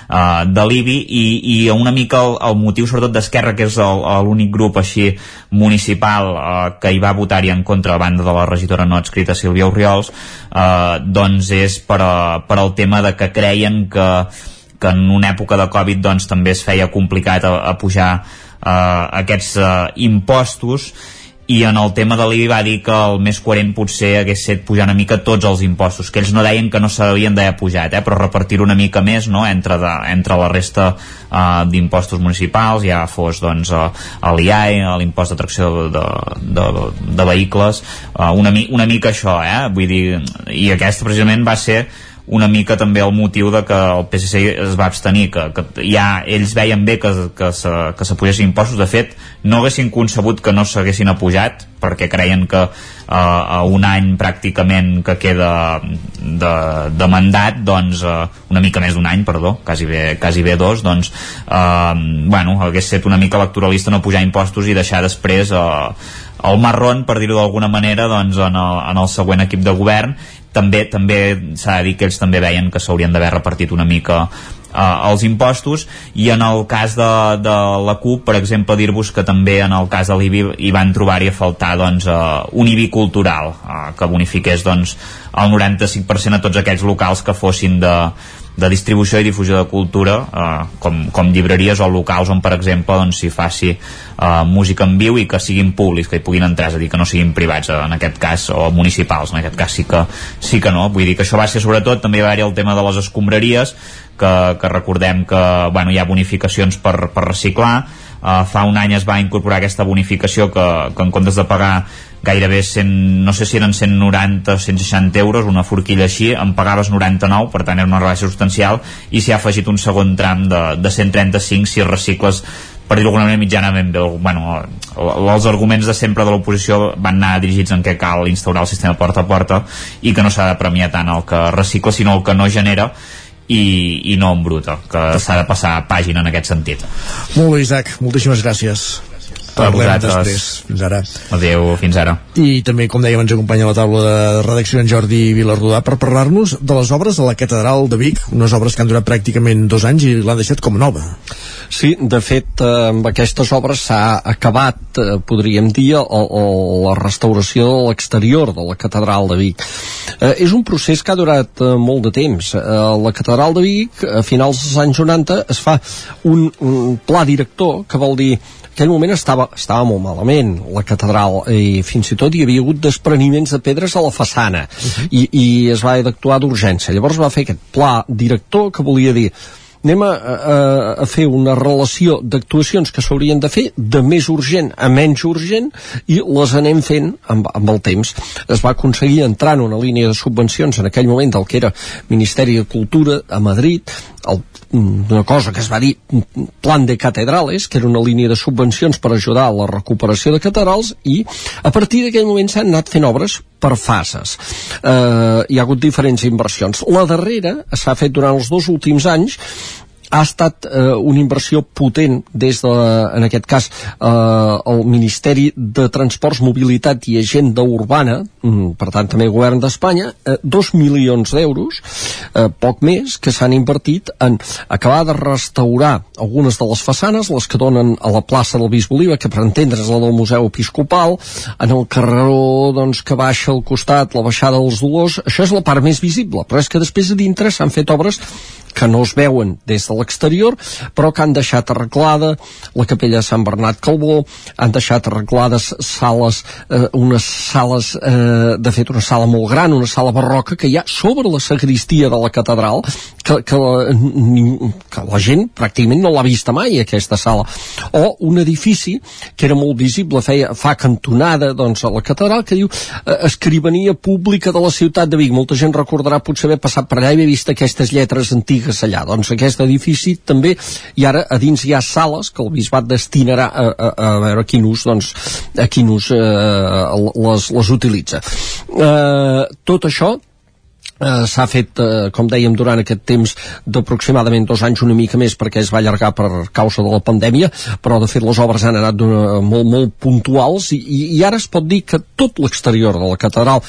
Speaker 9: uh, de l'IBI i, i una mica el, el motiu sobretot d'Esquerra que és l'únic grup així municipal uh, que hi va votar-hi en contra a banda de la regidora no adscrita Sílvia Oriols uh, doncs és per, a, per al tema de que creien que, que en una època de Covid doncs també es feia complicat a, a pujar uh, aquests uh, impostos i en el tema de l'IBI va dir que el més coherent potser hagués set pujar una mica tots els impostos, que ells no deien que no s'havien d'haver pujat, eh, però repartir una mica més no, entre, de, entre la resta uh, d'impostos municipals, ja fos doncs, uh, l'IAE, l'impost d'atracció de, de, de, de vehicles, uh, una, una mica això, eh? vull dir, i aquesta precisament va ser una mica també el motiu de que el PSC es va abstenir, que, que ja ells veien bé que, que, se, que s'apugessin impostos, de fet no haguessin concebut que no s'haguessin apujat perquè creien que uh, a un any pràcticament que queda de, de mandat doncs uh, una mica més d'un any, perdó quasi bé, quasi bé dos, doncs uh, bueno, hagués estat una mica electoralista no pujar impostos i deixar després uh, el marron, per dir-ho d'alguna manera, doncs, en, el, en el següent equip de govern també també s'ha de dir que ells també veien que s'haurien d'haver repartit una mica uh, els impostos. I en el cas de, de la CUP per exemple dir-vos que també en el cas de l'IBI hi van trobar-hi a faltar doncs, uh, un IBI cultural uh, que bonifiqués doncs, el 95% a tots aquells locals que fossin de, de distribució i difusió de cultura eh, com, com llibreries o locals on per exemple doncs, faci eh, música en viu i que siguin públics que hi puguin entrar, és a dir, que no siguin privats eh, en aquest cas, o municipals, en aquest cas sí que, sí que no, vull dir que això va ser sobretot també va haver el tema de les escombraries que, que recordem que bueno, hi ha bonificacions per, per reciclar. Uh, fa un any es va incorporar aquesta bonificació que, que en comptes de pagar gairebé 100, no sé si eren 190 o 160 euros, una forquilla així, en pagaves 99, per tant era una rebaixa substancial, i s'hi ha afegit un segon tram de, de 135 si recicles per dir-ho manera mitjanament bé, bueno, els arguments de sempre de l'oposició van anar dirigits en què cal instaurar el sistema porta a porta i que no s'ha de premiar tant el que recicla sinó el que no genera i, i no en bruta, que s'ha de passar pàgina en aquest sentit.
Speaker 1: Molt bé, Isaac, moltíssimes gràcies
Speaker 9: a vosaltres.
Speaker 1: després. Fins ara.
Speaker 9: Adéu, fins ara.
Speaker 1: I també, com dèiem, ens acompanya a la taula de redacció en Jordi Vilarrodà per parlar-nos de les obres de la Catedral de Vic, unes obres que han durat pràcticament dos anys i l'han deixat com nova.
Speaker 45: Sí, de fet, eh, amb aquestes obres s'ha acabat, eh, podríem dir, o, o la restauració de l'exterior de la Catedral de Vic. Eh, és un procés que ha durat eh, molt de temps. Eh, la Catedral de Vic, a finals dels anys 90, es fa un, un pla director, que vol dir aquell moment estava, estava molt malament la catedral i fins i tot hi havia hagut despreniments de pedres a la façana uh -huh. i, i es va d'actuar d'urgència llavors va fer aquest pla director que volia dir anem a, a, a fer una relació d'actuacions que s'haurien de fer de més urgent a menys urgent i les anem fent amb, amb el temps. Es va aconseguir entrar en una línia de subvencions en aquell moment del que era Ministeri de Cultura a Madrid, el una cosa que es va dir plan de catedrales, que era una línia de subvencions per ajudar a la recuperació de catedrals i a partir d'aquell moment s'han anat fent obres per fases. Eh, hi ha hagut diferents inversions. La darrera s'ha fet durant els dos últims anys ha estat eh, una inversió potent des de, en aquest cas, eh, el Ministeri de Transports, Mobilitat i Agenda Urbana, mm, per tant també Govern d'Espanya, eh, dos milions d'euros, eh, poc més, que s'han invertit en acabar de restaurar algunes de les façanes, les que donen a la plaça del Bisbe Oliva, que per entendre's la del Museu Episcopal, en el carreró doncs, que baixa al costat, la baixada dels Dolors, això és la part més visible, però és que després a dintre s'han fet obres que no es veuen des de l'exterior, però que han deixat arreglada la capella de Sant Bernat Calbó, han deixat arreglades sales, eh, unes sales, eh, de fet una sala molt gran, una sala barroca que hi ha sobre la sagristia de la catedral, que, que, la, que la gent pràcticament no l'ha vista mai, aquesta sala. O un edifici que era molt visible, feia, fa cantonada doncs, a la catedral, que diu eh, escrivania pública de la ciutat de Vic. Molta gent recordarà potser haver passat per allà i haver vist aquestes lletres antigues allà. Doncs aquest edifici també, i ara a dins hi ha sales que el bisbat destinarà a, a, a veure quin ús, doncs, a quin ús eh, les, les utilitza. Eh, tot això Uh, s'ha fet, uh, com dèiem, durant aquest temps d'aproximadament dos anys, una mica més, perquè es va allargar per causa de la pandèmia, però de fet les obres han anat molt, molt puntuals i, i ara es pot dir que tot l'exterior de la catedral,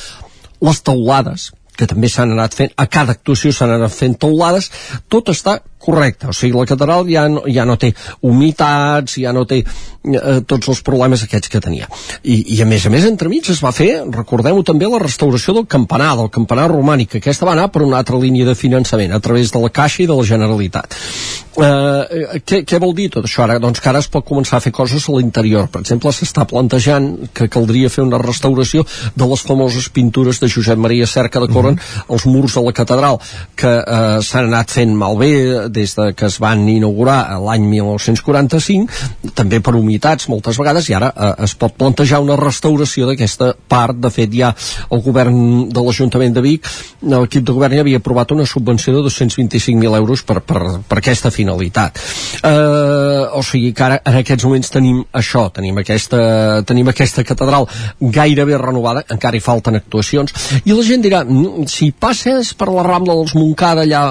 Speaker 45: les teulades, que també s'han anat fent, a cada actuació s'han anat fent teulades, tot està correcte, o sigui, la catedral ja no, ja no té humitats, ja no té eh, tots els problemes aquests que tenia. I, I a més a més, entremig es va fer, recordem-ho també, la restauració del campanar, del campanar romànic, que aquesta va anar per una altra línia de finançament, a través de la Caixa i de la Generalitat. Eh, què, què vol dir tot això ara? Doncs que ara es pot començar a fer coses a l'interior. Per exemple, s'està plantejant que caldria fer una restauració de les famoses pintures de Josep Maria Cerca de Corren, mm -hmm. els murs de la catedral, que eh, s'han anat fent malbé des de que es van inaugurar l'any 1945, també per humitats moltes vegades, i ara eh, es pot plantejar una restauració d'aquesta part. De fet, ja el govern de l'Ajuntament de Vic, l'equip de govern ja havia aprovat una subvenció de 225.000 euros per, per, per aquesta finalitat. Eh, o sigui que ara en aquests moments tenim això, tenim aquesta, tenim aquesta catedral gairebé renovada, encara hi falten actuacions, i la gent dirà, mm, si passes per la Rambla dels Montcada, allà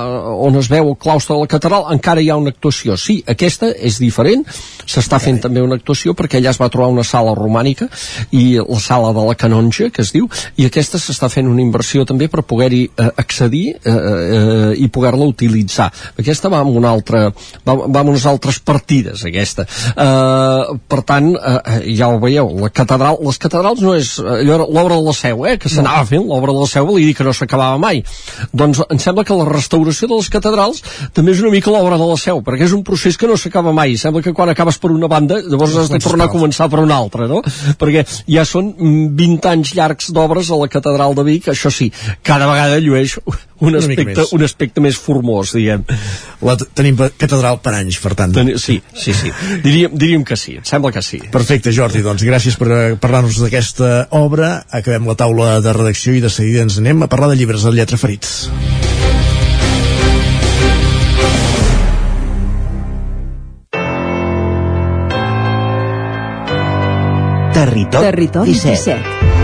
Speaker 45: on es veu el claustre de la catedral encara hi ha una actuació. Sí, aquesta és diferent, s'està fent també una actuació perquè allà es va trobar una sala romànica i la sala de la canonja, que es diu, i aquesta s'està fent una inversió també per poder-hi eh, accedir eh, eh, i poder-la utilitzar. Aquesta va amb una altra, va, va amb unes altres partides, aquesta. Eh, per tant, eh, ja ho veieu, la catedral, les catedrals no és allò l'obra de la seu, eh, que s'anava no. fent, l'obra de la seu volia dir que no s'acabava mai. Doncs em sembla que la restauració de les catedrals també és una mica l'obra de la seu, perquè és un procés que no s'acaba mai. Sembla que quan acabes per una banda, llavors has de tornar a començar per una altra, no? Perquè ja són 20 anys llargs d'obres a la catedral de Vic, això sí, cada vegada llueix un aspecte, un aspecte més formós, diguem.
Speaker 1: La tenim catedral per anys, per tant.
Speaker 45: Ten sí, sí, sí. Diríem, diríem que sí, em sembla que sí.
Speaker 1: Perfecte, Jordi, doncs gràcies per eh, parlar-nos d'aquesta obra. Acabem la taula de redacció i de seguida ens anem a parlar de llibres de lletra ferits.
Speaker 6: Territori, Territori 17. 17.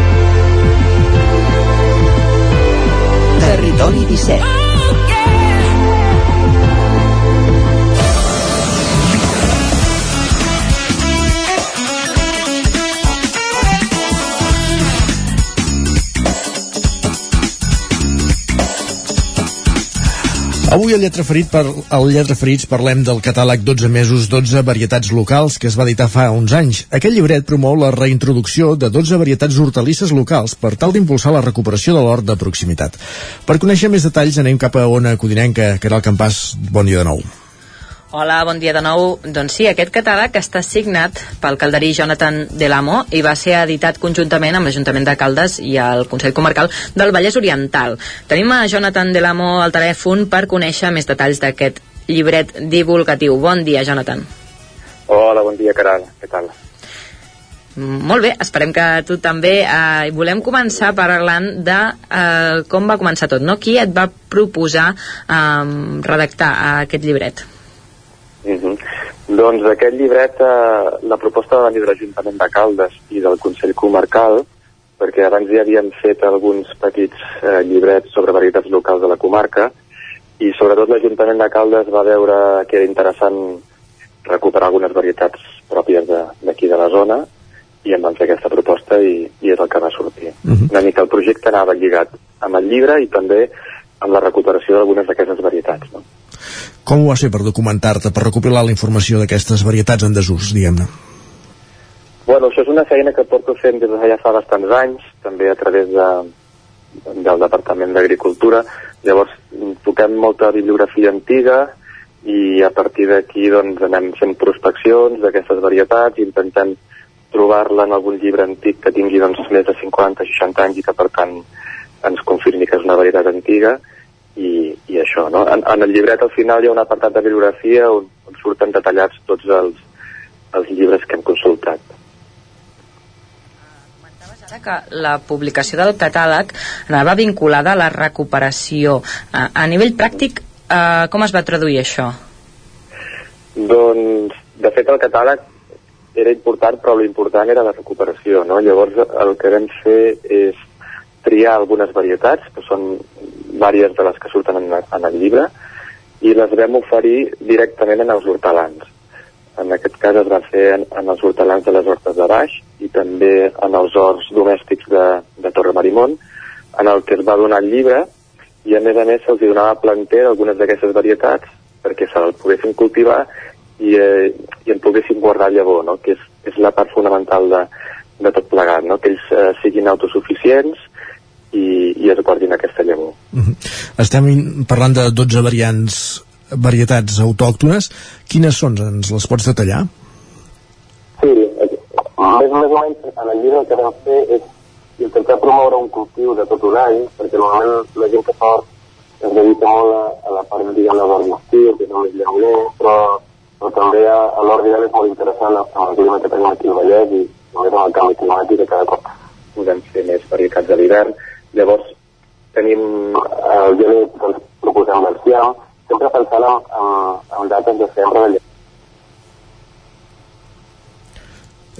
Speaker 1: Avui al Lletra, Ferit per, al Lletra Ferits parlem del catàleg 12 mesos, 12 varietats locals que es va editar fa uns anys. Aquest llibret promou la reintroducció de 12 varietats hortalisses locals per tal d'impulsar la recuperació de l'hort de proximitat. Per conèixer més detalls anem cap a Ona Codinenca, que era el campàs. Bon dia de nou.
Speaker 15: Hola, bon dia de nou. Doncs sí, aquest catàleg està signat pel calderí Jonathan Delamo i va ser editat conjuntament amb l'Ajuntament de Caldes i el Consell Comarcal del Vallès Oriental. Tenim a Jonathan Delamo al telèfon per conèixer més detalls d'aquest llibret divulgatiu. Bon dia, Jonathan.
Speaker 46: Hola, bon dia, Caral. Què tal?
Speaker 15: Molt bé, esperem que tu també. Eh, volem començar parlant de eh, com va començar tot, no? Qui et va proposar eh, redactar aquest llibret?
Speaker 46: Mm -hmm. Doncs aquest llibret, eh, la proposta va venir de l'Ajuntament de Caldes i del Consell Comarcal, perquè abans ja havíem fet alguns petits eh, llibrets sobre varietats locals de la comarca, i sobretot l'Ajuntament de Caldes va veure que era interessant recuperar algunes varietats pròpies d'aquí de, de la zona, i em van fer aquesta proposta i, i és el que va sortir. Uh -huh. Una mica el projecte anava lligat amb el llibre i també amb la recuperació d'algunes d'aquestes varietats. No?
Speaker 1: Com ho vas fer per documentar-te, per recopilar la informació d'aquestes varietats en desús, diguem-ne?
Speaker 46: Bueno, això és una feina que porto fent des de ja fa bastants anys, també a través de, del Departament d'Agricultura. Llavors, toquem molta bibliografia antiga i a partir d'aquí doncs, anem fent prospeccions d'aquestes varietats, intentem trobar-la en algun llibre antic que tingui doncs, més de 50-60 anys i que per tant ens confirmi que és una varietat antiga i, i això, no? En, en el llibret al final hi ha un apartat de bibliografia on, on surten detallats tots els, els llibres que hem consultat.
Speaker 15: Ara que la publicació del catàleg anava vinculada a la recuperació. A, a nivell pràctic, eh, com es va traduir això?
Speaker 46: Doncs, de fet, el catàleg era important, però l'important era la recuperació, no? Llavors, el que vam fer és triar algunes varietats, que són vàries de les que surten en, en el llibre, i les vam oferir directament en els hortalans. En aquest cas es va fer en, en els hortalans de les hortes de baix i també en els horts domèstics de, de Torre Marimont, en el que es va donar el llibre i a més a més se'ls donava planter d'algunes d'aquestes varietats perquè se'l poguessin cultivar i, eh, i en poguessin guardar llavor, no? que és, és la part fonamental de, de tot plegat, no? que ells eh, siguin autosuficients, i, i es guardin aquesta llavor.
Speaker 1: Mhm. -huh. Estem parlant de 12 variants varietats autòctones. Quines són? Ens les pots detallar?
Speaker 46: Sí, més, més o menys en el llibre el que vam fer és intentar promoure un cultiu de tot un any, perquè normalment la gent que fa es dedica molt a, a la part, diguem, de l'hort que és el llauner, però, però també a, a l'hort és molt interessant amb el clima que tenim aquí al Vallès i només amb el canvi climàtic que cada cop podem fer més varietats de l'hivern Llavors, tenim eh, el gener, doncs, proposem l'ancià, sempre pensant en, en, dates de sempre de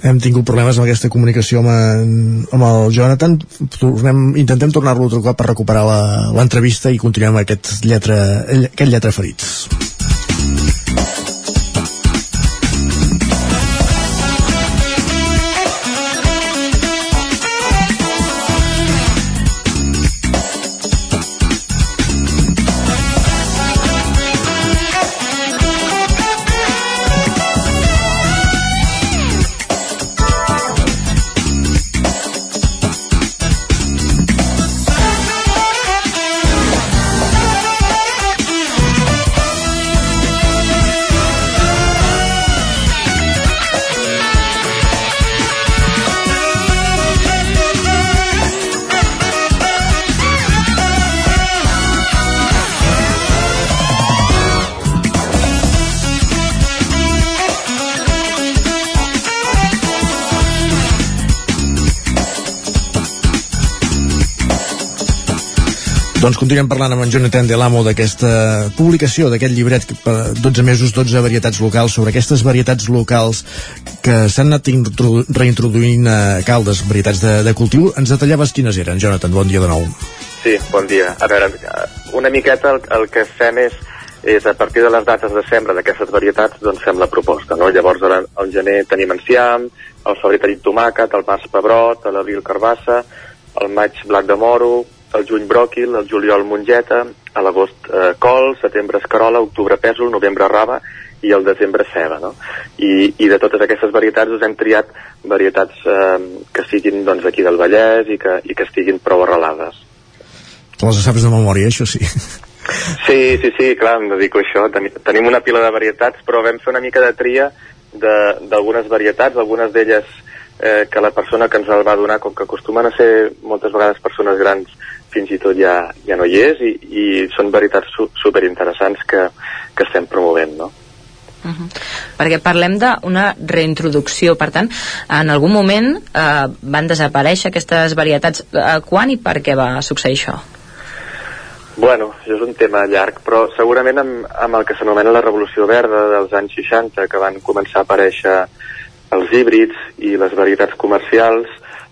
Speaker 1: hem tingut problemes amb aquesta comunicació amb, amb el Jonathan. Tornem, intentem tornar-lo a trucar per recuperar l'entrevista i continuem aquest lletra, aquest lletra ferits Doncs continuem parlant amb en Jonathan Delamo d'aquesta publicació, d'aquest llibret 12 mesos, 12 varietats locals sobre aquestes varietats locals que s'han anat reintroduint a Caldes, varietats de, de cultiu. Ens detallaves quines eren, Jonathan, bon dia de nou.
Speaker 46: Sí, bon dia. A veure, una miqueta el, el que fem és és a partir de les dates de sembra d'aquestes varietats doncs fem la proposta, no? Llavors ara al gener tenim enciam, al febrer tenim tomàquet, al març pebrot, l'abril carbassa, al maig blat de moro, al juny bròquil, al juliol mongeta, a l'agost eh, col, setembre escarola, octubre pèsol, novembre raba i al desembre ceba, no? I, i de totes aquestes varietats us hem triat varietats eh, que siguin doncs aquí del Vallès i que, i que estiguin prou arrelades.
Speaker 1: Te les saps de memòria, això sí.
Speaker 46: Sí, sí, sí, clar, em dedico a això. Ten tenim una pila de varietats, però vam fer una mica de tria d'algunes varietats, algunes d'elles eh, que la persona que ens el va donar, com que acostumen a ser moltes vegades persones grans, fins i tot ja, ja no hi és, i, i són varietats su superinteressants que, que estem promovent, no?
Speaker 15: Uh -huh. perquè parlem d'una reintroducció per tant, en algun moment eh, van desaparèixer aquestes varietats eh, quan i per què va succeir això?
Speaker 46: Bueno, això és un tema llarg, però segurament amb, amb el que s'anomena la revolució verda dels anys 60, que van començar a aparèixer els híbrids i les varietats comercials,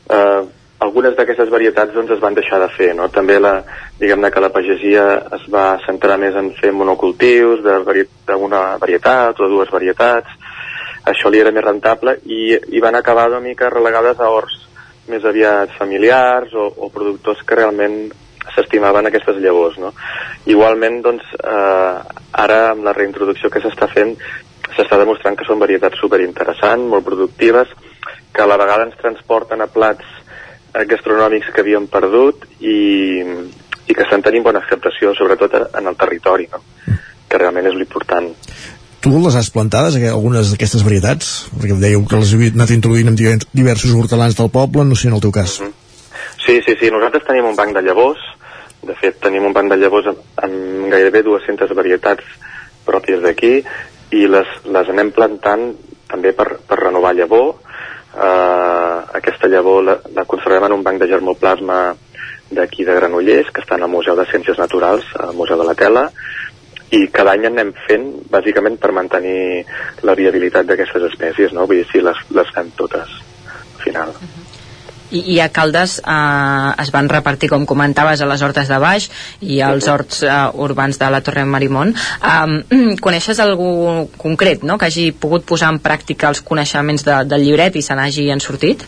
Speaker 46: eh, algunes d'aquestes varietats doncs, es van deixar de fer. No? També la, diguem-ne que la pagesia es va centrar més en fer monocultius d'una vari varietat o dues varietats, això li era més rentable i, i van acabar una mica relegades a horts més aviat familiars o, o productors que realment s'estimaven aquestes llavors. No? Igualment, doncs, eh, ara amb la reintroducció que s'està fent s'està demostrant que són varietats superinteressants, molt productives, que a la vegada ens transporten a plats gastronòmics que havíem perdut i, i que estan tenint bona acceptació, sobretot en el territori, no? que realment és l'important.
Speaker 1: Tu les has plantades, algunes d'aquestes varietats? Perquè dèieu que les heu anat introduint amb diversos hortelans del poble, no sé en el teu cas. Mm -hmm.
Speaker 46: Sí, sí, sí, nosaltres tenim un banc de llavors, de fet tenim un banc de llavors amb, amb gairebé 200 varietats pròpies d'aquí i les, les anem plantant també per, per renovar llavor. Uh, aquesta llavor la, la conservem en un banc de germoplasma d'aquí de Granollers, que està al Museu de Ciències Naturals, al Museu de la Tela, i cada any anem fent bàsicament per mantenir la viabilitat d'aquestes espècies, no? Vull dir, sí, les, les fem totes, al final. Uh -huh
Speaker 15: i, i a Caldes eh, es van repartir, com comentaves, a les hortes de baix i als horts eh, urbans de la Torre Marimont. Eh, coneixes algú concret no? que hagi pogut posar en pràctica els coneixements de, del llibret i se n'hagi sortit?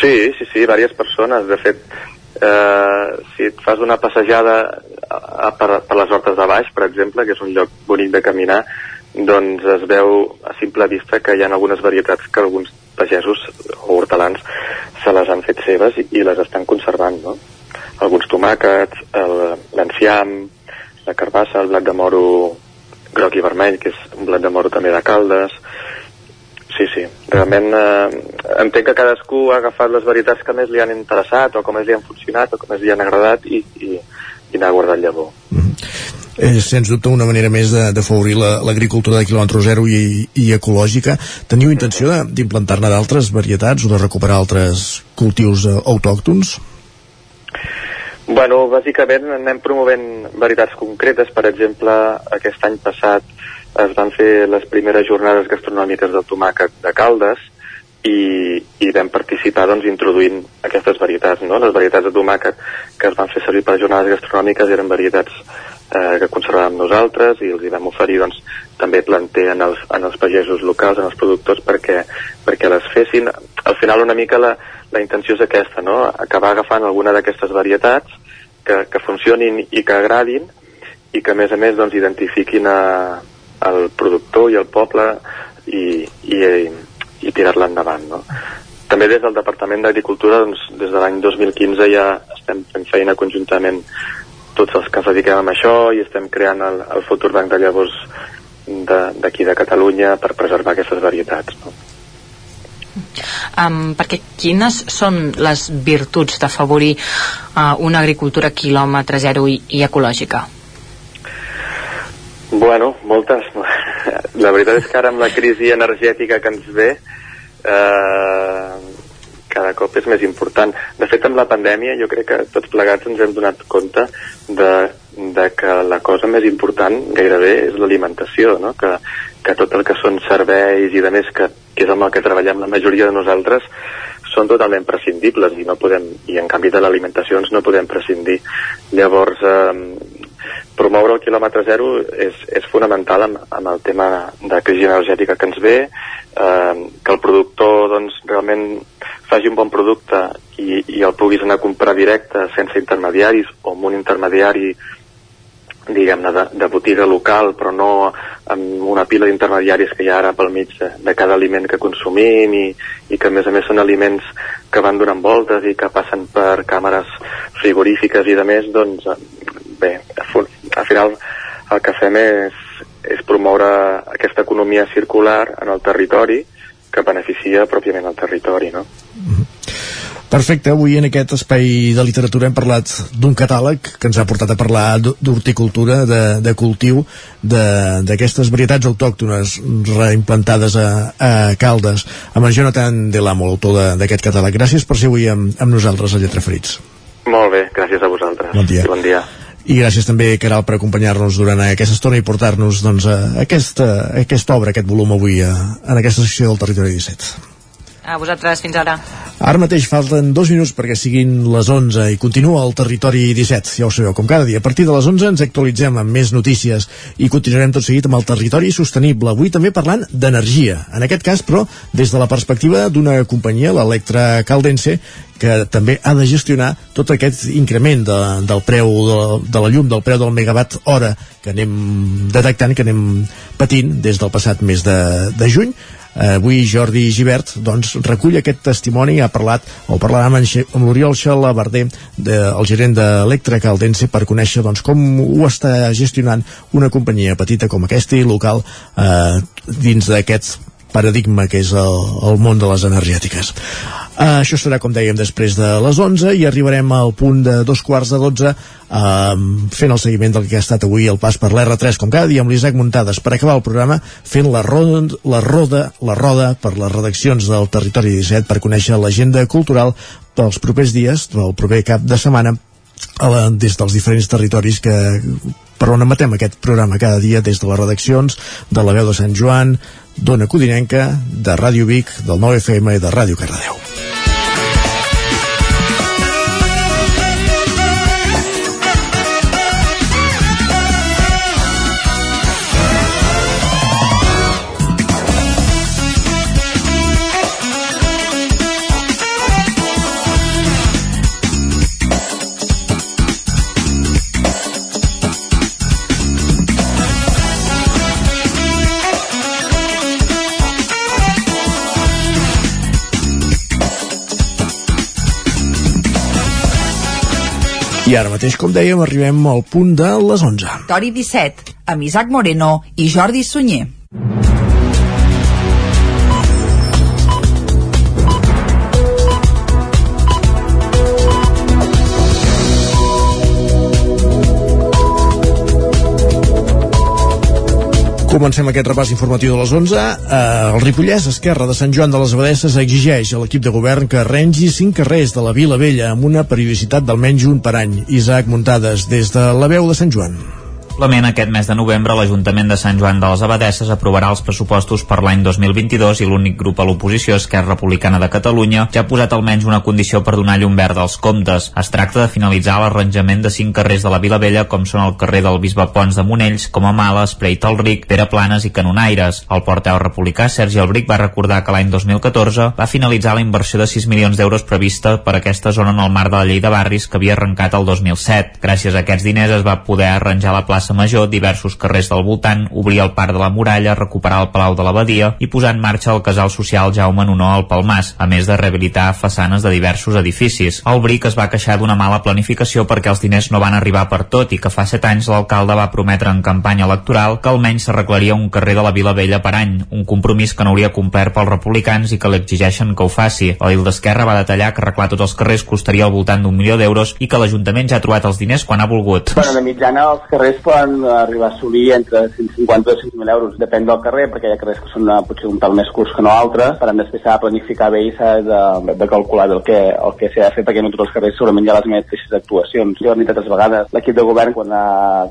Speaker 46: Sí, sí, sí, diverses persones. De fet, eh, si et fas una passejada a, a, per, per les hortes de baix, per exemple, que és un lloc bonic de caminar, doncs es veu a simple vista que hi ha algunes varietats que alguns pagesos o hortelans se les han fet seves i, i les estan conservant, no? Alguns tomàquets, l'enciam, la carbassa, el blat de moro groc i vermell, que és un blat de moro també de caldes. Sí, sí, realment eh, entenc que cadascú ha agafat les varietats que més li han interessat o com més li han funcionat o com més li han agradat i, i, i n'ha guardat llavor. Mm -hmm
Speaker 1: és sens dubte una manera més d'afavorir l'agricultura la, de quilòmetre zero i, i ecològica. Teniu intenció d'implantar-ne d'altres varietats o de recuperar altres cultius eh, autòctons?
Speaker 46: Bueno, bàsicament anem promovent varietats concretes. Per exemple, aquest any passat es van fer les primeres jornades gastronòmiques del tomàquet de Caldes i, i vam participar doncs, introduint aquestes varietats. No? Les varietats de tomàquet que es van fer servir per jornades gastronòmiques eren varietats eh, que conservàvem nosaltres i els hi vam oferir doncs, també planter en els, en els pagesos locals, en els productors perquè, perquè les fessin. Al final una mica la, la intenció és aquesta, no? acabar agafant alguna d'aquestes varietats que, que funcionin i que agradin i que a més a més doncs, identifiquin a, el productor i el poble i, i, i tirar-la endavant. No? També des del Departament d'Agricultura, doncs, des de l'any 2015 ja estem fent feina conjuntament tots els que ens dediquem a això i estem creant el, el futur banc de llavors d'aquí de, de Catalunya per preservar aquestes varietats. No?
Speaker 15: Um, perquè quines són les virtuts d'afavorir uh, una agricultura quilòmetre zero i, i ecològica?
Speaker 46: Bueno, moltes. La veritat és que ara amb la crisi energètica que ens ve, eh, cada cop és més important. De fet, amb la pandèmia jo crec que tots plegats ens hem donat compte de, de que la cosa més important gairebé és l'alimentació, no? que, que tot el que són serveis i de més, que, que és amb el que treballem la majoria de nosaltres, són totalment prescindibles i no podem, i en canvi de l'alimentació ens no podem prescindir. Llavors, eh, promoure el quilòmetre zero és, és fonamental amb, amb el tema de crisi energètica que ens ve, eh, que el productor doncs, realment faci un bon producte i, i el puguis anar a comprar directe sense intermediaris o amb un intermediari diguem-ne, de, de botiga local, però no amb una pila d'intermediaris que hi ha ara pel mig de, de cada aliment que consumim i, i que a més a més són aliments que van donant voltes i que passen per càmeres frigorífiques i de més, doncs bé, al final el que fem és, és promoure aquesta economia circular en el territori que beneficia pròpiament el territori, no? Mm -hmm.
Speaker 1: Perfecte, avui en aquest espai de literatura hem parlat d'un catàleg que ens ha portat a parlar d'horticultura, de, de cultiu, d'aquestes varietats autòctones reimplantades a, a Caldes, amb en Jonathan Delamo, l'autor d'aquest catàleg. Gràcies per ser avui amb, amb nosaltres a Lletra Ferits.
Speaker 46: Molt bé, gràcies a vosaltres.
Speaker 1: Bon dia.
Speaker 46: I bon dia
Speaker 1: i gràcies també, Caral, per acompanyar-nos durant aquesta estona i portar-nos doncs, a aquesta, a aquesta obra, aquest volum avui a, en aquesta secció del Territori 17.
Speaker 15: A vosaltres, fins ara.
Speaker 1: Ara mateix falten dos minuts perquè siguin les 11 i continua el Territori 17, ja ho sabeu, com cada dia. A partir de les 11 ens actualitzem amb més notícies i continuarem tot seguit amb el Territori Sostenible, avui també parlant d'energia. En aquest cas, però, des de la perspectiva d'una companyia, l'Electra Caldense, que també ha de gestionar tot aquest increment de, del preu de, de la llum, del preu del megawatt hora que anem detectant, que anem patint des del passat mes de, de juny avui Jordi Givert doncs, recull aquest testimoni, ha parlat o parlarà amb, amb l'Oriol Xalabarder, de, el gerent d'Electra Caldense, per conèixer doncs, com ho està gestionant una companyia petita com aquesta i local eh, dins d'aquest paradigma que és el, el món de les energètiques. Uh, això serà, com dèiem, després de les 11 i arribarem al punt de dos quarts de 12 uh, fent el seguiment del que ha estat avui el pas per l'R3, com cada dia amb l'Isaac Muntades per acabar el programa fent la roda, la roda, la roda per les redaccions del Territori 17 per conèixer l'agenda cultural pels propers dies, del proper cap de setmana la, des dels diferents territoris que per on emetem aquest programa cada dia des de les redaccions de la veu de Sant Joan, d'Ona Codinenca, de Ràdio Vic, del 9FM i de Ràdio Cardedeu. I ara mateix, com dèiem, arribem al punt de les 11.
Speaker 47: Tori 17, amb Isaac Moreno i Jordi Sunyer.
Speaker 1: Comencem aquest repàs informatiu de les 11. Eh, el Ripollès Esquerra de Sant Joan de les Abadesses exigeix a l'equip de govern que rengi cinc carrers de la Vila Vella amb una periodicitat d'almenys un per any. Isaac Muntades, des de la veu de Sant Joan.
Speaker 9: Simplement aquest mes de novembre l'Ajuntament de Sant Joan de les Abadesses aprovarà els pressupostos per l'any 2022 i l'únic grup a l'oposició, Esquerra Republicana de Catalunya, ja ha posat almenys una condició per donar llum verd als comptes. Es tracta de finalitzar l'arranjament de cinc carrers de la Vila Vella com són el carrer del Bisbe Pons de Monells, com a Mala, Espreit el Ric, Pere Planes i Canonaires. El porteu republicà Sergi Albric va recordar que l'any 2014 va finalitzar la inversió de 6 milions d'euros prevista per aquesta zona en el marc de la llei de barris que havia arrencat el 2007. Gràcies a aquests diners es va poder arranjar la plaça plaça Major, diversos carrers del voltant, obrir el Parc de la Muralla, recuperar el Palau de l'Abadia i posar en marxa el casal social Jaume Nonó al Palmàs, a més de rehabilitar façanes de diversos edificis. El BRIC es va queixar d'una mala planificació perquè els diners no van arribar per tot i que fa set anys l'alcalde va prometre en campanya electoral que almenys s'arreglaria un carrer de la Vila Vella per any, un compromís que no hauria complert pels republicans i que li exigeixen que ho faci. L'Il d'Esquerra va detallar que arreglar tots els carrers costaria al voltant d'un milió d'euros i que l'Ajuntament ja ha trobat els diners quan ha volgut.
Speaker 48: Bueno, de mitjana els carrers per poden arribar a assolir entre 150 i 100.000 euros, depèn del carrer, perquè hi ha carrers que són uh, potser un pèl més curts que no altres, però després s'ha de planificar bé i s'ha de, de calcular el que, el que s'ha de fer, perquè no tots els carrers segurament hi ha les mateixes actuacions. Jo, ni tantes vegades, l'equip de govern, quan ha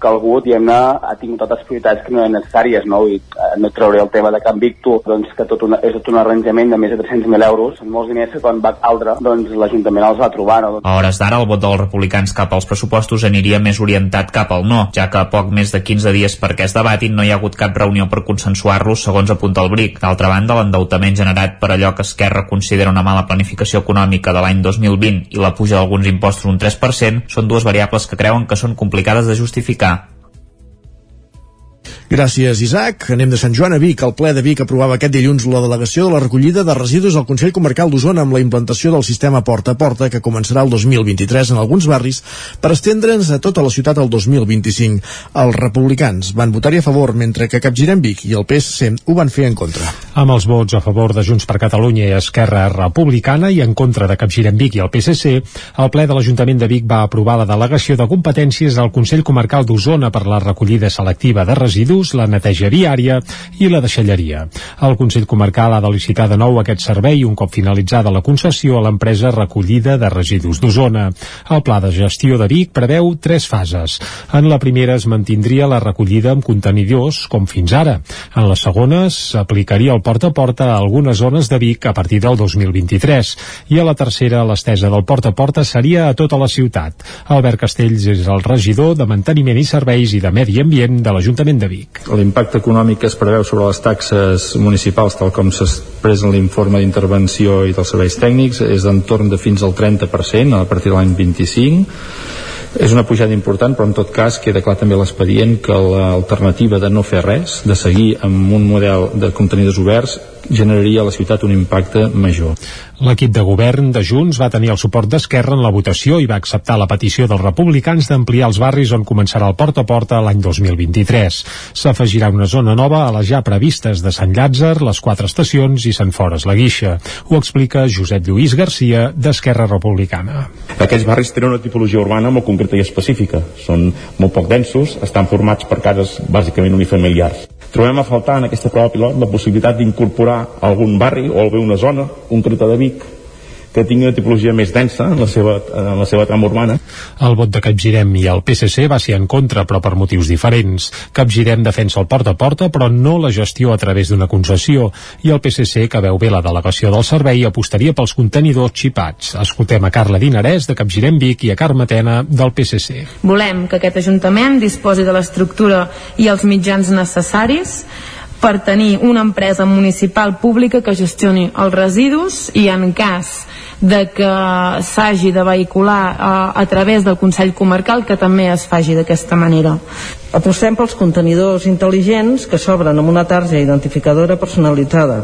Speaker 48: calgut, diguem-ne, ha tingut totes les prioritats que no eren necessàries, no? I uh, no trauré el tema de Can Victo, doncs, que tot una, és tot un arranjament de més de 300.000 euros, són molts diners que quan va altre, doncs l'Ajuntament els va trobar. No?
Speaker 9: A hores d'ara, el vot dels republicans cap als pressupostos aniria més orientat cap al no, ja que poc més de 15 dies perquè es debatin no hi ha hagut cap reunió per consensuar-los segons apunta el BRIC. D'altra banda, l'endeutament generat per allò que Esquerra considera una mala planificació econòmica de l'any 2020 i la puja d'alguns impostos un 3% són dues variables que creuen que són complicades de justificar.
Speaker 1: Gràcies, Isaac. Anem de Sant Joan a Vic. El ple de Vic aprovava aquest dilluns la delegació de la recollida de residus al Consell Comarcal d'Osona amb la implantació del sistema porta a porta que començarà el 2023 en alguns barris per estendre'ns a tota la ciutat el 2025. Els republicans van votar-hi a favor mentre que Capgirem Vic i el PSC ho van fer en contra.
Speaker 3: Amb els vots a favor de Junts per Catalunya i Esquerra Republicana i en contra de Capgirem Vic i el PSC, el ple de l'Ajuntament de Vic va aprovar la delegació de competències al Consell Comarcal d'Osona per la recollida selectiva de residus residus, la neteja viària i la deixalleria. El Consell Comarcal ha de licitar de nou aquest servei un cop finalitzada la concessió a l'empresa recollida de residus d'Osona. El pla de gestió de Vic preveu tres fases. En la primera es mantindria la recollida amb contenidors, com fins ara. En la segona s'aplicaria el porta a porta a algunes zones de Vic a partir del 2023. I a la tercera, l'estesa del porta a porta seria a tota la ciutat. Albert Castells és el regidor de Manteniment i Serveis i de Medi Ambient de l'Ajuntament de Vic.
Speaker 4: L'impacte econòmic que es preveu sobre les taxes municipals, tal com s'expressa en l'informe d'intervenció i dels serveis tècnics, és d'entorn de fins al 30% a partir de l'any 25 és una pujada important, però en tot cas queda clar també l'expedient que l'alternativa de no fer res, de seguir amb un model de contenidors oberts, generaria a la ciutat un impacte major.
Speaker 3: L'equip de govern de Junts va tenir el suport d'Esquerra en la votació i va acceptar la petició dels republicans d'ampliar els barris on començarà el porta a porta l'any 2023. S'afegirà una zona nova a les ja previstes de Sant Llàtzer, les quatre estacions i Sant Fores la Guixa. Ho explica Josep Lluís Garcia d'Esquerra Republicana.
Speaker 5: Aquests barris tenen una tipologia urbana molt concreta i específica. Són molt poc densos, estan formats per cases bàsicament unifamiliars. Trobem a faltar en aquesta prova pilot la possibilitat d'incorporar algun barri o bé una zona concreta de Vic que tingui una tipologia més densa en la seva, en la seva trama urbana.
Speaker 3: El vot de Capgirem i el PSC va ser en contra, però per motius diferents. Capgirem defensa el porta a porta, però no la gestió a través d'una concessió, i el PSC, que veu bé la delegació del servei, apostaria pels contenidors xipats. Escoltem a Carla Dinarès, de Capgirem Vic, i a Carme Tena, del PSC.
Speaker 6: Volem que aquest Ajuntament disposi de l'estructura i els mitjans necessaris per tenir una empresa municipal pública que gestioni els residus i en cas de que s'hagi de vehicular a, a través del Consell Comarcal que també es faci d'aquesta manera.
Speaker 7: Apostem pels contenidors intel·ligents que s'obren amb una tarja identificadora personalitzada.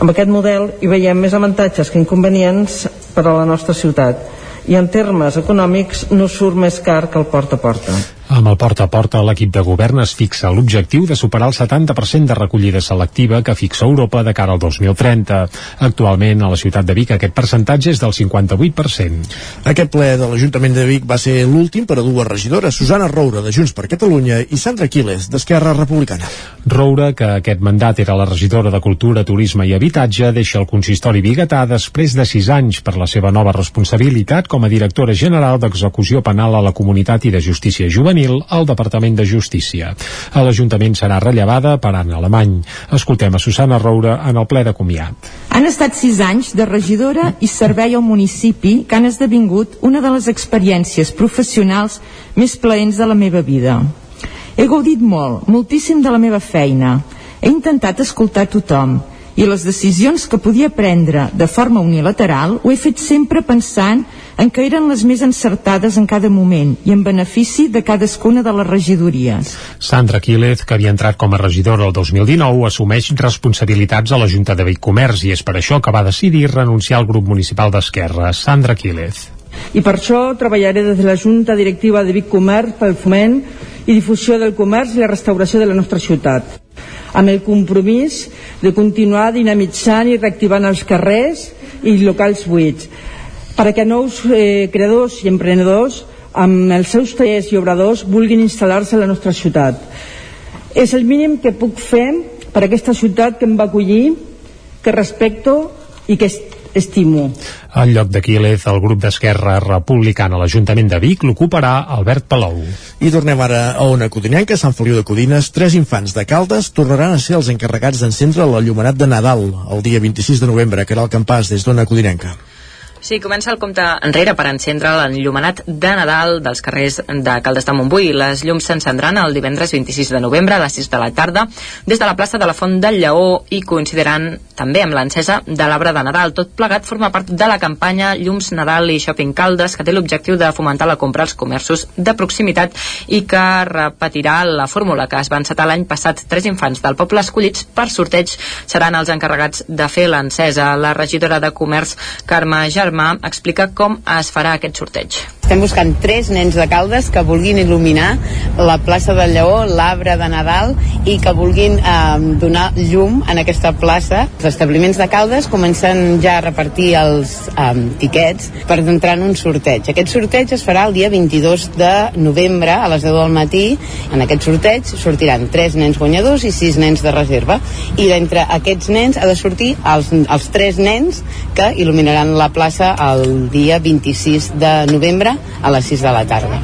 Speaker 7: Amb aquest model hi veiem més avantatges que inconvenients per a la nostra ciutat i en termes econòmics no surt més car que el porta a porta.
Speaker 3: Amb el porta a porta, l'equip de govern es fixa l'objectiu de superar el 70% de recollida selectiva que fixa Europa de cara al 2030. Actualment, a la ciutat de Vic, aquest percentatge és del 58%.
Speaker 1: Aquest ple de l'Ajuntament de Vic va ser l'últim per a dues regidores, Susana Roura, de Junts per Catalunya, i Sandra Quiles, d'Esquerra Republicana.
Speaker 3: Roura, que aquest mandat era la regidora de Cultura, Turisme i Habitatge, deixa el consistori biguetà després de sis anys per la seva nova responsabilitat com a directora general d'Execució Penal a la Comunitat i de Justícia Juvenil juvenil al Departament de Justícia. A l'Ajuntament serà rellevada per Anna Alemany. Escoltem a Susana Roura en el ple de comiat.
Speaker 8: Han estat sis anys de regidora i servei al municipi que han esdevingut una de les experiències professionals més plaents de la meva vida. He gaudit molt, moltíssim de la meva feina. He intentat escoltar tothom i les decisions que podia prendre de forma unilateral ho he fet sempre pensant en què eren les més encertades en cada moment i en benefici de cadascuna de les regidories.
Speaker 3: Sandra Quílez, que havia entrat com a regidora el 2019, assumeix responsabilitats a la Junta de Vic Comerç i és per això que va decidir renunciar al grup municipal d'Esquerra. Sandra Quílez.
Speaker 7: I per això treballaré des de la Junta Directiva de Vic Comerç pel foment i difusió del comerç i la restauració de la nostra ciutat amb el compromís de continuar dinamitzant i reactivant els carrers i locals buits perquè nous eh, creadors i emprenedors amb els seus tallers i obradors vulguin instal·lar-se a la nostra ciutat. És el mínim que puc fer per aquesta ciutat que em va acollir, que respecto i que estimo.
Speaker 3: En lloc d'Aquiles, el grup d'Esquerra Republicana a l'Ajuntament de Vic l'ocuparà Albert Palou.
Speaker 1: I tornem ara a una codinenca, Sant Feliu de Codines. Tres infants de Caldes tornaran a ser els encarregats d'encendre l'allumenat de Nadal el dia 26 de novembre, que era el campàs des d'una codinenca.
Speaker 15: Sí, comença el compte enrere per encendre l'enllumenat de Nadal dels carrers de Caldes de Montbui. Les llums s'encendran el divendres 26 de novembre a les 6 de la tarda des de la plaça de la Font del Lleó i coincidiran també amb l'encesa de l'arbre de Nadal. Tot plegat forma part de la campanya Llums Nadal i Shopping Caldes que té l'objectiu de fomentar la compra als comerços de proximitat i que repetirà la fórmula que es va encetar l'any passat. Tres infants del poble escollits per sorteig seran els encarregats de fer l'encesa. La regidora de Comerç, Carme Germà, Germà explica com es farà aquest sorteig.
Speaker 49: Estem buscant tres nens de Caldes que vulguin il·luminar la plaça del Lleó, l'arbre de Nadal i que vulguin eh, donar llum en aquesta plaça. Els establiments de Caldes comencen ja a repartir els eh, tiquets per entrar en un sorteig. Aquest sorteig es farà el dia 22 de novembre a les 10 del matí. En aquest sorteig sortiran tres nens guanyadors i sis nens de reserva. I d'entre aquests nens ha de sortir els, els tres nens que il·luminaran la plaça el dia 26 de novembre a les 6 de la tarda.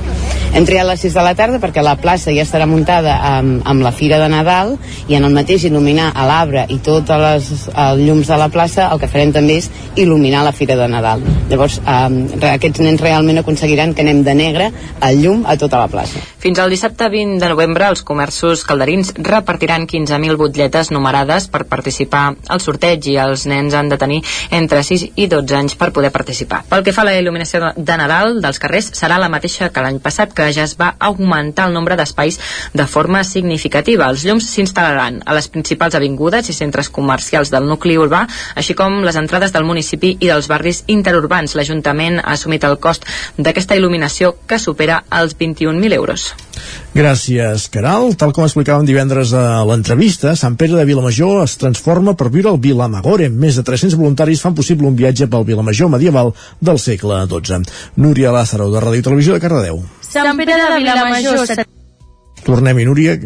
Speaker 49: Triat a les 6 de la tarda perquè la plaça ja estarà muntada amb, amb la Fira de Nadal i en el mateix il·luminar a l'arbre i totes les els llums de la plaça el que farem també és il·luminar la Fira de Nadal. Llavors, eh, aquests nens realment aconseguiran que anem de negre al llum a tota la plaça.
Speaker 15: Fins al dissabte 20 de novembre, els comerços calderins repartiran 15.000 butlletes numerades per participar al sorteig i els nens han de tenir entre 6 i 12 anys per poder participar. Pel que fa a la il·luminació de Nadal dels carrers, serà la mateixa que l'any passat, que ja es va augmentar el nombre d'espais de forma significativa. Els llums s'instal·laran a les principals avingudes i centres comercials del nucli urbà, així com les entrades del municipi i dels barris interurbans. L'Ajuntament ha assumit el cost d'aquesta il·luminació que supera els 21.000 euros.
Speaker 1: Gràcies, Caral. Tal com explicàvem divendres a l'entrevista, Sant Pere de Vilamajor es transforma per viure al Vilamagore. Més de 300 voluntaris fan possible un viatge pel Vilamajor medieval del segle XII. Núria Lázaro, de Ràdio Televisió de Cardedeu.
Speaker 19: Sant Pere de Vilamajor.
Speaker 1: Tornem-hi, Núria.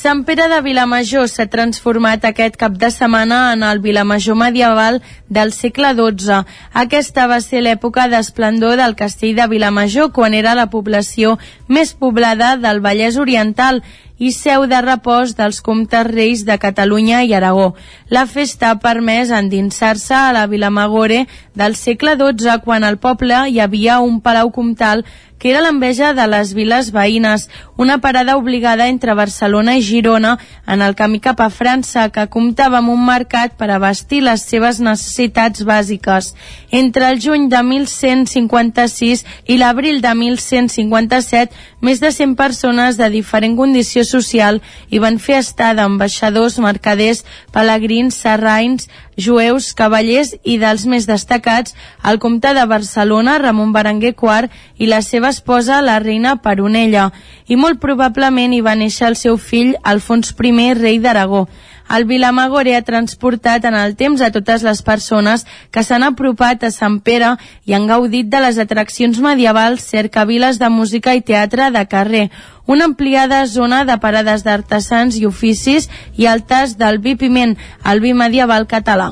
Speaker 19: Sant Pere de Vilamajor s'ha transformat aquest cap de setmana en el Vilamajor medieval del segle XII. Aquesta va ser l'època d'esplendor del castell de Vilamajor, quan era la població més poblada del Vallès Oriental i seu de repòs dels comtes reis de Catalunya i Aragó. La festa ha permès endinsar-se a la Vilamagore del segle XII, quan al poble hi havia un palau comtal que era l'enveja de les viles veïnes, una parada obligada entre Barcelona i Girona en el camí cap a França, que comptava amb un mercat per abastir les seves necessitats bàsiques. Entre el juny de 1156 i l'abril de 1157, més de 100 persones de diferent condició social hi van fer estar d'ambaixadors, mercaders, pelegrins, serrains, jueus, cavallers i dels més destacats, el comte de Barcelona, Ramon Berenguer IV, i la seva esposa, la reina Peronella. I molt probablement hi va néixer el seu fill, Alfons I, rei d'Aragó. El Vilamagore ha transportat en el temps a totes les persones que s'han apropat a Sant Pere i han gaudit de les atraccions medievals, cercaviles de música i teatre de carrer, una ampliada zona de parades d'artesans i oficis i el tas del vi piment, el vi medieval català.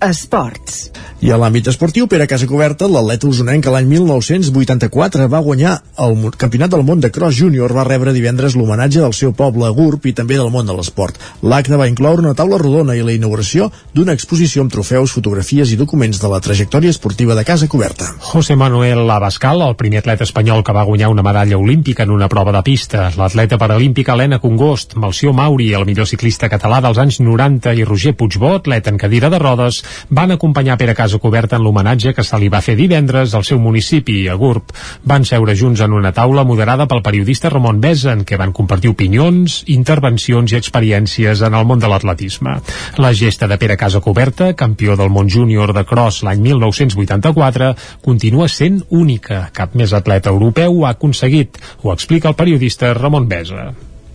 Speaker 50: Esports.
Speaker 1: I a l'àmbit esportiu, Pere Casacoberta, l'atleta usonenc l'any 1984 va guanyar el Campionat del Món de Cross Júnior, va rebre divendres l'homenatge del seu poble Gurb i també del món de l'esport. L'acte va incloure una taula rodona i la inauguració d'una exposició amb trofeus, fotografies i documents de la trajectòria esportiva de Casa Coberta.
Speaker 3: José Manuel Abascal, el primer atleta espanyol que va guanyar una medalla olímpica en una prova de pista, l'atleta paralímpica Helena Congost, Malció Mauri, el millor ciclista català dels anys 90 i Roger Puigbó, atleta en cadira de rodes, van acompanyar Pere Casa Coberta en l'homenatge que se li va fer divendres al seu municipi, a Gurb. Van seure junts en una taula moderada pel periodista Ramon Besa, en què van compartir opinions, intervencions i experiències en el món de l'atletisme. La gesta de Pere Casa Coberta, campió del món júnior de cross l'any 1984, continua sent única. Cap més atleta europeu ho ha aconseguit, ho explica el periodista Ramon Besa.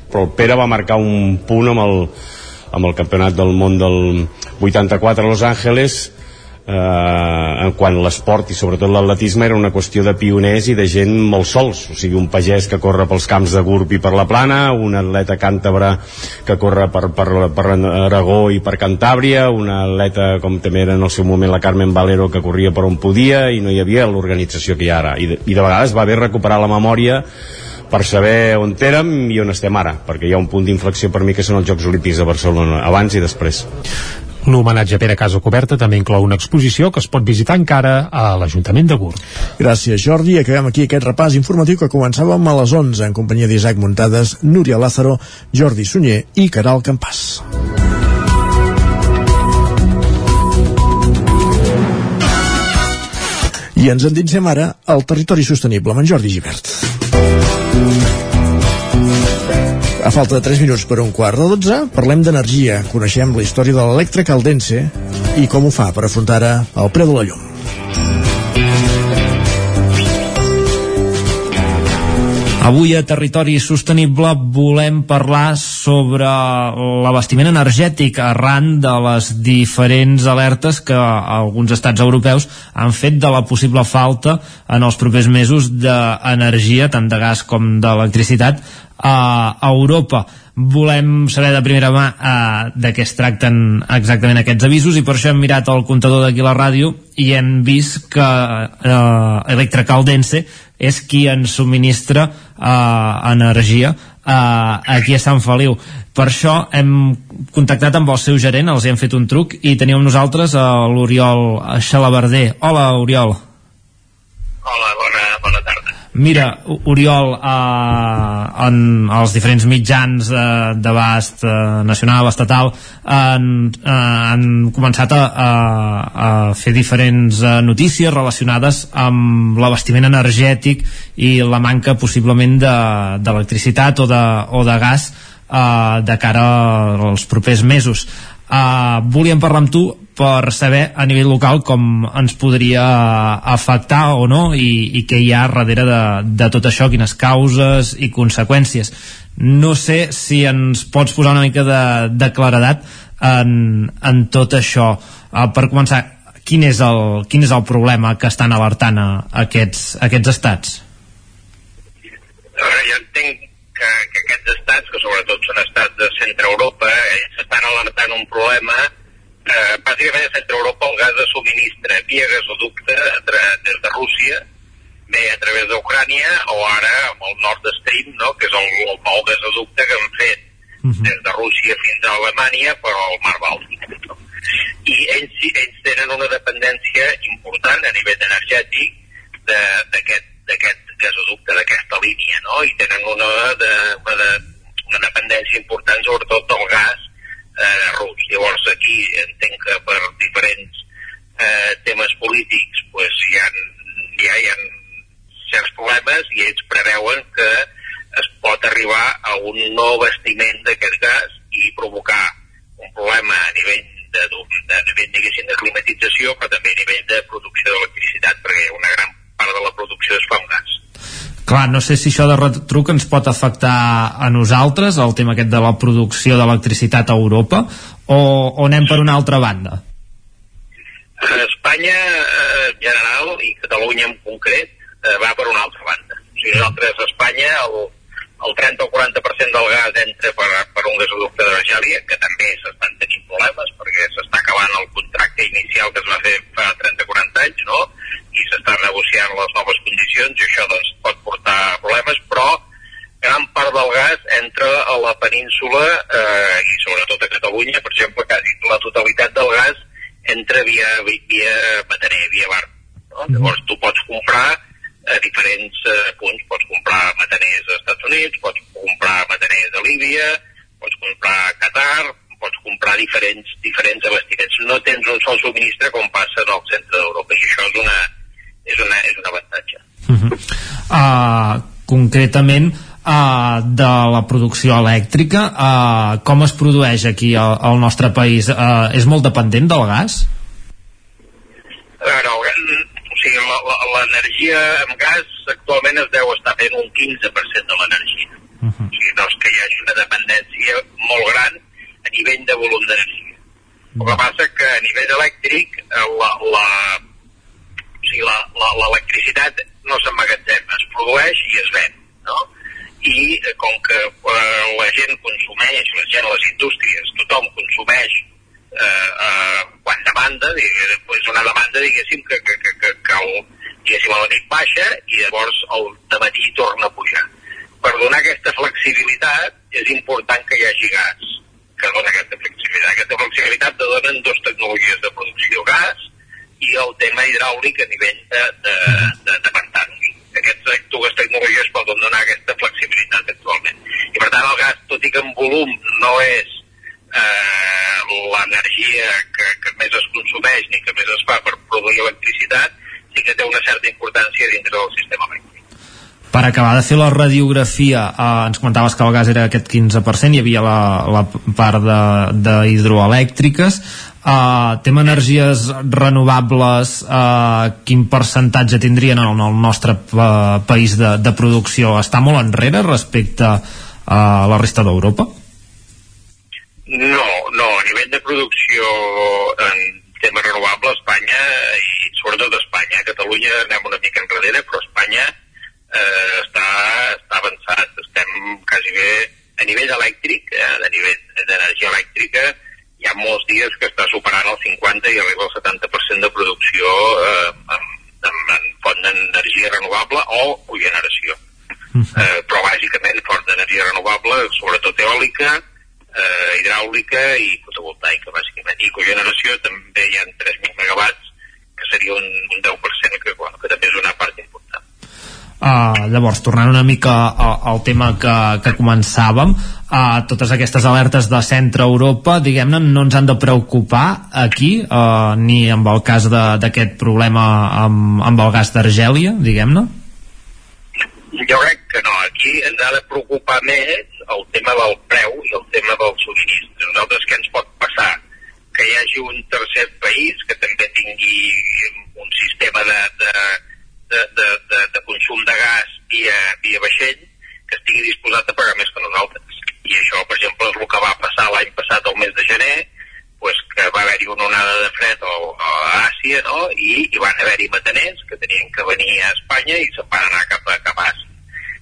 Speaker 17: Però el Pere va marcar un punt amb el, amb el campionat del món del 84 a Los Angeles eh, en quan l'esport i sobretot l'atletisme era una qüestió de pioners i de gent molt sols, o sigui un pagès que corre pels camps de Gurb i per la Plana un atleta càntabre que corre per, per, per Aragó i per Cantàbria un atleta com també era en el seu moment la Carmen Valero que corria per on podia i no hi havia l'organització que hi ha ara i de, i de vegades va bé recuperar la memòria per saber on érem i on estem ara, perquè hi ha un punt d'inflexió per mi que són els Jocs Olímpics de Barcelona, abans i després.
Speaker 3: L'homenatge a Pere Casa Coberta també inclou una exposició que es pot visitar encara a l'Ajuntament de Gurb.
Speaker 1: Gràcies, Jordi. Acabem aquí aquest repàs informatiu que començàvem a les 11 en companyia d'Isaac Muntades, Núria Lázaro, Jordi Sunyer i Caral Campàs. I ens endinsem ara al territori sostenible amb en Jordi Givert. A falta de 3 minuts per un quart de 12, parlem d'energia. Coneixem la història de l'Electra i com ho fa per afrontar el preu de la llum.
Speaker 51: Avui a Territori Sostenible volem parlar sobre l'abastiment energètic arran de les diferents alertes que alguns estats europeus han fet de la possible falta en els propers mesos d'energia, tant de gas com d'electricitat, a Europa. Volem saber de primera mà eh, de què es tracten exactament aquests avisos i per això hem mirat el comptador d'aquí a la ràdio i hem vist que eh, Electra Caldense és qui ens subministra eh, energia eh, aquí a Sant Feliu. Per això hem contactat amb el seu gerent, els hem fet un truc i teníem nosaltres l'Oriol Xalabarder. Hola Oriol.
Speaker 52: Hola, tarda
Speaker 51: Mira, Oriol, eh, en els diferents mitjans eh, d'abast eh, nacional, estatal, han, eh, han començat a, a, a fer diferents eh, notícies relacionades amb l'abastiment energètic i la manca possiblement d'electricitat de, o, de, o de gas eh, de cara als propers mesos. Uh, volíem parlar amb tu per saber a nivell local com ens podria afectar o no i, i què hi ha darrere de, de tot això, quines causes i conseqüències. No sé si ens pots posar una mica de, de claredat en, en tot això. Uh, per començar, quin és, el, quin és el problema que estan alertant a, aquests, a aquests estats?
Speaker 52: A veure, jo entenc que, que aquests estats, que sobretot són estats de centre Europa, ells estan alertant un problema eh, bàsicament a centre Europa el gas de subministra via gasoducte des de Rússia bé a través d'Ucrània o ara amb el Nord Stream, no? que és el, el nou gasoducte que han fet uh mhm. -huh. des de Rússia fins a Alemanya però al Mar Bàltic. No? I ells, ells tenen una dependència important a nivell energètic d'aquest gasoducte d'aquesta línia, no? I tenen una, de, una, de, una dependència important sobretot del gas eh, rus. Llavors aquí entenc que per diferents eh, temes polítics pues, hi, ha, ja hi ha certs problemes i ells preveuen que es pot arribar a un nou vestiment d'aquest gas i provocar un problema a nivell de, de, de nivell, diguéssim, de climatització, però també a nivell de producció d'electricitat, perquè una gran part de la producció es fa amb gas.
Speaker 51: Clar, no sé si això de retruc ens pot afectar a nosaltres, el tema aquest de la producció d'electricitat a Europa, o, o anem per una altra banda?
Speaker 52: A Espanya eh, en general, i Catalunya en concret, eh, va per una altra banda. O sigui, nosaltres a Espanya el, el 30 o 40% del gas entra per, per un gasoducte Bajàlia, que també s'estan tenint problemes perquè s'està acabant el contracte inicial que es va fer fa 30-40 anys, no? I s'estan negociant les noves condicions i això doncs, pot portar problemes, però gran part del gas entra a la península eh, i sobretot a Catalunya, per exemple, quasi la totalitat del gas entra via, via bataner, via bar. No? Mm. Llavors tu pots comprar a diferents eh, punts, pots comprar mataners als Estats Units, pots comprar mataners a Líbia, pots comprar a Qatar, pots comprar diferents, diferents abastiments. No tens un sol subministre com passa en el centre d'Europa i això és una, és, una, és un avantatge. Uh -huh.
Speaker 51: uh, concretament, uh, de la producció elèctrica, uh, com es produeix aquí al, al nostre país? Uh, és molt dependent del gas?
Speaker 52: A veure, o sigui, l'energia amb gas actualment es deu estar fent un 15% de l'energia. Uh -huh. O sigui, no és que hi hagi una dependència molt gran a nivell de volum d'energia. El que passa que a nivell elèctric eh, la, la, o sigui, l'electricitat no s'emmagatzema, es produeix i es ven, no? I eh, com que eh, la gent consumeix, la gent, les indústries, tothom consumeix eh, eh, quan demanda, és una demanda, diguéssim, que, que, que, que, que el, diguéssim, a la nit baixa i llavors el matí torna a pujar. Per donar aquesta flexibilitat és important que hi hagi gas, que dona aquesta flexibilitat. Aquesta flexibilitat te donen dues tecnologies de producció, gas i el tema hidràulic a nivell de, de, de, de pantanos. Aquestes dues tecnologies poden donar aquesta flexibilitat actualment. I per tant el gas, tot i que en volum no és eh, l'energia que, que més es consumeix ni que més es fa per produir electricitat, sí que té una certa importància dintre del sistema elèctric.
Speaker 51: Per acabar de fer la radiografia, eh, ens comentaves que el gas era aquest 15%, hi havia la, la part d'hidroelèctriques, Uh, tema energies renovables uh, quin percentatge tindrien en el nostre uh, país de, de producció està molt enrere respecte a la resta d'Europa?
Speaker 52: No, no, a nivell de producció en temes renovables, Espanya, i sobretot Espanya, Catalunya anem una mica enrere, però Espanya eh, està, està avançat. Estem quasi bé a nivell elèctric, eh, a nivell d'energia elèctrica, hi ha molts dies que està superant el 50 i arriba al 70% de producció eh, en, en, en font d'energia renovable o cogeneració. Eh, però bàsicament font d'energia renovable, sobretot eòlica, eh, hidràulica i fotovoltaica, bàsicament. I cogeneració també hi ha 3.000 megawatts, que seria un, un 10%, que, bueno, que també és una.
Speaker 51: Uh, llavors, tornant una mica al tema que, que començàvem, uh, totes aquestes alertes de centre Europa, diguem-ne, no ens han de preocupar aquí, uh, ni amb el cas d'aquest problema amb, amb el gas d'Argèlia, diguem-ne?
Speaker 52: Jo crec que no. Aquí ens ha de preocupar més el tema del preu i el tema del subministre. Nosaltres què ens pot passar? Que hi hagi un tercer país que també tingui un sistema de, de, de, de, de, de consum de gas via, via vaixell que estigui disposat a pagar més que nosaltres. I això, per exemple, és el que va passar l'any passat al mes de gener, pues, que va haver-hi una onada de fred a, a Àsia, no? I, i van haver-hi mataners que tenien que venir a Espanya i se'n van anar cap a, cap a Àsia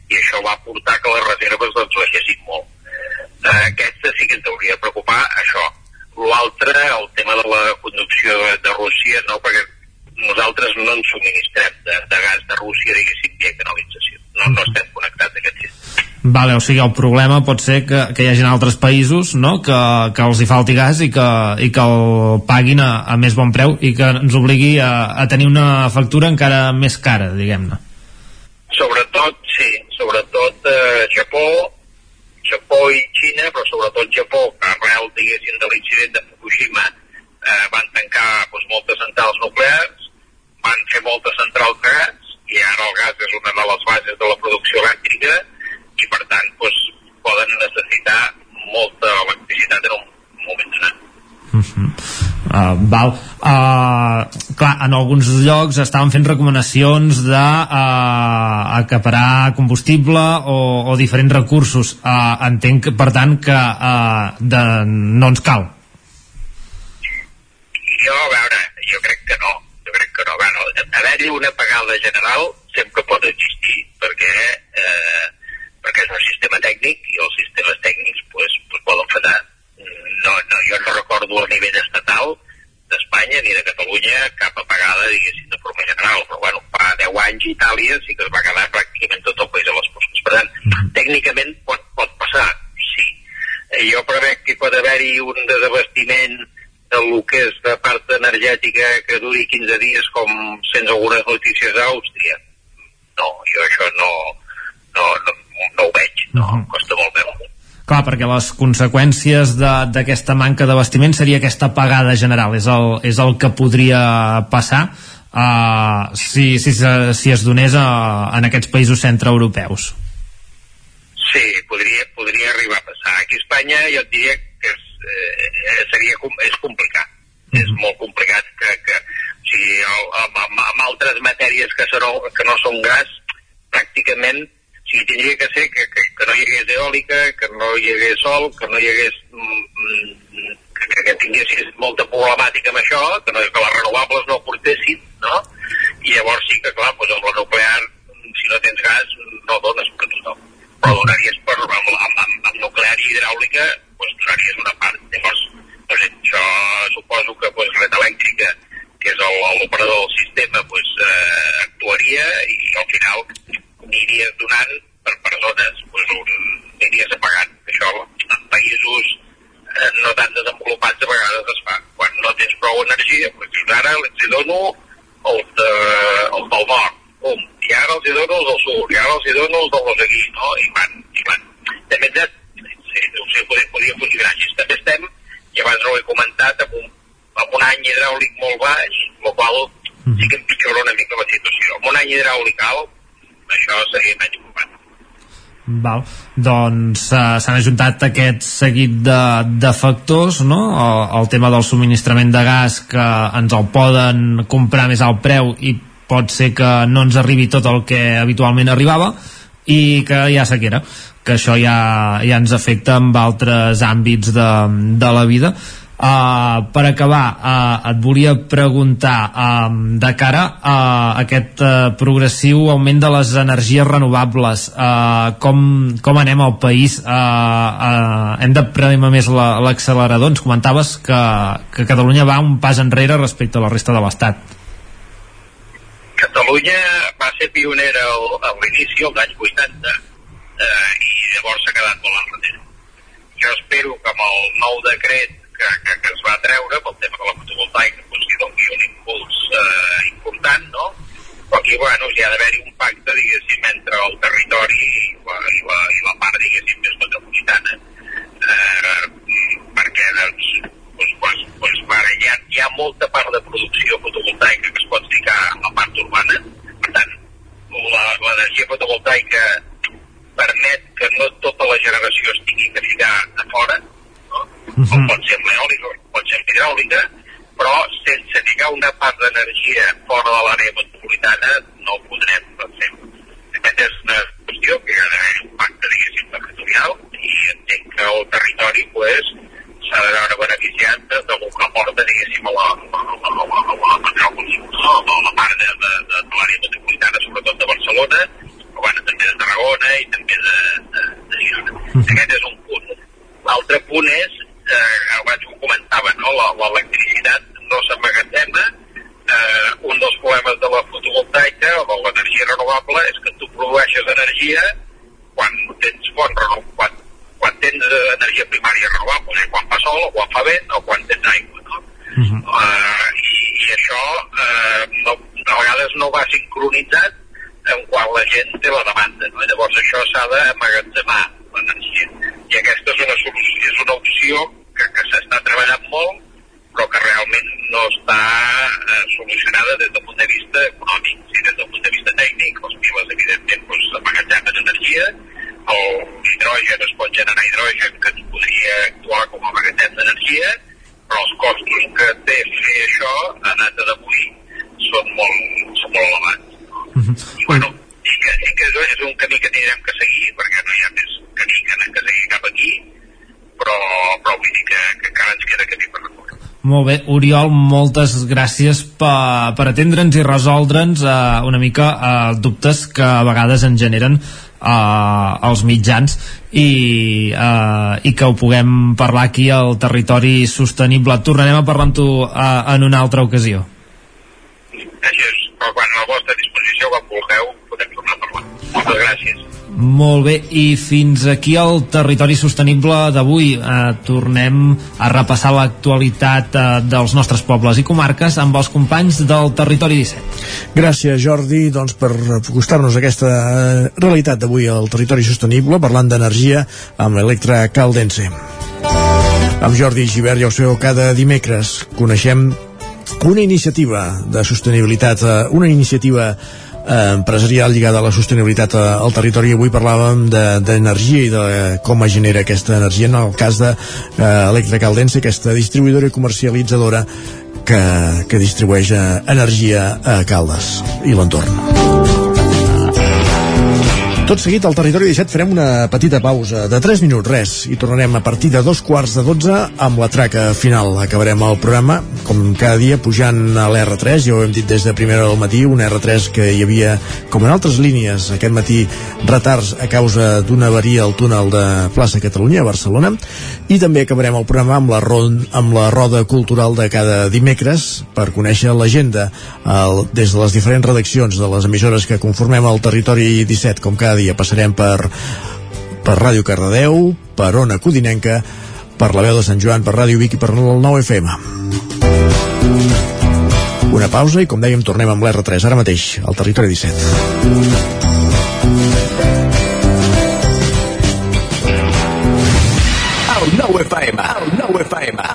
Speaker 52: i això va portar que les reserves doncs baixessin molt. Eh, aquesta sí que ens hauria de preocupar, això. L'altre, el tema de la conducció de, de Rússia, no, perquè nosaltres no ens subministrem de, de gas de Rússia, diguéssim, via canalització. No, no estem connectats a aquest sistema.
Speaker 51: Vale, o sigui, el problema pot ser que, que hi hagi altres països no? que, que els hi falti gas i que, i que el paguin a, a més bon preu i que ens obligui a, a tenir una factura encara més cara, diguem-ne.
Speaker 52: Sobretot, sí, sobretot eh, Japó, Japó i Xina, però sobretot Japó, que arrel, diguéssim, de l'incident de Fukushima eh, van tancar doncs, moltes centrals nuclears, van fer moltes centrals de gas, i ara el gas és una de les bases de la producció elèctrica, i per tant doncs, poden necessitar molta electricitat en un moment donat.
Speaker 51: Uh -huh. Uh, val. Uh, clar, en alguns llocs estaven fent recomanacions de uh, acaparar combustible o, o diferents recursos. Uh, entenc, per tant, que uh, de, no ens cal.
Speaker 52: Jo, a veure, jo crec que no. Crec que no. Bueno, haver-hi una pagada general sempre pot existir, perquè, eh, perquè és un sistema tècnic i els sistemes tècnics pues, pues poden fallar no, no, jo no recordo a nivell estatal d'Espanya ni de Catalunya cap apagada, diguéssim, de forma general. Però, bueno, fa 10 anys Itàlia sí que es va quedar pràcticament tot el país a les fosques. Per tant, mm -hmm. tècnicament pot, pot passar, sí. Eh, jo prevec que pot haver-hi un desabastiment de lo que és de part energètica que duri 15 dies com sense algunes notícies d'Àustria. No, jo això no, no, no, no ho veig, no, em costa molt veure
Speaker 51: Clar, perquè les conseqüències d'aquesta manca d'abastiment seria aquesta pagada general, és el, és el que podria passar uh, si, si, si es donés a, en aquests països centreeuropeus.
Speaker 52: Sí, podria, podria arribar a passar. Aquí a Espanya jo et diria que és, eh, seria, és complicat. Mm -hmm. És molt complicat que, que o sigui, amb, amb, amb altres matèries que, són, que no són gas, pràcticament sigui, tindria que ser que, que, que no hi hagués eòlica, que no hi hagués sol, que no hi hagués mm, mm que, que tinguessis molta problemàtica amb això, que, no, que les renovables no aportessin, no? I llavors sí que, clar, doncs amb la nuclear, si no tens gas, no dones per tothom. Però donaries per, amb, amb, amb, amb nuclear i hidràulica, doncs donaries una part. Llavors, doncs, això suposo que doncs, Red Elèctrica, que és el- l'operador del sistema, doncs, eh, actuaria i al final aniries donant per persones, doncs, un, aniries apagant. Això en països eh, no tan desenvolupats a vegades es fa. Quan no tens prou energia, doncs dius ara els dono els, de, els del nord, pum, i ara els hi dono els del sud, i ara els hi dono els del no sé qui, no? I van, i van. També no sé, podria, podria funcionar així. També estem, i abans no ho he comentat, amb un, amb un any hidràulic molt baix, el qual sí que empitjora una mica la situació. Amb un any hidràulic alt, això seria menys preocupant.
Speaker 53: Val. Doncs uh, s'han ajuntat aquest seguit de, de factors, no? El, el tema del subministrament de gas que ens el poden comprar més al preu i pot ser que no ens arribi tot el que habitualment arribava i que ha sequera que això ja, ja ens afecta en altres àmbits de, de la vida. Uh, per acabar, uh, et volia preguntar uh, de cara a aquest uh, progressiu augment de les energies renovables uh, com, com anem al país? Uh, uh, hem de premer més la- l'accelerador? Ens comentaves que, que Catalunya va un pas enrere respecte a la resta de l'Estat.
Speaker 52: Catalunya va ser pionera al, a l'inici, als anys 80, eh, i llavors s'ha quedat molt enrere. Jo espero que amb el nou decret que, que, que es va treure pel tema de la fotovoltaica doncs, hi doni un impuls eh, important, no? Però aquí, bueno, hi ha d'haver-hi un pacte, diguéssim, entre el territori i la, i la, i la part, diguéssim, més metropolitana. Eh, perquè, doncs, doncs, doncs, doncs ara hi ha, hi ha molta part de producció fotovoltaica que es pot ficar a la part urbana. Per tant, l'energia fotovoltaica permet que no tota la generació es tingui que ficar a fora, no? com pot ser amb l'eòlica, pot ser amb hidràulica, però sense ficar una part d'energia fora de l'àrea metropolitana no ho podrem fer. Aquesta és una qüestió que hi ha d'haver un pacte, diguéssim, territorial i entenc que el territori pues, s'ha de veure beneficiat de, del que aporta, diguéssim, a la, a la, a la, a la metròpoli, a la part de, de, de, de l'àrea metropolitana, sobretot de Barcelona, però bueno, també de Tarragona i també de, de, de Girona. Aquest és un punt. L'altre punt és, eh, abans ho comentava, no? La- l'electricitat no s'emmagatzema, eh, un dels problemes de la fotovoltaica o de l'energia renovable és que tu produeixes energia quan tens font reno- quan, quan tens eh, energia primària renovable, eh? quan fa sol o quan fa vent o quan tens aigua, no? Uh, i, I això uh, no, a vegades no va sincronitzat en quan la gent té la demanda, no? Llavors això s'ha d'emmagatzemar, l'energia. I aquesta és una, solució, és una opció que, que s'està treballant molt, però que realment no està eh, solucionada des del punt de vista econòmic. Si des del punt de vista tècnic, els piles, evidentment, doncs, emmagatzemen energia, el hidrogen es pot generar hidrogen que ens podria actuar com a magatzem d'energia, però els costos que té fer això a data d'avui són molt, són molt elevats. I bueno, i que, i que és un camí que tindrem que seguir, perquè no hi ha més camí que, que seguir cap aquí, però, però vull dir que, que encara ens queda camí per recórrer.
Speaker 53: Molt bé, Oriol, moltes gràcies per, per atendre'ns i resoldre'ns uh, una mica uh, dubtes que a vegades en generen uh, els mitjans i, uh, i que ho puguem parlar aquí al territori sostenible. Tornarem a parlar amb tu uh, en una altra ocasió.
Speaker 52: Així és, però quan la vostra Moltes gràcies.
Speaker 53: Molt bé, i fins aquí el territori sostenible d'avui. Eh, tornem a repassar l'actualitat eh, dels nostres pobles i comarques amb els companys del Territori 17.
Speaker 1: Gràcies, Jordi, doncs, per acostar-nos a aquesta eh, realitat d'avui al territori sostenible, parlant d'energia amb l'Electra Caldense. Amb Jordi Givert, ja ho sabeu, cada dimecres coneixem una iniciativa de sostenibilitat, eh, una iniciativa empresarial lligada a la sostenibilitat eh, al territori. Avui parlàvem de- d'energia i de com es genera aquesta energia en el cas de eh, Electra Caldense, aquesta distribuïdora i comercialitzadora que, que distribueix eh, energia a Caldes i l'entorn. Tot seguit, al Territori 17 farem una petita pausa de 3 minuts, res, i tornarem a partir de dos quarts de 12 amb la traca final. Acabarem el programa, com cada dia, pujant a l'R3, ja ho hem dit des de primera del matí, un R3 que hi havia, com en altres línies, aquest matí, retards a causa d'una avaria al túnel de plaça Catalunya, a Barcelona, i també acabarem el programa amb la, ron, amb la roda cultural de cada dimecres per conèixer l'agenda des de les diferents redaccions de les emissores que conformem el Territori 17, com cada dia passarem per per Ràdio Cardedeu, per Ona Codinenca, per la veu de Sant Joan, per Ràdio Vic i per el 9 FM. Una pausa i, com dèiem, tornem amb l'R3 ara mateix, al Territori 17.
Speaker 22: FM. El nou FM.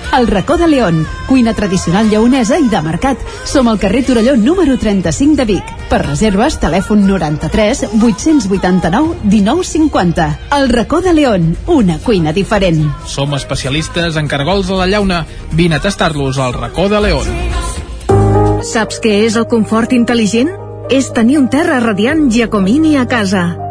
Speaker 22: El racó de León. Cuina tradicional lleonesa i de mercat. Som al carrer Torelló número 35 de Vic. Per reserves, telèfon 93 889 1950. El racó de León, una cuina diferent.
Speaker 54: Som especialistes en cargols a la llauna. Vine a tastar-los al racó de León.
Speaker 22: Saps què és el confort intel·ligent? És tenir un terra radiant Giacomini a casa.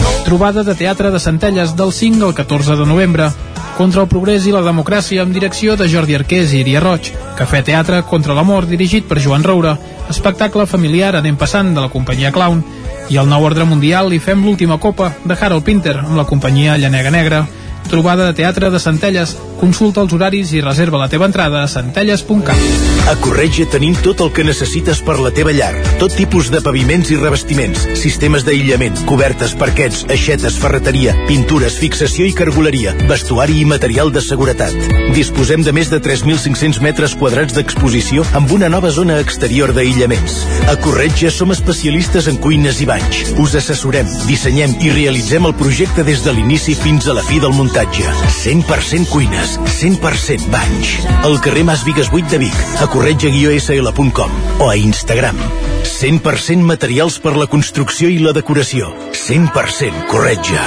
Speaker 54: Trobada de teatre de Centelles del 5 al 14 de novembre contra el progrés i la democràcia amb direcció de Jordi Arqués i Iria Roig, Cafè Teatre contra l'amor dirigit per Joan Roura, espectacle familiar anem passant de la companyia Clown, i el nou ordre mundial hi fem l'última copa de Harold Pinter amb la companyia Llanega Negra. Trobada de teatre de Centelles. Consulta els horaris i reserva la teva entrada a centelles.cat.
Speaker 22: A Corretja tenim tot el que necessites per la teva llar. Tot tipus de paviments i revestiments, sistemes d'aïllament, cobertes, parquets, aixetes, ferreteria, pintures, fixació i cargoleria, vestuari i material de seguretat. Disposem de més de 3.500 metres quadrats d'exposició amb una nova zona exterior d'aïllaments. A Corretja som especialistes en cuines i banys. Us assessorem, dissenyem i realitzem el projecte des de l'inici fins a la fi del muntatge. 100% cuines, 100% banys. Al carrer Mas Vigues 8 de Vic, a corretja-sl.com o a Instagram. 100% materials per la construcció i la decoració. 100% corretja.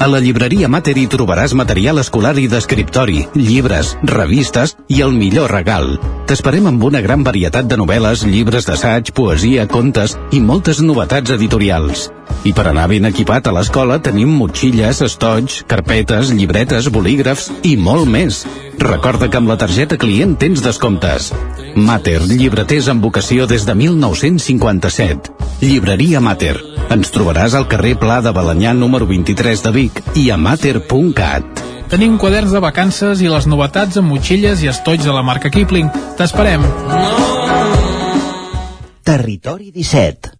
Speaker 55: A la llibreria Mater hi trobaràs material escolar i d'escriptori, llibres, revistes i el millor regal. T'esperem amb una gran varietat de novel·les, llibres d'assaig, poesia, contes i moltes novetats editorials. I per anar ben equipat a l'escola tenim motxilles, estoig, carpetes, llibretes, bolígrafs i molt més. Recorda que amb la targeta client tens descomptes. Mater, llibreters amb vocació des de 1957. Llibreria Mater. Ens trobaràs al carrer Pla de Balanyà número 23 de Vic i a mater.cat.
Speaker 54: Tenim quaderns de vacances i les novetats amb motxilles i estoig de la marca Kipling. T'esperem.
Speaker 33: Territori 17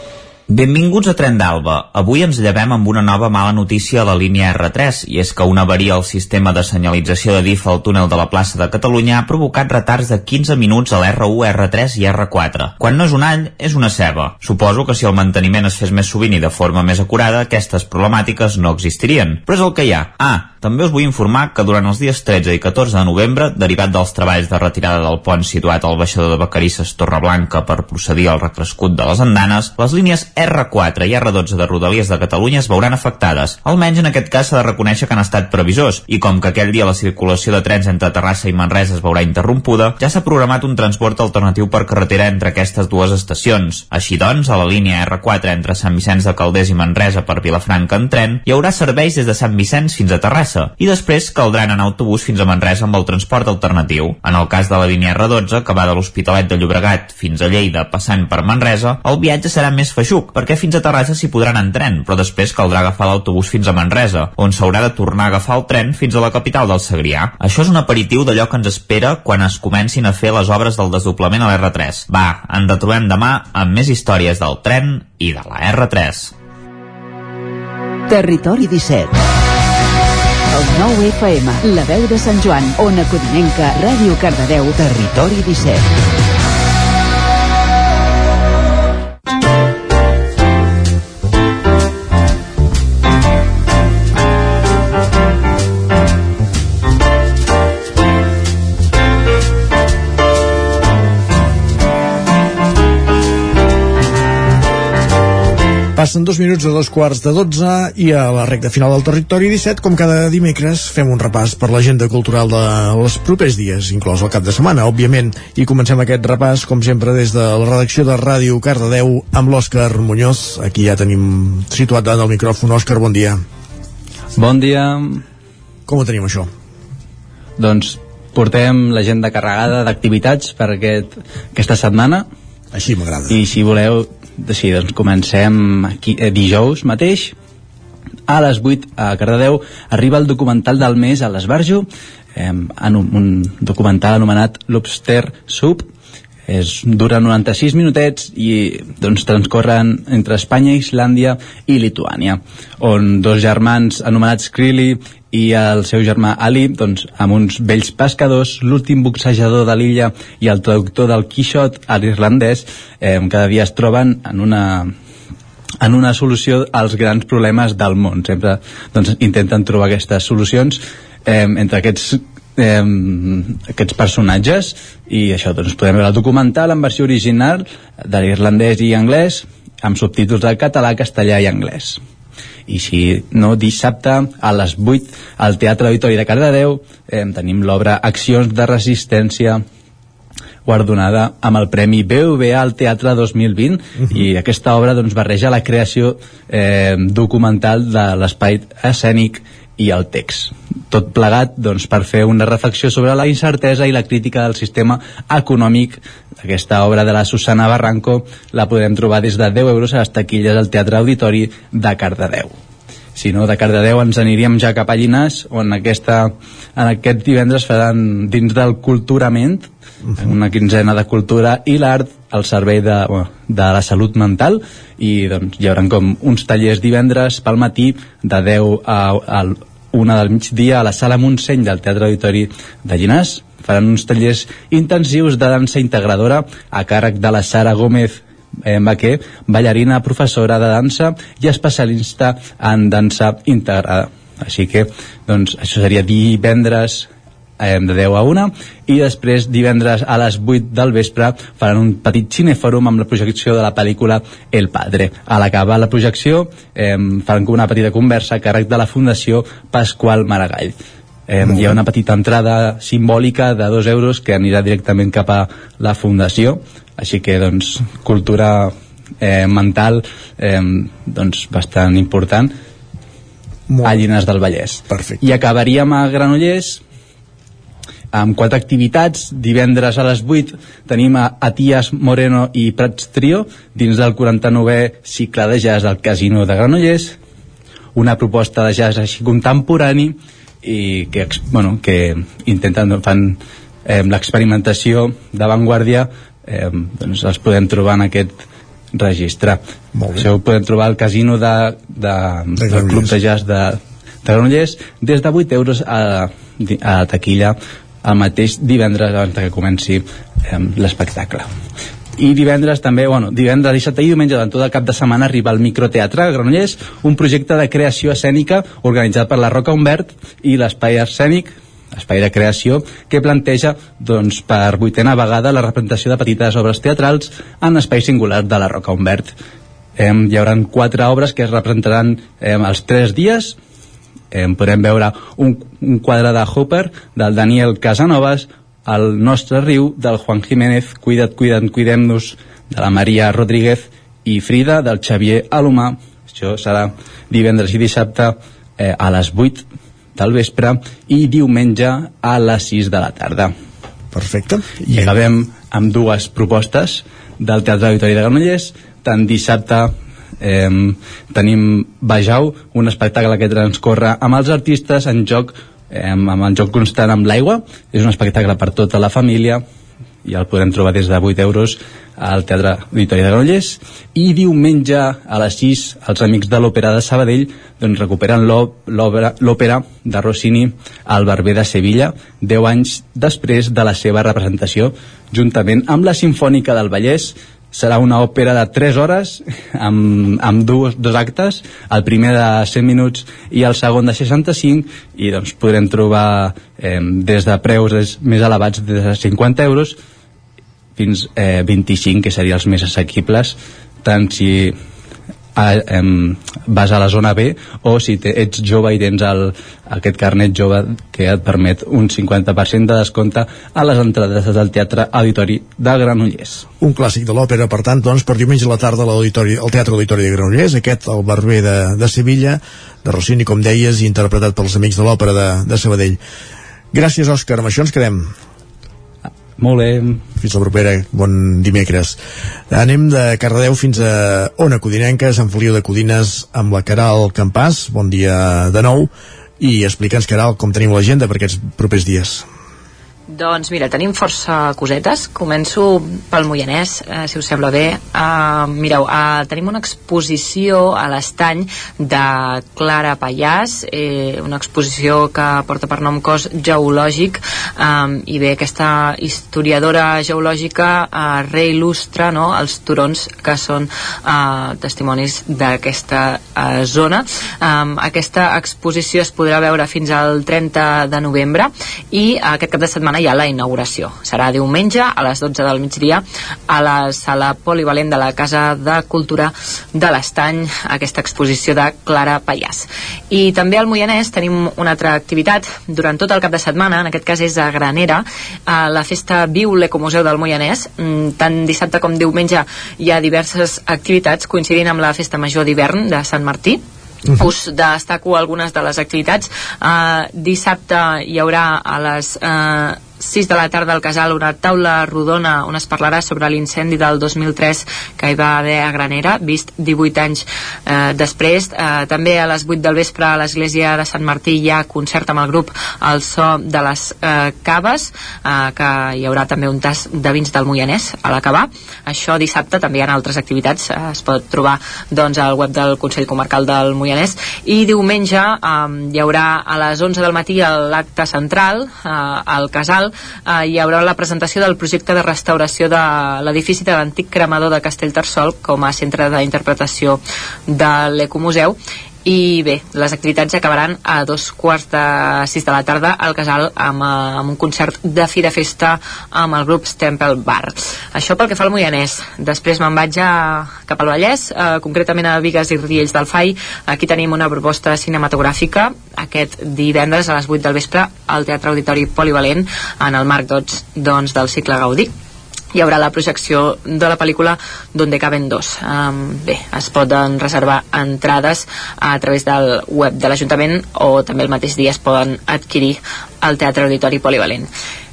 Speaker 9: Benvinguts a Tren d'Alba. Avui ens llevem amb una nova mala notícia a la línia R3, i és que una avaria al sistema de senyalització de DIF al túnel de la plaça de Catalunya ha provocat retards de 15 minuts a l'R1, R3 i R4. Quan no és un all, és una ceba. Suposo que si el manteniment es fes més sovint i de forma més acurada, aquestes problemàtiques no existirien. Però és el que hi ha. Ah, també us vull informar que durant els dies 13 i 14 de novembre, derivat dels treballs de retirada del pont situat al baixador de Vacarisses Torreblanca per procedir al recrescut de les andanes, les línies R4 i R12 de Rodalies de Catalunya es veuran afectades. Almenys en aquest cas s'ha de reconèixer que han estat previsors, i com que aquell dia la circulació de trens entre Terrassa i Manresa es veurà interrompuda, ja s'ha programat un transport alternatiu per carretera entre aquestes dues estacions. Així doncs, a la línia R4 entre Sant Vicenç de Calders i Manresa per Vilafranca en tren, hi haurà serveis des de Sant Vicenç fins a Terrassa, i després caldrà anar en autobús fins a Manresa amb el transport alternatiu. En el cas de la línia R12, que va de l'Hospitalet de Llobregat fins a Lleida passant per Manresa, el viatge serà més feixuc, perquè fins a Terrassa s'hi podran en tren, però després caldrà agafar l'autobús fins a Manresa, on s'haurà de tornar a agafar el tren fins a la capital del Segrià. Això és un aperitiu d'allò que ens espera quan es comencin a fer les obres del desdoblament a l'R3. Va, ens retrobem demà amb més històries del tren i de la R3.
Speaker 22: Territori 17 El 9 FM, la veu de Sant Joan, Ona Codinenca, Ràdio Cardedeu, Territori 17.
Speaker 1: Passen dos minuts a dos quarts de dotze i a la recta final del territori 17, com cada dimecres, fem un repàs per l'agenda cultural de les propers dies, inclòs el cap de setmana, òbviament. I comencem aquest repàs, com sempre, des de la redacció de Ràdio Cardedeu amb l'Òscar Muñoz. Aquí ja tenim situat en el micròfon. Òscar, bon dia.
Speaker 56: Bon dia.
Speaker 1: Com ho tenim, això?
Speaker 56: Doncs portem l'agenda carregada d'activitats per aquest, aquesta setmana.
Speaker 1: Així m'agrada.
Speaker 56: I si voleu, sí, doncs comencem aquí, eh, dijous mateix a les 8 a Cardedeu arriba el documental del mes a l'Esbarjo eh, en un, un documental anomenat Lobster Soup. És, dura 96 minutets i doncs, transcorren entre Espanya, Islàndia i Lituània, on dos germans anomenats Krilli i el seu germà Ali, doncs, amb uns vells pescadors, l'últim boxejador de l'illa i el traductor del Quixot a l'irlandès, eh, cada dia es troben en una en una solució als grans problemes del món. Sempre doncs, intenten trobar aquestes solucions eh, entre aquests eh, aquests personatges i això, doncs podem veure el documental en versió original de l'irlandès i anglès amb subtítols del català, castellà i anglès i si no, dissabte a les 8 al Teatre Auditori de Cardedeu eh, tenim l'obra Accions de Resistència guardonada amb el Premi BVA al Teatre 2020 uh -huh. i aquesta obra doncs, barreja la creació eh, documental de l'espai escènic i el text. Tot plegat doncs, per fer una reflexió sobre la incertesa i la crítica del sistema econòmic. Aquesta obra de la Susana Barranco la podem trobar des de 10 euros a les taquilles al Teatre Auditori de Cardedeu. Si no, de Cardedeu ens aniríem ja cap a Llinars, on aquesta, en aquest divendres faran dins del Culturament, uh -huh. una quinzena de cultura i l'art al servei de, bueno, de la salut mental i doncs, hi haurà com uns tallers divendres pel matí de 10 a, a una del migdia a la sala Montseny del Teatre Auditori de Llinars. Faran uns tallers intensius de dansa integradora a càrrec de la Sara Gómez eh, ballarina, professora de dansa i especialista en dansa integrada. Així que, doncs, això seria divendres eh, de 10 a 1 i després divendres a les 8 del vespre faran un petit cinefòrum amb la projecció de la pel·lícula El Padre. A l'acabar la projecció eh, faran una petita conversa a càrrec de la Fundació Pasqual Maragall. Eh, hi ha una petita entrada simbòlica de 2 euros que anirà directament cap a la Fundació, així que doncs cultura eh, mental eh, doncs bastant important
Speaker 1: Molt.
Speaker 56: a Llinars del Vallès.
Speaker 1: Perfecte.
Speaker 56: I acabaríem a Granollers amb quatre activitats. Divendres a les 8 tenim a Atias Moreno i Prats Trio dins del 49è cicle de jazz del Casino de Granollers una proposta de jazz així contemporani i que, bueno, que intenten fan eh, l'experimentació d'avantguàrdia eh, doncs els podem trobar en aquest registre. Això ho podem trobar al casino de, de, de del Club de Jazz de, de Granollers. Des de 8 euros a, a taquilla el mateix divendres abans que comenci eh, l'espectacle i divendres també, bueno, divendres, dissabte i diumenge durant tot el cap de setmana arriba al Microteatre a Granollers, un projecte de creació escènica organitzat per la Roca Humbert i l'Espai Escènic espai de creació que planteja doncs, per vuitena vegada la representació de petites obres teatrals en espai singular de la Roca Humbert. Eh, hi haurà quatre obres que es representaran eh, els tres dies. Eh, podrem veure un, un quadre de Hopper del Daniel Casanovas el nostre riu del Juan Jiménez Cuida't, cuida't, cuidem-nos de la Maria Rodríguez i Frida del Xavier Alomà això serà divendres i dissabte eh, a les 8 del vespre i diumenge a les 6 de la tarda
Speaker 1: Perfecte.
Speaker 56: I acabem amb dues propostes del Teatre Auditori de Granollers. Tant dissabte eh, tenim Bajau, un espectacle que transcorre amb els artistes en joc eh, amb el joc constant amb l'aigua. És un espectacle per tota la família i el podrem trobar des de 8 euros al Teatre Auditori de Granollers i diumenge a les 6 els amics de l'Òpera de Sabadell doncs, recuperen l'òpera de Rossini al Barber de Sevilla 10 anys després de la seva representació juntament amb la Sinfònica del Vallès serà una òpera de 3 hores amb, amb dos, dos actes el primer de 100 minuts i el segon de 65 i doncs podrem trobar eh, des de preus més elevats des de 50 euros fins eh, 25 que serien els més assequibles tant si a, em, vas a la zona B o si te, ets jove i tens el, aquest carnet jove que et permet un 50% de descompte a les entrades del Teatre Auditori de Granollers.
Speaker 1: Un clàssic de l'òpera, per tant, doncs, per diumenge a la tarda al Teatre Auditori de Granollers, aquest, el Barber de, de Sevilla, de Rossini, com deies, interpretat pels amics de l'òpera de, de Sabadell. Gràcies, Òscar. Amb això ens quedem.
Speaker 56: Molt bé.
Speaker 1: Fins la propera, bon dimecres. Anem de Cardedeu fins a Ona Codinenca, Sant Feliu de Codines, amb la Caral Campàs. Bon dia de nou. I explica'ns, Caral, com tenim l'agenda per aquests propers dies.
Speaker 15: Doncs mira, tenim força cosetes. Començo pel Moianès, eh, si us sembla bé. Uh, mireu, uh, tenim una exposició a l'estany de Clara Pallàs, eh, una exposició que porta per nom cos geològic, um, i bé, aquesta historiadora geològica uh, reil·lustra no, els turons que són uh, testimonis d'aquesta uh, zona. Um, aquesta exposició es podrà veure fins al 30 de novembre i uh, aquest cap de setmana hi ha la inauguració. Serà diumenge a les 12 del migdia a la sala polivalent de la Casa de Cultura de l'Estany, aquesta exposició de Clara Pallàs. I també al Moianès tenim una altra activitat durant tot el cap de setmana, en aquest cas és a Granera, a la festa Viu l'Ecomuseu del Moianès. Mm, tant dissabte com diumenge hi ha diverses activitats coincidint amb la festa major d'hivern de Sant Martí, Uh -huh. us destaco algunes de les activitats uh, dissabte hi haurà a les uh, 6 de la tarda al Casal una taula rodona on es parlarà sobre l'incendi del 2003 que hi va haver a Granera, vist 18 anys eh, després. Eh, també a les 8 del vespre a l'església de Sant Martí hi ha concert amb el grup El So de les eh, Caves, eh, que hi haurà també un tas de vins del Moianès a l'acabar. Això dissabte també hi ha altres activitats, eh, es pot trobar doncs, al web del Consell Comarcal del Moianès. I diumenge eh, hi haurà a les 11 del matí l'acte central eh, al Casal eh, hi haurà la presentació del projecte de restauració de l'edifici de l'antic cremador de Castellterçol com a centre d'interpretació de l'Ecomuseu i bé, les activitats acabaran a dos quarts de sis de la tarda al casal amb, eh, amb un concert de fi de festa amb el grup Stempel Bar. Això pel que fa al Moianès. Després me'n vaig a, cap al Vallès eh, concretament a Vigues i Riells del Fai. Aquí tenim una proposta cinematogràfica aquest divendres a les 8 del vespre al Teatre Auditori Polivalent en el marc doncs, doncs del cicle Gaudí hi haurà la projecció de la pel·lícula Donde caben dos. Um, bé, es poden reservar entrades a través del web de l'Ajuntament o també el mateix dia es poden adquirir al Teatre Auditori Polivalent.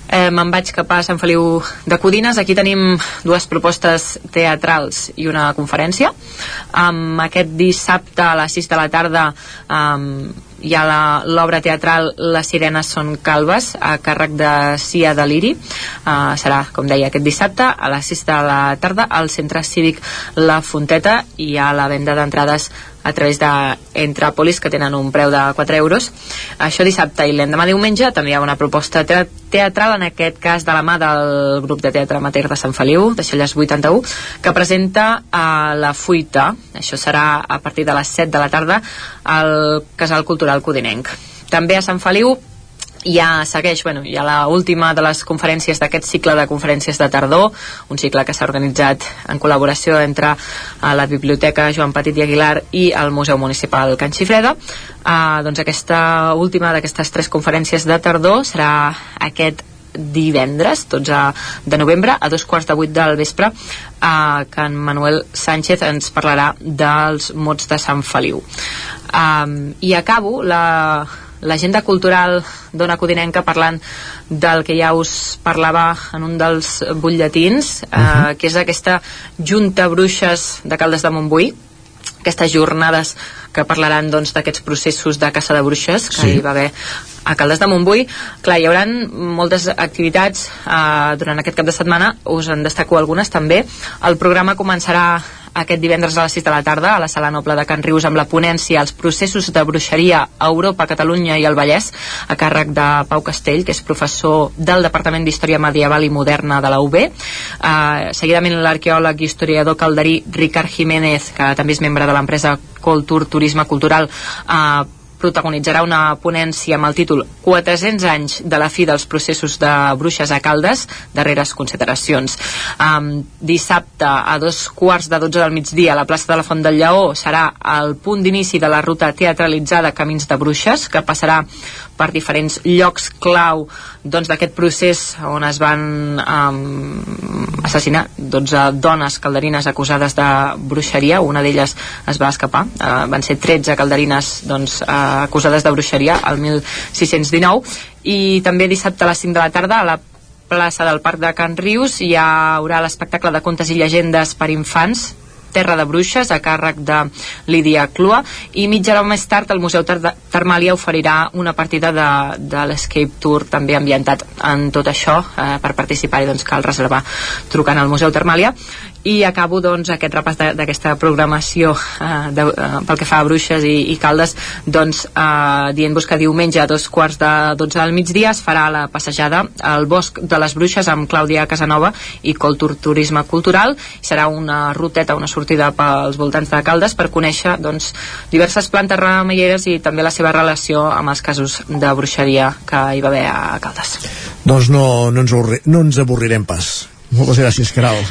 Speaker 15: Eh, me'n vaig cap a Sant Feliu de Codines aquí tenim dues propostes teatrals i una conferència um, aquest dissabte a les 6 de la tarda um, hi ha l'obra teatral Les sirenes són calves a càrrec de Cia Deliri. Uh, serà, com deia, aquest dissabte a les 6 de la tarda al centre cívic La Fonteta i ha la venda d'entrades a través d'Entràpolis que tenen un preu de 4 euros. Això dissabte i l'endemà diumenge també hi ha una proposta teatral en aquest cas de la mà del grup de teatre amateur de Sant Feliu de Xelles 81 que presenta a uh, La Fuita. Això serà a partir de les 7 de la tarda al Casal Cultural Codinenc. També a Sant Feliu ja segueix, bueno, ja la última de les conferències d'aquest cicle de conferències de tardor, un cicle que s'ha organitzat en col·laboració entre uh, la Biblioteca Joan Petit i Aguilar i el Museu Municipal Can Xifreda. Uh, doncs aquesta última d'aquestes tres conferències de tardor serà aquest divendres, 12 de novembre, a dos quarts de vuit del vespre, eh, que en Manuel Sánchez ens parlarà dels mots de Sant Feliu. Um, I acabo la, l'agenda cultural d'Ona Codinenca parlant del que ja us parlava en un dels butlletins, uh -huh. eh, que és aquesta Junta Bruixes de Caldes de Montbui, aquestes jornades que parlaran doncs, d'aquests processos de caça de bruixes que sí. hi va haver a Caldes de Montbui. Clar, hi haurà moltes activitats eh, durant aquest cap de setmana, us en destaco algunes també. El programa començarà aquest divendres a les 6 de la tarda a la Sala Noble de Can Rius amb la ponència Els processos de bruixeria a Europa, Catalunya i el Vallès a càrrec de Pau Castell, que és professor del Departament d'Història Medieval i Moderna de la UB. Uh, seguidament l'arqueòleg i historiador calderí Ricard Jiménez, que també és membre de l'empresa Coltur Turisme Cultural, uh, protagonitzarà una ponència amb el títol 400 anys de la fi dels processos de bruixes a Caldes, darreres consideracions. Um, dissabte a dos quarts de 12 del migdia a la plaça de la Font del Lleó serà el punt d'inici de la ruta teatralitzada Camins de Bruixes, que passarà per diferents llocs clau doncs, d'aquest procés on es van um, assassinar 12 dones calderines acusades de bruixeria, una d'elles es va escapar, uh, van ser 13 calderines doncs, uh, acusades de bruixeria al 1619 i també dissabte a les 5 de la tarda a la plaça del Parc de Can Rius hi haurà l'espectacle de contes i llegendes per infants Terra de Bruixes a càrrec de Lídia Clua i mitja hora més tard el Museu Termàlia oferirà una partida de, de l'Escape Tour també ambientat en tot això eh, per participar-hi doncs cal reservar trucant al Museu Termàlia i acabo doncs aquest repàs d'aquesta programació eh, de, eh, pel que fa a Bruixes i, i Caldes. Doncs eh, dient-vos que diumenge a dos quarts de 12 del migdia es farà la passejada al Bosc de les Bruixes amb Clàudia Casanova i Coltur Turisme Cultural. Serà una ruteta, una sortida pels voltants de Caldes per conèixer doncs, diverses plantes remeieres i també la seva relació amb els casos de bruixeria que hi va haver a Caldes.
Speaker 1: Doncs no, no, ens, no ens avorrirem pas. Moltes gràcies, Caral.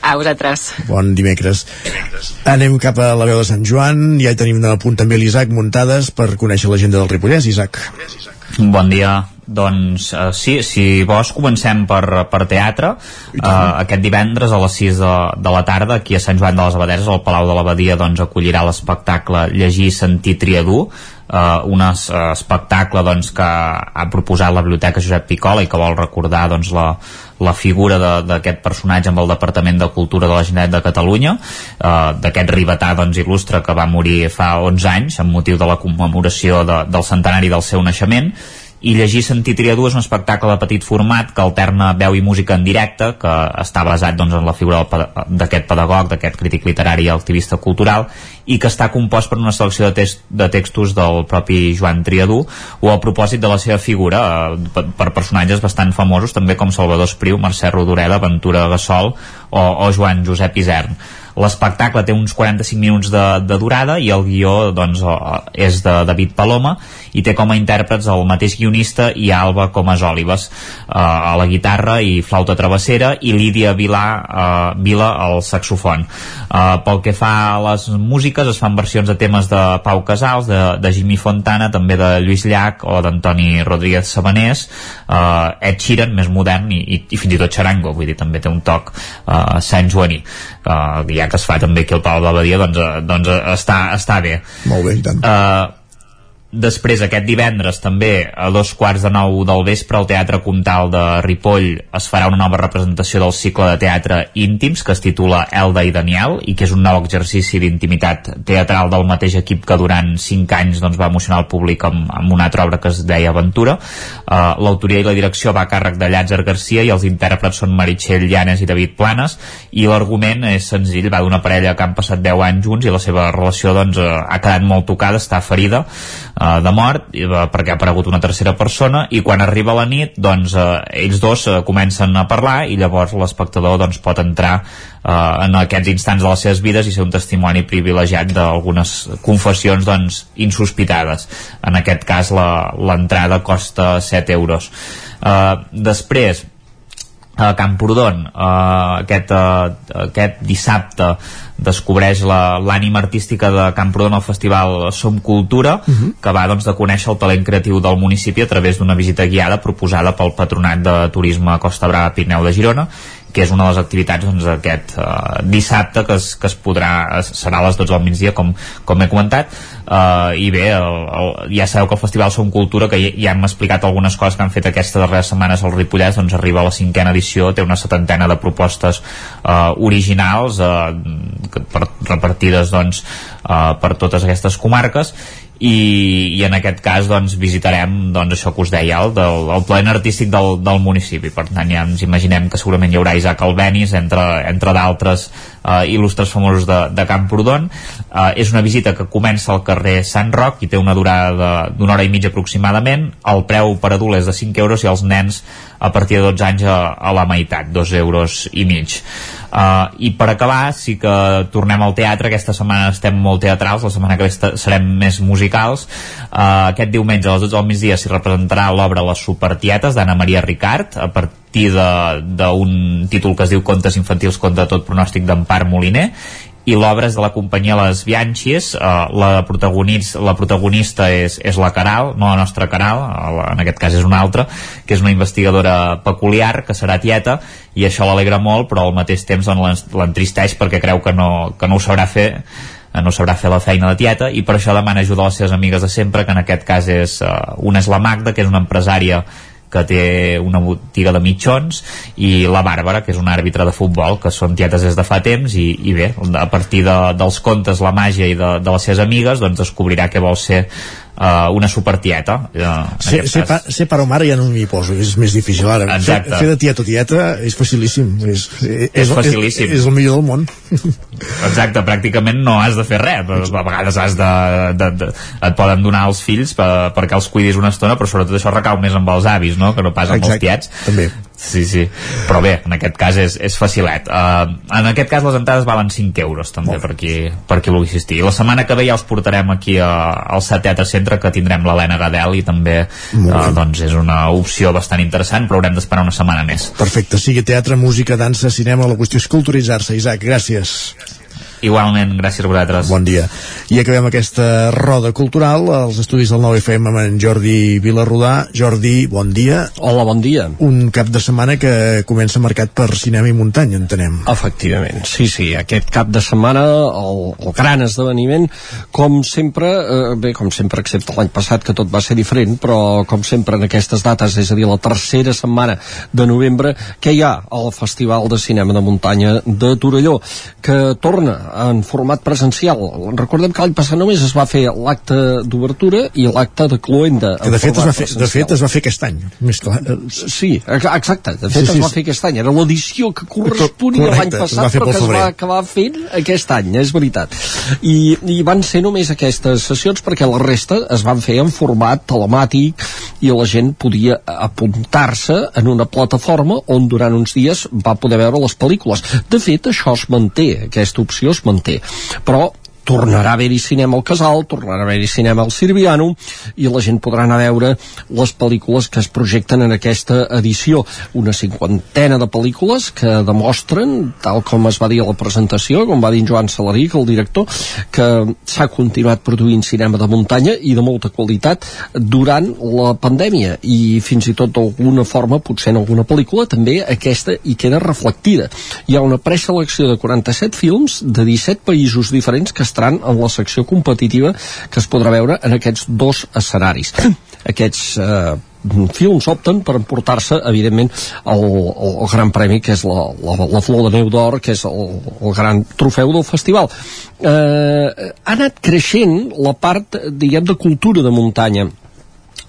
Speaker 15: A vosaltres.
Speaker 1: Bon dimecres. Anem cap a la veu de Sant Joan. Ja hi tenim a punt també l'Isaac muntades per conèixer l'agenda del Ripollès. Isaac.
Speaker 9: Bon dia. Doncs uh, sí, si vols comencem per, per teatre. Uh, aquest divendres a les 6 de, de la tarda aquí a Sant Joan de les Abaderes al Palau de l'Abadia doncs, acollirà l'espectacle Llegir, Sentir, Triadú uh, un espectacle doncs, que ha proposat la Biblioteca Josep Picola i que vol recordar doncs, la, la figura d'aquest personatge amb el Departament de Cultura de la Generalitat de Catalunya. Uh, d'aquest ribetà doncs, il·lustre que va morir fa 11 anys amb motiu de la commemoració de, del centenari del seu naixement i llegir Sentir Triadú és un espectacle de petit format que alterna veu i música en directe que està basat doncs, en la figura d'aquest pedagog, d'aquest crític literari i activista cultural i que està compost per una selecció de, text, de textos del propi Joan Triadú o a propòsit de la seva figura eh, per personatges bastant famosos també com Salvador Espriu, Mercè Rodoreda, Ventura Gassol o, o Joan Josep Isern L'espectacle té uns 45 minuts de, de durada i el guió doncs, és de David Paloma i té com a intèrprets el mateix guionista i Alba com a Òlives eh, a la guitarra i flauta travessera i Lídia Vilà, eh, Vila al saxofon. Eh, pel que fa a les músiques es fan versions de temes de Pau Casals, de, de Jimmy Fontana, també de Lluís Llach o d'Antoni Rodríguez Sabanés, eh, Ed Sheeran, més modern i, i, i fins i tot Charango, vull dir, també té un toc eh, Sant Joaní. Eh, ja que es fa també aquí al Palau de Badia doncs, eh, doncs eh, està, està bé.
Speaker 1: Molt bé, i tant.
Speaker 9: Uh, Després, aquest divendres, també, a dos quarts de nou del vespre, al Teatre Comtal de Ripoll es farà una nova representació del cicle de teatre íntims que es titula Elda i Daniel i que és un nou exercici d'intimitat teatral del mateix equip que durant cinc anys doncs, va emocionar el públic amb, amb una altra obra que es deia Aventura. Uh, L'autoria i la direcció va a càrrec de Llàtzer Garcia i els intèrprets són Meritxell Llanes i David Planes i l'argument és senzill, va d'una parella que han passat 10 anys junts i la seva relació doncs, ha quedat molt tocada, està ferida uh, de mort uh, perquè ha aparegut una tercera persona i quan arriba la nit doncs uh, ells dos uh, comencen a parlar i llavors l'espectador doncs, pot entrar uh, en aquests instants de les seves vides i ser un testimoni privilegiat d'algunes confessions doncs, insospitades. En aquest cas l'entrada costa 7 euros. Uh, després a Camprodon uh, aquest, uh, aquest dissabte descobreix l'ànima artística de Camprodon al festival Som Cultura uh mhm. -huh. que va doncs, de conèixer el talent creatiu del municipi a través d'una visita guiada proposada pel Patronat de Turisme Costa Brava Pirineu de Girona que és una de les activitats doncs, aquest uh, dissabte que es, que es podrà serà a les 12 del migdia com, com he comentat. Uh, i bé, el, el, ja sabeu que el Festival Som Cultura que ja, ja hem explicat algunes coses que han fet aquestes darreres setmanes al Ripollès doncs arriba a la cinquena edició, té una setantena de propostes uh, originals uh, per, repartides doncs, uh, per totes aquestes comarques i, i en aquest cas doncs, visitarem doncs, això que us deia el, del, el plen artístic del, del municipi. Per tant ja ens imaginem que segurament hi haurà Isaac Albenis entre, entre d'altres eh, il·lustres famosos de, de Camprodon. Eh, és una visita que comença al carrer Sant Roc i té una durada d'una hora i mitja aproximadament. El preu per adult és de 5 euros i els nens a partir de 12 anys a, a la meitat, 2 euros i mig. Uh, I per acabar, sí que tornem al teatre, aquesta setmana estem molt teatrals, la setmana que ve serem més musicals. Uh, aquest diumenge a les 12 del migdia s'hi representarà l'obra Les Supertietes d'Anna Maria Ricard, a partir d'un títol que es diu Contes infantils contra tot pronòstic d'Empar Moliner i l'obra és de la companyia Les Bianchis eh, la, protagonista, la protagonista és, és la Caral, no la nostra Caral en aquest cas és una altra que és una investigadora peculiar que serà tieta i això l'alegra molt però al mateix temps l'entristeix perquè creu que no, que no ho sabrà fer eh, no sabrà fer la feina de tieta i per això demana ajuda a les seves amigues de sempre que en aquest cas és, uh, una és la Magda que és una empresària que té una botiga de mitjons i la Bàrbara, que és una àrbitre de futbol que són tietes des de fa temps i, i bé, a partir de, dels contes, la màgia i de, de les seves amigues doncs descobrirà què vol ser uh, una supertieta uh,
Speaker 1: ser, ser, pa, ser pare o mare ja no m'hi poso és més difícil ara
Speaker 9: Exacte.
Speaker 1: fer, fer de tieta o tieta és facilíssim és, és,
Speaker 9: és, facilíssim.
Speaker 1: és, és el millor del món
Speaker 9: Exacte, pràcticament no has de fer res a vegades has de, de, de et poden donar els fills per, perquè els cuidis una estona però sobretot això recau més amb els avis no? que no pas amb
Speaker 1: Exacte,
Speaker 9: els tiets
Speaker 1: també
Speaker 9: Sí, sí, però bé, en aquest cas és, és facilet. Uh, en aquest cas les entrades valen 5 euros també per qui, per qui vulgui assistir. La setmana que ve ja us portarem aquí a, al Set Teatre Centre que tindrem l'Helena Gadel i també uh, doncs és una opció bastant interessant però haurem d'esperar una setmana més.
Speaker 1: Perfecte, sigui teatre, música, dansa, cinema, la qüestió és culturitzar-se. Isaac, gràcies.
Speaker 9: Igualment, gràcies a vosaltres.
Speaker 1: Bon dia. I acabem aquesta roda cultural als estudis del 9FM amb en Jordi Vilarrodà. Jordi, bon dia.
Speaker 45: Hola, bon dia.
Speaker 1: Un cap de setmana que comença marcat per cinema i muntanya, entenem.
Speaker 45: Efectivament, sí, sí. Aquest cap de setmana, el, el gran esdeveniment, com sempre, eh, bé, com sempre, excepte l'any passat, que tot va ser diferent, però com sempre en aquestes dates, és a dir, la tercera setmana de novembre, que hi ha el Festival de Cinema de Muntanya de Torelló, que torna en format presencial. Recordem que l'any passat només es va fer l'acte d'obertura i l'acte de cloenda.
Speaker 1: Que de fet, es va fer, de fet es va fer aquest any. Més clar.
Speaker 45: Sí, exacte. De fet sí, sí, es va fer aquest any. Era l'edició que corresponia l'any passat, però que es va acabar fent aquest any, és veritat. I, I van ser només aquestes sessions perquè la resta es van fer en format telemàtic i la gent podia apuntar-se en una plataforma on durant uns dies va poder veure les pel·lícules. De fet, això es manté, aquesta opció es manté. Però tornarà a haver-hi cinema al Casal, tornarà a haver-hi cinema al Sirviano i la gent podrà anar a veure les pel·lícules que es projecten en aquesta edició. Una cinquantena de pel·lícules que demostren, tal com es va dir a la presentació, com va dir Joan Salarí, que el director, que s'ha continuat produint cinema de muntanya i de molta qualitat durant la pandèmia i fins i tot d'alguna forma, potser en alguna pel·lícula, també aquesta hi queda reflectida. Hi ha una preselecció de 47 films de 17 països diferents que estaran en la secció competitiva que es podrà veure en aquests dos escenaris. Aquests eh, films opten per emportar-se evidentment el, el, el gran premi que és la, la, la Flor de Neu d'Or que és el, el gran trofeu del festival eh, ha anat creixent la part diguem de cultura de muntanya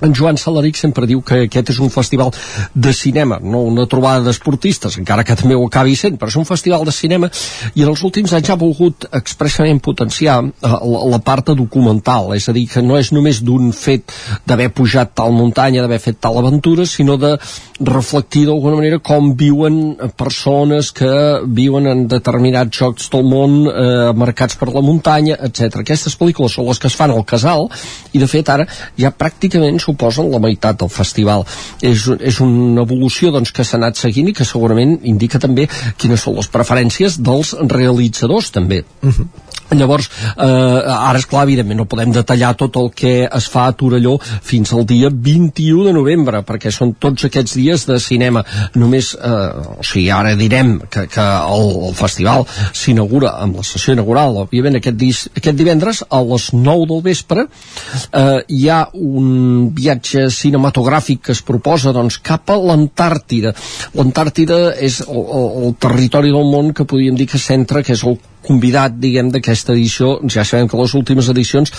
Speaker 45: en Joan Salaric sempre diu que aquest és un festival de cinema, no una trobada d'esportistes, encara que també ho acabi sent, però és un festival de cinema i en els últims anys ha volgut expressament potenciar eh, la, la part documental, és a dir, que no és només d'un fet d'haver pujat tal muntanya, d'haver fet tal aventura, sinó de reflectir d'alguna manera com viuen persones que viuen en determinats jocs del món eh, marcats per la muntanya, etc. Aquestes pel·lícules són les que es fan al casal i de fet ara ja pràcticament suposen la meitat del festival. És, és una evolució doncs, que s'ha anat seguint i que segurament indica també quines són les preferències dels realitzadors també. Uh mhm. -huh. Llavors, eh, ara, és clar, evidentment, no podem detallar tot el que es fa a Torelló fins al dia 21 de novembre, perquè són tots aquests dies de cinema. Només, eh, o sigui, ara direm que, que el, el festival s'inaugura amb la sessió inaugural, òbviament, aquest, dis, aquest divendres a les 9 del vespre eh, hi ha un viatge cinematogràfic que es proposa doncs, cap a l'Antàrtida. L'Antàrtida és el, el, el territori del món que podríem dir que centra, que és el convidat, diguem, d'aquesta edició, ja sabem que les últimes edicions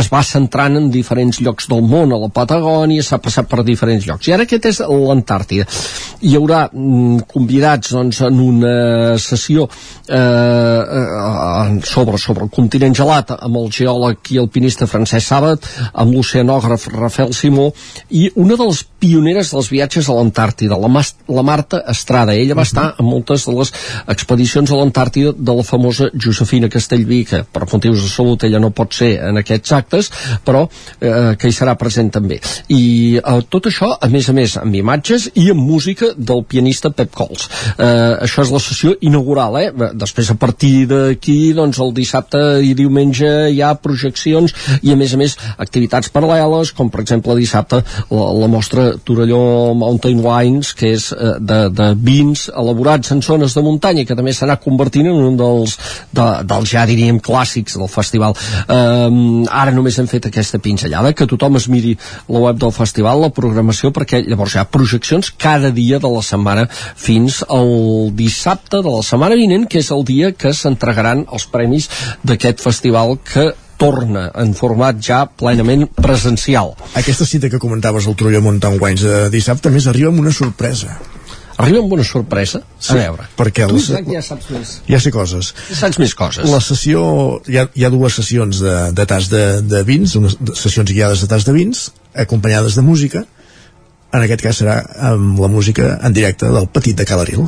Speaker 45: es va centrant en diferents llocs del món, a la Patagònia, s'ha passat per diferents llocs. I ara aquest és l'Antàrtida. Hi haurà mm, convidats doncs, en una sessió eh, eh, sobre, sobre el continent gelat amb el geòleg i alpinista Francesc Sàbat, amb l'oceanògraf Rafael Simó i una de les pioneres dels viatges a l'Antàrtida, la, la Marta Estrada. Ella va estar en moltes de les expedicions a l'Antàrtida de la famosa Josefina Castellví, que per motius de salut ella no pot ser en aquests actes, però eh, que hi serà present també. I eh, tot això, a més a més, amb imatges i amb música del pianista Pep Cols. Eh, això és la sessió inaugural, eh? Després, a partir d'aquí, doncs, el dissabte i diumenge hi ha projeccions i, a més a més, activitats paral·leles, com, per exemple, dissabte la, la mostra Torelló Mountain Wines, que és eh, de, de vins elaborats en zones de muntanya, que també anat convertint en un dels de, dels ja diríem clàssics del festival um, ara només hem fet aquesta pinzellada que tothom es miri la web del festival la programació perquè llavors hi ha projeccions cada dia de la setmana fins al dissabte de la setmana vinent que és el dia que s'entregaran els premis d'aquest festival que torna en format ja plenament presencial.
Speaker 1: Aquesta cita que comentaves al Trolló Mountain Wines de eh, dissabte més arriba amb una sorpresa
Speaker 45: arriba amb una sorpresa?
Speaker 1: Sí, a veure. perquè
Speaker 45: tu les... ja saps més.
Speaker 1: Ja sé coses.
Speaker 45: Saps més coses.
Speaker 1: La sessió, hi ha, hi ha dues sessions de, de tas de, de vins unes sessions guiades de tas de vins acompanyades de música. En aquest cas serà amb la música en directe del Petit de Calaril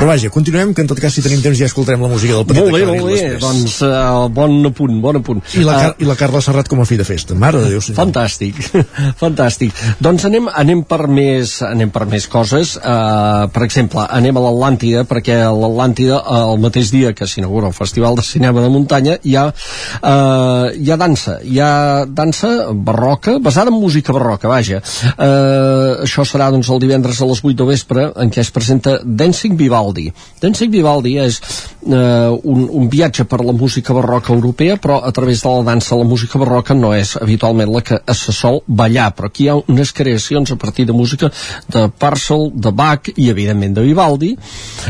Speaker 1: però vaja, continuem, que en tot cas si tenim temps ja escoltarem la música del Petit
Speaker 45: molt bé, molt bé, doncs uh, bon apunt, bon apunt.
Speaker 1: I la, uh, I la Carla Serrat com a fi de festa, mare de Déu senyor.
Speaker 45: Fantàstic, fantàstic. Doncs anem, anem, per més, anem per més coses. Uh, per exemple, anem a l'Atlàntida, perquè l'Atlàntida, uh, el mateix dia que s'inaugura el Festival de Cinema de Muntanya, hi ha, uh, hi ha dansa, hi ha dansa barroca, basada en música barroca, vaja. Uh, això serà doncs, el divendres a les 8 de vespre, en què es presenta Dancing Vivaldi, Vivaldi. Dancing Vivaldi és eh, un, un viatge per la música barroca europea, però a través de la dansa la música barroca no és habitualment la que es sol ballar, però aquí hi ha unes creacions a partir de música de Parcel, de Bach i evidentment de Vivaldi,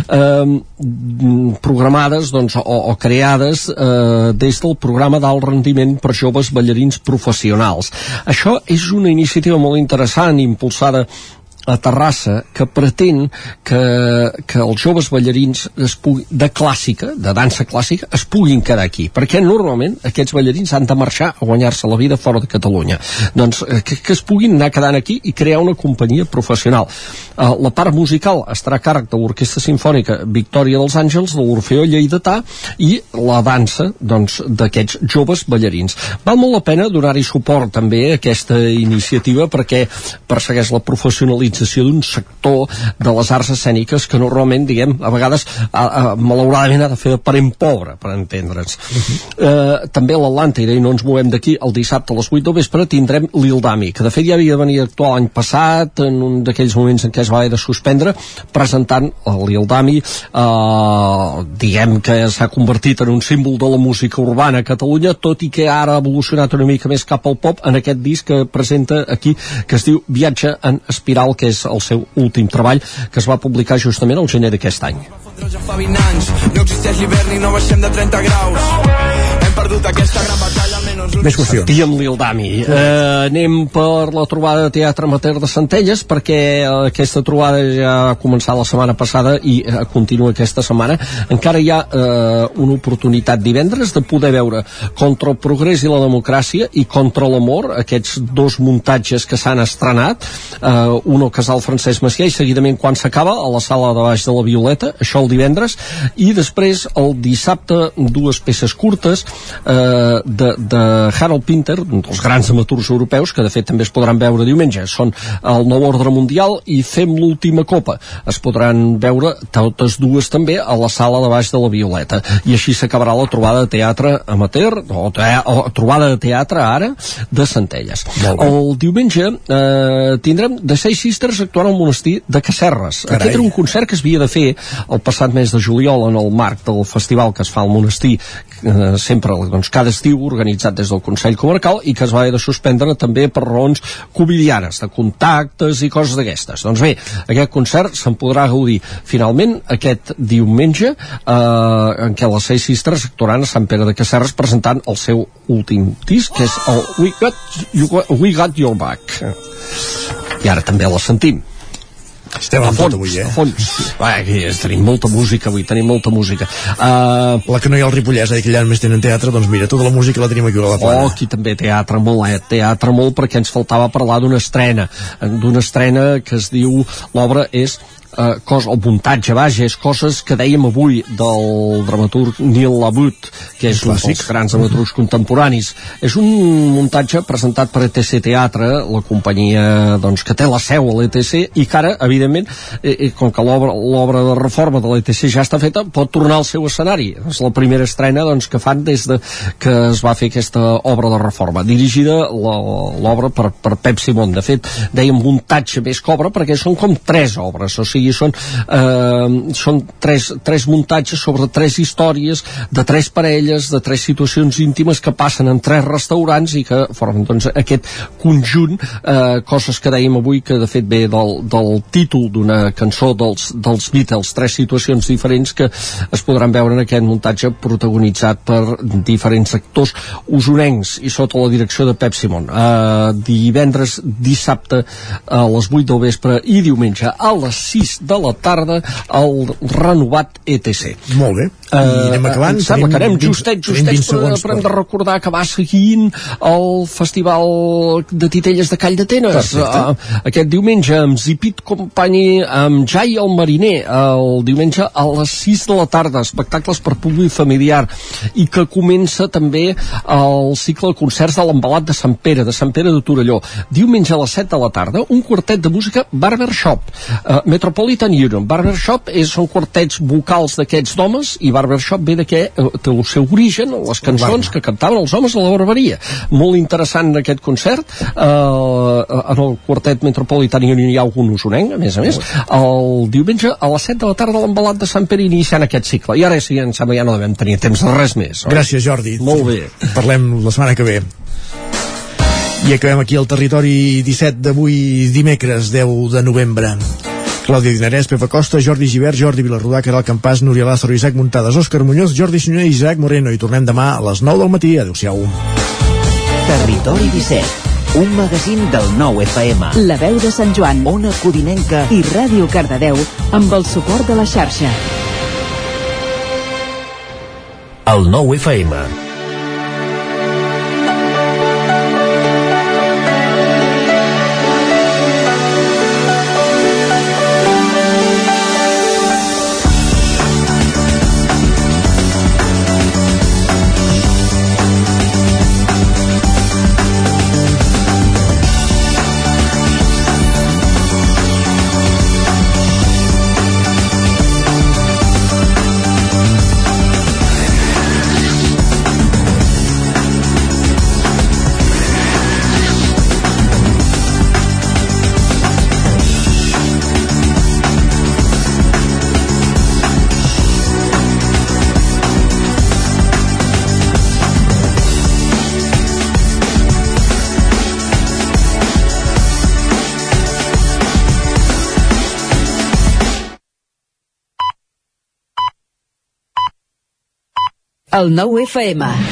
Speaker 45: eh, programades doncs, o, o creades eh, des del programa d'alt rendiment per joves ballarins professionals. Això és una iniciativa molt interessant, impulsada a Terrassa que pretén que, que els joves ballarins es pugui, de clàssica, de dansa clàssica, es puguin quedar aquí, perquè normalment aquests ballarins han de marxar a guanyar-se la vida fora de Catalunya. Doncs eh, que, que es puguin anar quedant aquí i crear una companyia professional. Uh, la part musical estarà a càrrec de l'Orquestra Simfònica Victòria dels Àngels, de l'Orfeó Lleidatà i la dansa doncs, d'aquests joves ballarins. Val molt la pena donar-hi suport també a aquesta iniciativa perquè persegueix la professionalització valorització d'un sector de les arts escèniques que normalment, diguem, a vegades a, a, malauradament ha de fer de parent pobre, per entendre'ns. Uh -huh. eh, també a l'Atlàntida, i no ens movem d'aquí, el dissabte a les 8 del vespre tindrem l'Ildami, que de fet ja havia de venir a actuar l'any passat, en un d'aquells moments en què es va haver de suspendre, presentant l'Ildami, eh, diguem que s'ha convertit en un símbol de la música urbana a Catalunya, tot i que ara ha evolucionat una mica més cap al pop en aquest disc que presenta aquí, que es diu Viatge en Espiral, que és el seu últim treball que es va publicar justament al gener d'aquest any. Ja fa 20 anys, no existeix l'hivern i no baixem de 30 graus. Hem perdut aquesta gran batalla menys
Speaker 1: Més qüestions.
Speaker 45: I amb Lil Dami. Eh, anem per la trobada de Teatre Amateur de Centelles, perquè eh, aquesta trobada ja ha començat la setmana passada i eh, continua aquesta setmana. Encara hi ha eh, una oportunitat divendres de poder veure contra el progrés i la democràcia i contra l'amor, aquests dos muntatges que s'han estrenat, eh, un al casal Francesc Macià i seguidament quan s'acaba a la sala de baix de la Violeta, això el divendres, i després el dissabte dues peces curtes eh, de, de Harold Pinter, un dels grans dramaturgs europeus, que de fet també es podran veure diumenge, són el Nou Ordre Mundial i Fem l'Última Copa. Es podran veure totes dues també a la sala de baix de la Violeta. I així s'acabarà la trobada de teatre amateur, o, te o trobada de teatre ara, de Centelles. El diumenge eh, tindrem The Seis Sisters actuant al monestir de Casserres.
Speaker 1: Carai.
Speaker 45: Aquest era un concert que es havia de fer el passat mes de juliol en el marc del festival que es fa al monestir eh, sempre doncs, cada estiu organitzat des del Consell Comarcal i que es va haver de suspendre també per raons covidianes, de contactes i coses d'aquestes. Doncs bé, aquest concert se'n podrà gaudir finalment aquest diumenge eh, en què les Seis Sisters actuaran a Sant Pere de Casserres presentant el seu últim disc que és el We Got, you, We Got Your Back i ara també la sentim
Speaker 1: estem
Speaker 45: a fons,
Speaker 1: avui, eh?
Speaker 45: a fons. Va, aquí és, tenim molta música avui, tenim molta música. Uh,
Speaker 1: la que no hi ha al Ripollès, eh, que allà només tenen teatre, doncs mira, tota la música la tenim aquí a la plana.
Speaker 45: Oh, aquí també teatre molt, eh? Teatre molt perquè ens faltava parlar d'una estrena, d'una estrena que es diu, l'obra és eh, cos, el muntatge, vaja, és coses que dèiem avui del dramaturg Neil Labut, que és un dels grans dramaturgs contemporanis. És un muntatge presentat per ETC Teatre, la companyia doncs, que té la seu a l'ETC, i que ara, evidentment, eh, eh, com que l'obra de reforma de l'ETC ja està feta, pot tornar al seu escenari. És la primera estrena doncs, que fan des de que es va fer aquesta obra de reforma, dirigida l'obra per, per Pep Simón. De fet, dèiem muntatge més que obra perquè són com tres obres, o sigui, són, eh, són tres, tres muntatges sobre tres històries de tres parelles, de tres situacions íntimes que passen en tres restaurants i que formen doncs, aquest conjunt, eh, coses que dèiem avui que de fet ve del, del títol d'una cançó dels, dels Beatles, tres situacions diferents que es podran veure en aquest muntatge protagonitzat per diferents actors usonencs i sota la direcció de Pep Simon. Eh, divendres, dissabte a les 8 del vespre i diumenge a les 6 de la tarda al renovat ETC.
Speaker 1: Molt bé. I anem acabant.
Speaker 45: Em sembla que anem
Speaker 1: 20
Speaker 45: justets,
Speaker 1: tenim 20
Speaker 45: justets, però, però hem de recordar que va seguint el Festival de Titelles de Call d'Atenes.
Speaker 1: Perfecte.
Speaker 45: Uh, aquest diumenge amb Zipit Company, amb Jai el Mariner, el diumenge a les 6 de la tarda, espectacles per públic familiar, i que comença també el cicle de concerts de l'embalat de Sant Pere, de Sant Pere de Torelló. Diumenge a les 7 de la tarda, un quartet de música Barbershop, uh, Metropolitan Union. Barbershop és, són quartets vocals d'aquests d'homes i Barbershop ve de què eh, té el seu origen, les cançons que cantaven els homes a la barberia. Molt interessant aquest concert. Uh, en el quartet Metropolitan Union hi ha algun usonenc, a més a més. El diumenge a les 7 de la tarda a l'embalat de Sant Pere iniciant aquest cicle. I ara sí, em sembla ja no devem tenir temps de res més. oi?
Speaker 1: Gràcies, Jordi.
Speaker 45: Molt bé.
Speaker 1: Parlem la setmana que ve. I acabem aquí el territori 17 d'avui, dimecres 10 de novembre. Clàudia Dinarès, Pepa Costa, Jordi Givert, Jordi Vilarrudà, Caral Campàs, Núria Lázaro, Isaac Muntades, Òscar Muñoz, Jordi Sunyer i Isaac Moreno. I tornem demà a les 9 del matí. Adéu-siau.
Speaker 33: Territori 17, un magazín del nou FM.
Speaker 22: La veu de Sant Joan,
Speaker 33: Ona Codinenca
Speaker 22: i Ràdio Cardedeu amb el suport de la xarxa.
Speaker 57: El nou FM.
Speaker 22: El nou FM.